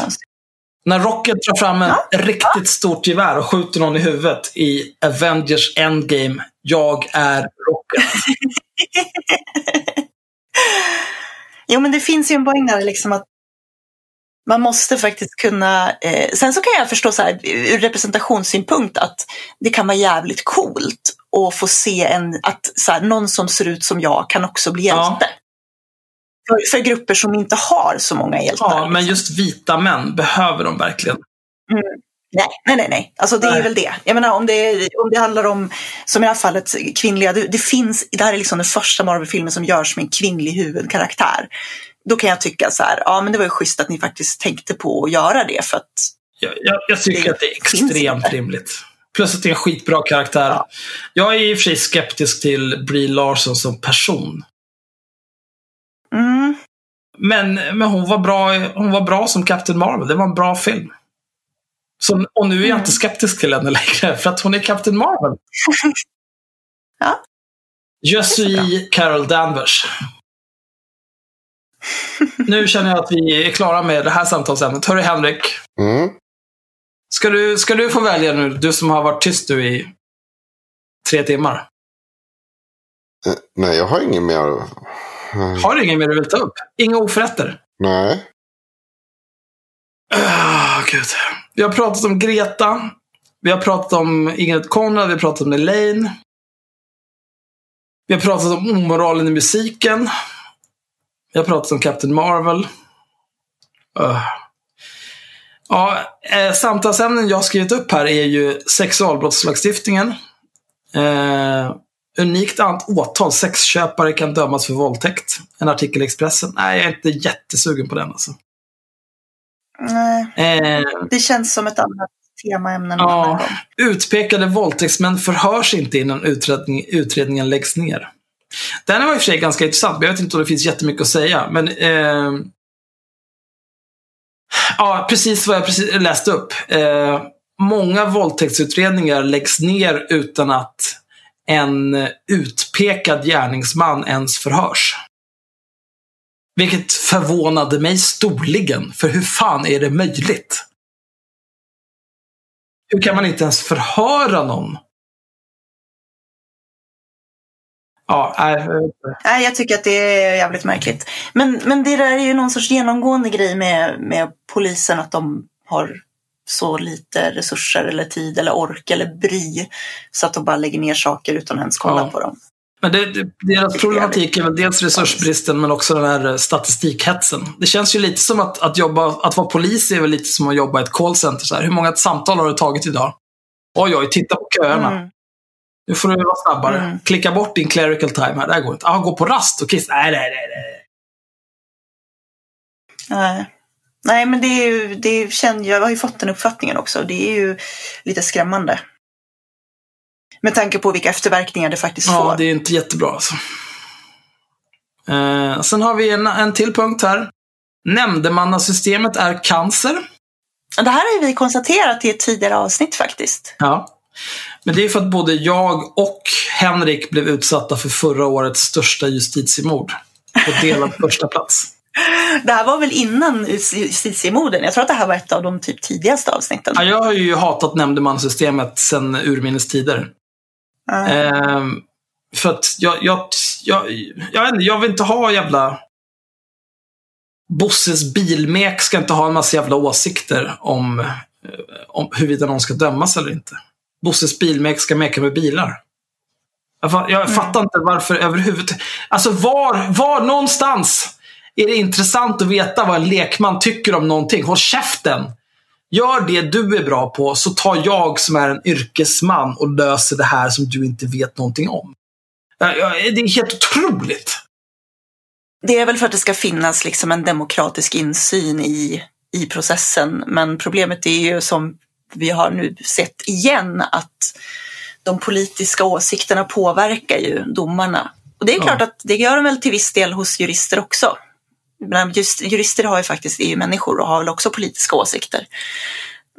När Rocket drar fram en ja. riktigt stort gevär och skjuter någon i huvudet i Avengers Endgame. Jag är Rocket. jo, men det finns ju en poäng där liksom att man måste faktiskt kunna... Eh, sen så kan jag förstå så här, ur representationssynpunkt att det kan vara jävligt coolt att få se en, att så här, någon som ser ut som jag kan också bli hjälte. Ja. För, för, grupper som inte har så många hjältar. Ja, men just vita män, behöver de verkligen? Mm. Nej, nej, nej, nej. Alltså det nej. är väl det. Jag menar om det, om det handlar om, som i det här fallet, kvinnliga. Det, det finns, det här är liksom den första Marvel-filmen som görs med en kvinnlig huvudkaraktär då kan jag tycka så här, ja men det var ju schysst att ni faktiskt tänkte på att göra det för att jag, jag, jag tycker det att det är extremt rimligt. Plus att det är en skitbra karaktär. Ja. Jag är i och för sig skeptisk till Brie Larson som person. Mm. Men, men hon, var bra, hon var bra som Captain Marvel. Det var en bra film. Så, och nu är jag mm. inte skeptisk till henne längre, för att hon är Captain Marvel. ja. Je suis Carol Danvers nu känner jag att vi är klara med det här samtalsämnet. Hörru Henrik. Mm. Ska, du, ska du få välja nu, du som har varit tyst du i tre timmar? Eh, nej, jag har inget mer. Har du inget mer du vill ta upp? Inga oförrätter? Nej. Oh, Gud. Vi har pratat om Greta. Vi har pratat om Ingrid Konrad. Vi har pratat om Elaine. Vi har pratat om omoralen i musiken. Vi har pratat om Captain Marvel. Uh. Ja, eh, samtalsämnen jag har skrivit upp här är ju sexualbrottslagstiftningen. Eh, unikt åtal. Sexköpare kan dömas för våldtäkt. En artikel i Expressen. Nej, jag är inte jättesugen på den alltså. Nej, eh, det känns som ett annat temaämne. Ja, utpekade våldtäktsmän förhörs inte innan utredning, utredningen läggs ner. Den var i och för sig ganska intressant, men jag vet inte om det finns jättemycket att säga. Men, eh, ja, precis vad jag precis läste upp. Eh, många våldtäktsutredningar läggs ner utan att en utpekad gärningsman ens förhörs. Vilket förvånade mig storligen, för hur fan är det möjligt? Hur kan man inte ens förhöra någon Ja, nej. Eh, nej, jag tycker att det är jävligt märkligt. Men, men det där är ju någon sorts genomgående grej med, med polisen att de har så lite resurser eller tid eller ork eller bry så att de bara lägger ner saker utan att ens kolla ja. på dem. Men det, det, deras problematik är väl dels resursbristen men också den här statistikhetsen. Det känns ju lite som att, att, jobba, att vara polis är väl lite som att jobba i ett callcenter. Så här. Hur många samtal har du tagit idag? Oj, oj, titta på köerna. Mm. Nu får du vara snabbare. Mm. Klicka bort din clerical time här. Det här går inte. Ah, gå på rast och kissa. Nej, nej, nej, nej. Nej. Nej, men det är ju, det är, känner, jag har ju fått den uppfattningen också. Det är ju lite skrämmande. Med tanke på vilka efterverkningar det faktiskt ja, får. Ja, det är inte jättebra alltså. Eh, sen har vi en, en till punkt här. Nämndemannasystemet är cancer. Det här har vi konstaterat i ett tidigare avsnitt faktiskt. Ja. Men det är för att både jag och Henrik blev utsatta för förra årets största justitiemord. På delad första plats. Det här var väl innan justitiemorden? Jag tror att det här var ett av de typ tidigaste avsnitten. Ja, jag har ju hatat nämndemansystemet sedan urminnes tider. Ja. Ehm, för att jag, jag, jag, jag, jag vill inte ha jävla... Bosses bilmek ska inte ha en massa jävla åsikter om, eh, om huruvida någon ska dömas eller inte. Bosses bilmek ska meka med bilar. Jag, jag fattar inte varför överhuvudtaget. Alltså var, var någonstans är det intressant att veta vad en lekman tycker om någonting. Håll käften! Gör det du är bra på så tar jag som är en yrkesman och löser det här som du inte vet någonting om. Ja, ja, Det är helt otroligt. Det är väl för att det ska finnas liksom en demokratisk insyn i, i processen. Men problemet är ju som vi har nu sett igen att de politiska åsikterna påverkar ju domarna. Och det är Ja. klart att det gör de väl till viss del hos jurister också. Men jurister har ju faktiskt, är ju människor och har väl också politiska åsikter.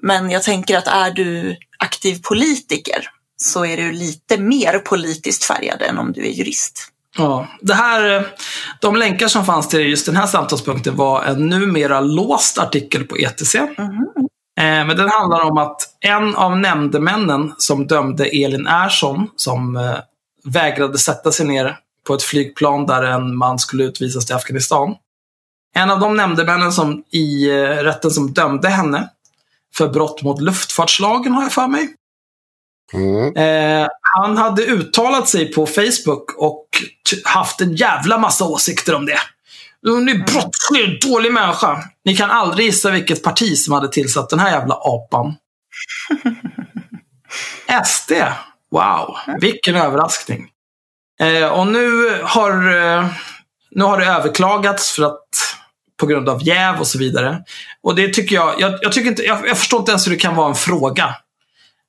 Men jag tänker att är du aktiv politiker så är du lite mer politiskt färgad än om du är jurist. Ja, det här, de länkar som fanns till just den här samtalspunkten var en numera låst artikel på ETC. Eh, Men den handlar om att en av nämndemännen som dömde Elin Ersson, som eh, vägrade sätta sig ner på ett flygplan där en man skulle utvisas till Afghanistan. En av de nämndemännen som i eh, rätten som dömde henne för brott mot luftfartslagen har jag för mig. Mm. Eh, han hade uttalat sig på Facebook och haft en jävla massa åsikter om det. Hon är brottslig, dålig människa. Ni kan aldrig gissa vilket parti som hade tillsatt den här jävla apan. SD. Wow, vilken överraskning. Eh, och nu har, eh, nu har det överklagats för att på grund av jäv och så vidare. Och det tycker jag, jag, jag, tycker inte, jag, jag förstår inte ens hur det kan vara en fråga.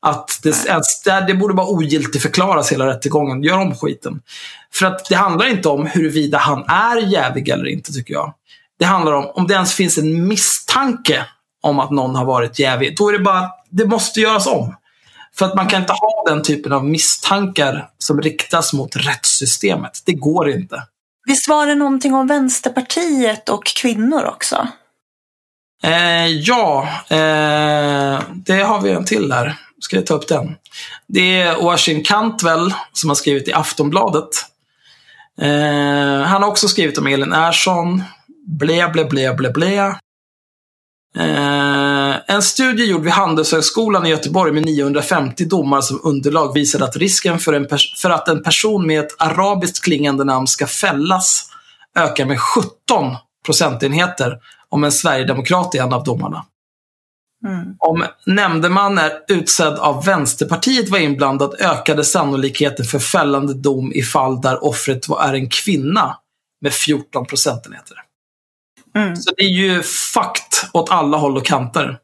Att det, ens, det, det borde bara ogiltigt förklaras hela rättegången. Gör om skiten. För att det handlar inte om huruvida han är jävig eller inte, tycker jag. Det handlar om om det ens finns en misstanke om att någon har varit jävig. Då är det bara, det måste göras om. För att man kan inte ha den typen av misstankar som riktas mot rättssystemet. Det går inte. Visst var det någonting om Vänsterpartiet och kvinnor också? Eh, ja, eh, det har vi en till där. Ska jag ta upp den? Det är Oisin Cantwell som har skrivit i Aftonbladet. Eh, han har också skrivit om Elin Ersson. Ble, ble, ble, ble, ble. Eh, en studie gjord vid Handelshögskolan i Göteborg med 950 domar som underlag visade att risken för, en för att en person med ett arabiskt klingande namn ska fällas ökar med 17 procentenheter om en sverigedemokrat är en av domarna. Mm. Om nämndeman är utsedd av Vänsterpartiet var inblandad ökade sannolikheten för fällande dom i fall där offret är en kvinna med 14 procentenheter. Mm. Så det är ju fakt åt alla håll och kanter.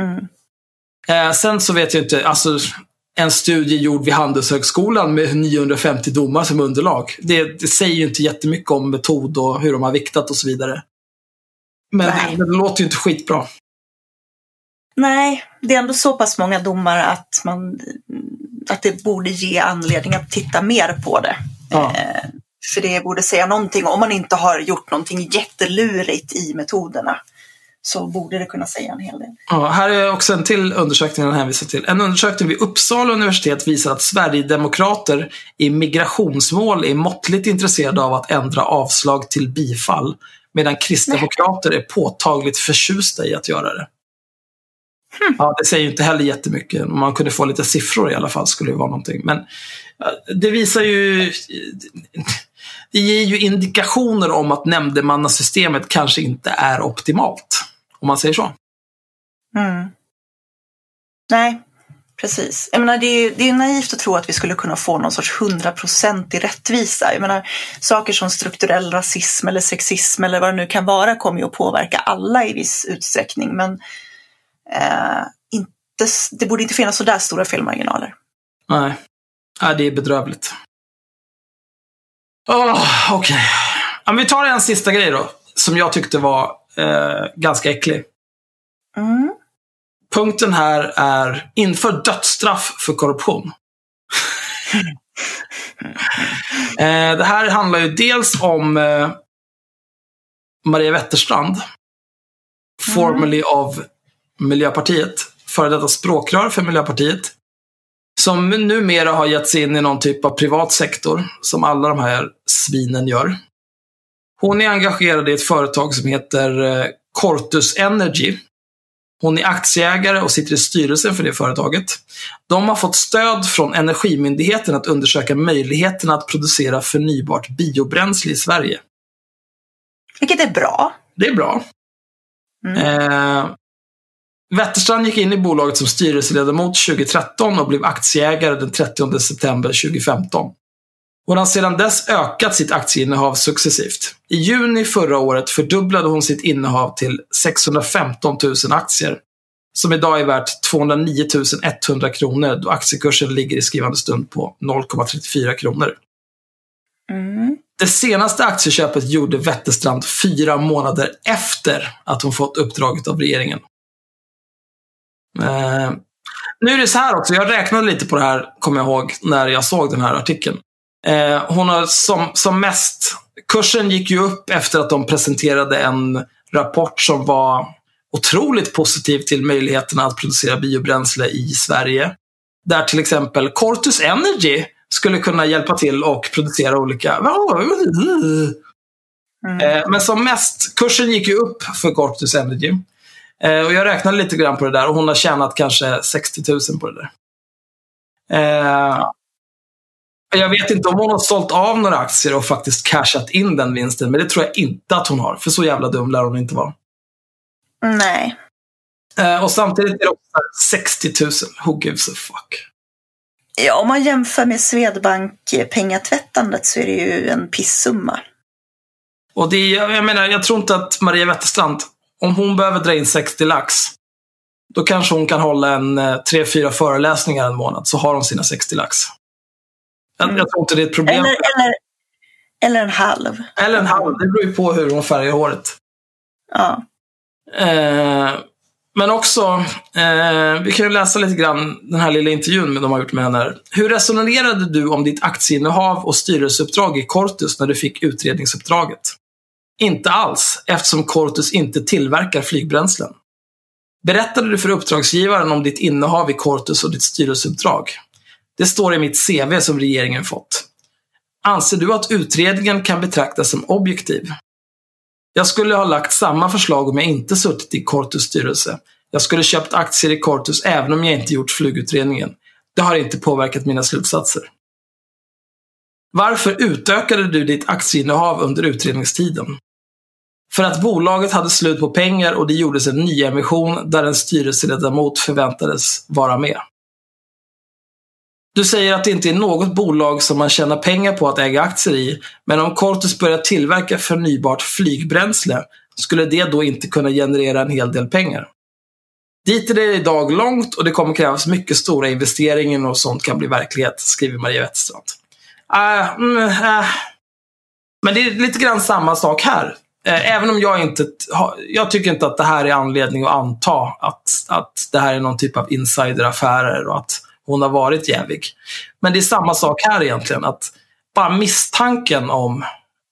Mm. Eh, sen så vet jag inte, alltså en studie gjord vid Handelshögskolan med 950 domar som underlag. Det, det säger ju inte jättemycket om metod och hur de har viktat och så vidare. Men det, det låter ju inte skitbra. Nej, det är ändå så pass många domar att, man, att det borde ge anledning att titta mer på det. Ja. Eh, för det borde säga någonting, om man inte har gjort någonting jättelurigt i metoderna så borde det kunna säga en hel del. Ja, här är också en till undersökning han hänvisar till. En undersökning vid Uppsala universitet visar att Sverigedemokrater i migrationsmål är måttligt intresserade av att ändra avslag till bifall. Medan kristdemokrater är påtagligt förtjusta i att göra det. Ja, det säger ju inte heller jättemycket. Om man kunde få lite siffror i alla fall skulle det vara någonting. Men det visar ju... Det ger ju indikationer om att nämndemannasystemet kanske inte är optimalt. Om man säger så. Mm. Nej, precis. Jag menar, det, är, det är naivt att tro att vi skulle kunna få någon sorts hundraprocentig rättvisa. Jag menar, saker som strukturell rasism eller sexism eller vad det nu kan vara kommer ju att påverka alla i viss utsträckning. Men eh, inte, det borde inte finnas så där stora felmarginaler. Nej. Nej, det är bedrövligt. Oh, Okej. Ja, men vi tar en sista grej då. Som jag tyckte var eh, ganska äcklig. Mm. Punkten här är inför dödsstraff för korruption. eh, det här handlar ju dels om eh, Maria Wetterstrand, formerly av Miljöpartiet, före detta språkrör för Miljöpartiet, som numera har gett sig in i någon typ av privat sektor, som alla de här svinen gör. Hon är engagerad i ett företag som heter eh, Cortus Energy. Hon är aktieägare och sitter i styrelsen för det företaget. De har fått stöd från Energimyndigheten att undersöka möjligheterna att producera förnybart biobränsle i Sverige. Vilket är bra. Det är bra. Mm. Eh, Wetterstrand gick in i bolaget som styrelseledamot 2013 och blev aktieägare den 30 september 2015. Hon har sedan dess ökat sitt aktieinnehav successivt. I juni förra året fördubblade hon sitt innehav till 615 000 aktier. Som idag är värt 209 100 kronor då aktiekursen ligger i skrivande stund på 0,34 kronor. Mm. Det senaste aktieköpet gjorde Wetterstrand fyra månader efter att hon fått uppdraget av regeringen. Eh, nu är det så här också, jag räknade lite på det här, kommer jag ihåg, när jag såg den här artikeln. Eh, hon har som, som mest, kursen gick ju upp efter att de presenterade en rapport som var otroligt positiv till möjligheterna att producera biobränsle i Sverige. Där till exempel Cortus Energy skulle kunna hjälpa till och producera olika... Mm. Eh, Men som mest, kursen gick ju upp för Cortus Energy. Eh, Och jag räknade lite grann på det där och hon har tjänat kanske 60 000 på det där. Eh, Jag vet inte om hon har sålt av några aktier och faktiskt cashat in den vinsten, men det tror jag inte att hon har. För så jävla dum lär hon inte vara. Nej. Eh, Och samtidigt är det också så här 60 000. Who gives a fuck? Ja, om man jämför med Swedbank pengatvättandet så är det ju en pissumma. Och det, jag menar, jag tror inte att Maria Wetterstrand, om hon behöver dra in 60 lax, då kanske hon kan hålla en eh, tre, fyra föreläsningar en månad, så har hon sina 60 lax. Jag, jag tror inte det är ett problem. Eller, eller, eller en halv. Eller en halv, det beror ju på hur hon färgar håret. Ja. Eh, men också, eh, vi kan ju läsa lite grann den här lilla intervjun med de har gjort med henne. Hur resonerade du om ditt aktieinnehav och styrelseuppdrag i Cortus när du fick utredningsuppdraget? Inte alls, eftersom Cortus inte tillverkar flygbränslen. Berättade du för uppdragsgivaren om ditt innehav i Cortus och ditt styrelseuppdrag? Det står i mitt CV som regeringen fått. Anser du att utredningen kan betraktas som objektiv? Jag skulle ha lagt samma förslag om jag inte suttit i Cortus styrelse. Jag skulle köpt aktier i Cortus även om jag inte gjort flygutredningen. Det har inte påverkat mina slutsatser. Varför utökade du ditt aktieinnehav under utredningstiden? För att bolaget hade slut på pengar och det gjordes en nyemission där en styrelseledamot förväntades vara med. Du säger att det inte är något bolag som man tjänar pengar på att äga aktier i, men om Cortus börjar tillverka förnybart flygbränsle skulle det då inte kunna generera en hel del pengar. Dit är det idag långt och det kommer krävas mycket stora investeringar och sånt kan bli verklighet, skriver Maria Wetterstrand. Äh, mm, äh. Men det är lite grann samma sak här. Eh, även om jag inte, jag tycker inte att det här är anledning att anta att, att det här är någon typ av insideraffärer och att hon har varit jävig. Men det är samma sak här egentligen. Att bara misstanken om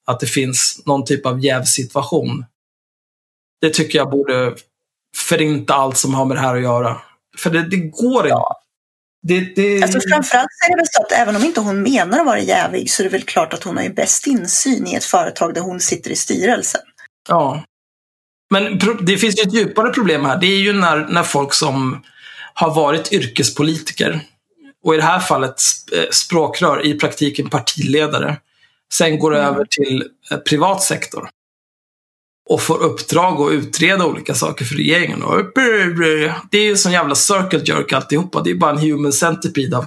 att det finns någon typ av jävsituation. Det tycker jag borde förinta allt som har med det här att göra. För det, det går inte. Det, det, Alltså framförallt är det väl så att även om inte hon menar att vara jävig så är det väl klart att hon har ju bäst insyn i ett företag där hon sitter i styrelsen. Ja. Men det finns ju ett djupare problem här. Det är ju när, när folk som har varit yrkespolitiker och i det här fallet eh, språkrör, i praktiken partiledare, sen går över till eh, privat sektor och får uppdrag att utreda olika saker för regeringen. Och det är ju sån jävla circle jerk alltihopa. Det är bara en human centipede av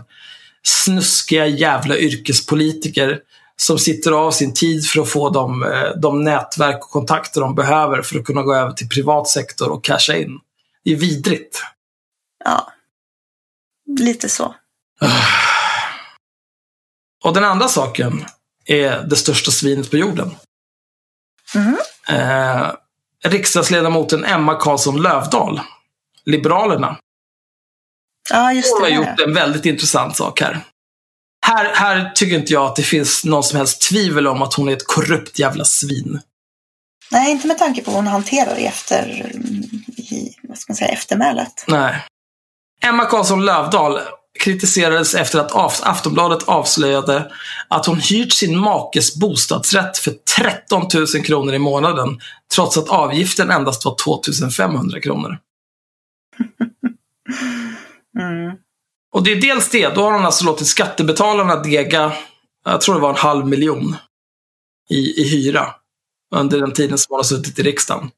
snuskiga jävla yrkespolitiker som sitter av sin tid för att få de, eh, de nätverk och kontakter de behöver för att kunna gå över till privat sektor och casha in. Det är vidrigt. Ja, lite så. Och den andra saken är det största svinet på jorden. Mhm. Eh, riksdagsledamoten Emma Karlsson Lövdahl, Liberalerna, Ja, just hon har gjort en väldigt intressant sak här. här. Här tycker inte jag att det finns någon som helst tvivel om att hon är ett korrupt jävla svin. Nej, inte med tanke på hur hon hanterar det efter, i, vad ska man säga, eftermälet. Nej. Emma Karlsson Lövdahl kritiserades efter att Aftonbladet avslöjade att hon hyrt sin makes bostadsrätt för 13 000 kronor i månaden, trots att avgiften endast var 2 500 kronor. Mm. Och det är dels det, då har hon alltså låtit skattebetalarna dega, jag tror det var en halv miljon i, i hyra under den tiden som hon har suttit i riksdagen.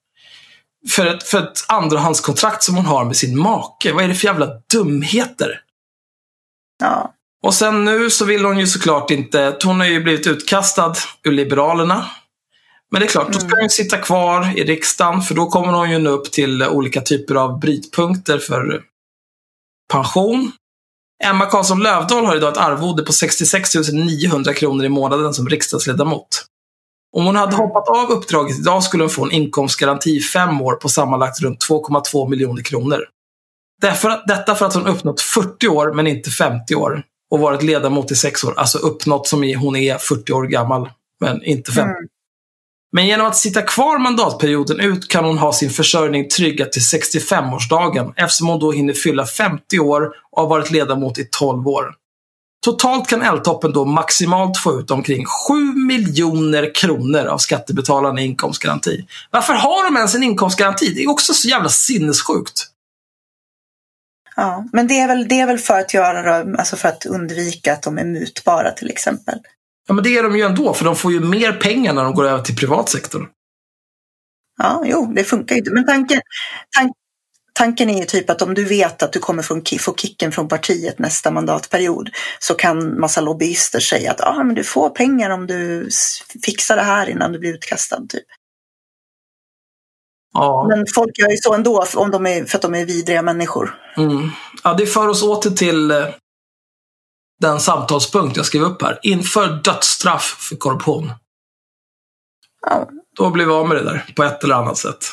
För ett, för ett andrahandskontrakt som hon har med sin make. Vad är det för jävla dumheter? Ja. Och sen nu så vill hon ju såklart inte, hon har ju blivit utkastad ur Liberalerna. Men det är klart, då ska hon sitta kvar i riksdagen för då kommer hon ju nå upp till olika typer av brytpunkter för pension. Emma Karlsson Lövdahl har idag ett arvode på 66 900 kronor i månaden som riksdagsledamot. Om hon hade hoppat av uppdraget idag skulle hon få en inkomstgaranti i fem år på sammanlagt runt 2,2 miljoner kronor. Därför, detta för att hon uppnått 40 år men inte 50 år och varit ledamot i sex år. Alltså uppnått som i hon är 40 år gammal men inte 50. Mm. Men genom att sitta kvar mandatperioden ut kan hon ha sin försörjning tryggad till 65-årsdagen eftersom hon då hinner fylla 50 år och har varit ledamot i 12 år. Totalt kan Eltoppen då maximalt få ut omkring 7 miljoner kronor av skattebetalarna i inkomstgaranti. Varför har de ens en inkomstgaranti? Det är också så jävla sinnessjukt. Ja, men det är väl, det är väl för att göra alltså för att undvika att de är mutbara till exempel. Ja, men det är de ju ändå, för de får ju mer pengar när de går över till privatsektorn. Ja, jo, det funkar ju inte. Men tanken, tank, tanken är ju typ att om du vet att du kommer få, få kicken från partiet nästa mandatperiod så kan massa lobbyister säga att ah, men du får pengar om du fixar det här innan du blir utkastad. Typ. Ja. Men folk gör ju så ändå om de är, för att de är vidriga människor. Mm. Ja, det för oss åter till eh, den samtalspunkt jag skrev upp här. Inför dödsstraff för korruption. Ja. Då blir vi av med det där på ett eller annat sätt.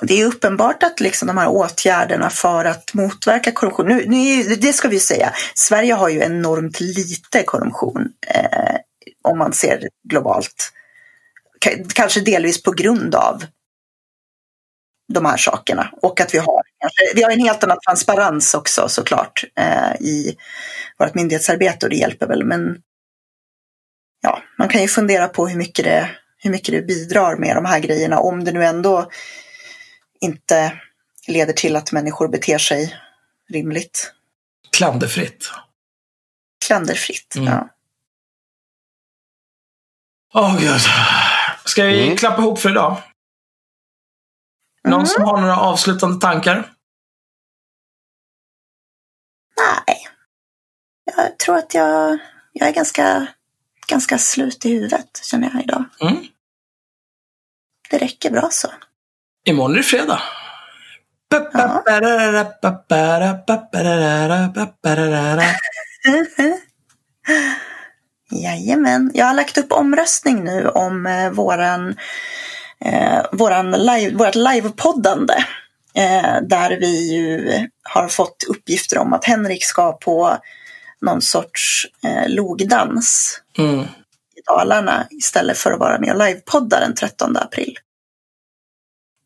Det är uppenbart att liksom de här åtgärderna för att motverka korruption, nu, nu, det ska vi säga, Sverige har ju enormt lite korruption eh, om man ser globalt. Kanske delvis på grund av de här sakerna och att vi har, vi har en helt annan transparens också såklart eh, i vårt myndighetsarbete och det hjälper väl men ja, man kan ju fundera på hur mycket det, hur mycket det bidrar med de här grejerna om det nu ändå inte leder till att människor beter sig rimligt. Klanderfritt. Klanderfritt, Mm. ja. Åh gud. Ska vi Mm. klappa ihop för idag? Någon Mm. som har några avslutande tankar? Nej. Jag tror att jag, jag är ganska, ganska slut i huvudet, känner jag idag. Mm. Det räcker bra så. Imorgon är det fredag. Jajamän. Jag har lagt upp omröstning nu om eh, våran, eh, våran live, vårt livepoddande. Eh, där vi ju har fått uppgifter om att Henrik ska på någon sorts eh, logdans Mm. i Dalarna istället för att vara med och livepodda den 13 april.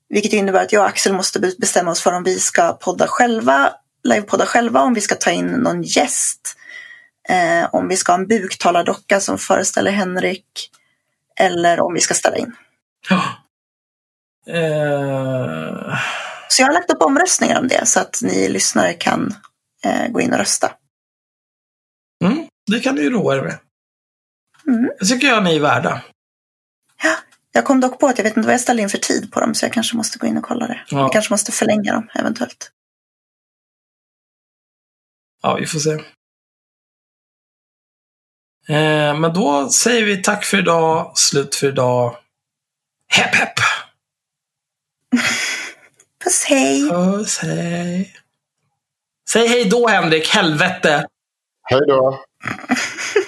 Vilket innebär att jag och Axel måste be- bestämma oss för om vi ska podda själva, livepodda själva, om vi ska ta in någon gäst, eh, om vi ska ha en buktalardocka som föreställer Henrik eller om vi ska ställa in. Ja. Eh, Så jag har lagt upp omröstningar om det så att ni lyssnare kan eh, gå in och rösta. mm, det kan du ju roa er med. Mm. Det tycker jag ni är värda. Jag kom dock på att jag vet inte vad jag ställde in för tid på dem så jag kanske måste gå in och kolla det. Ja. Jag kanske måste förlänga dem eventuellt. Ja, vi får se. Eh, men då säger vi tack för idag, slut för idag. Hepp hepp! Puss hej! Puss, hej. Säg hej då Henrik, helvete! Hej då.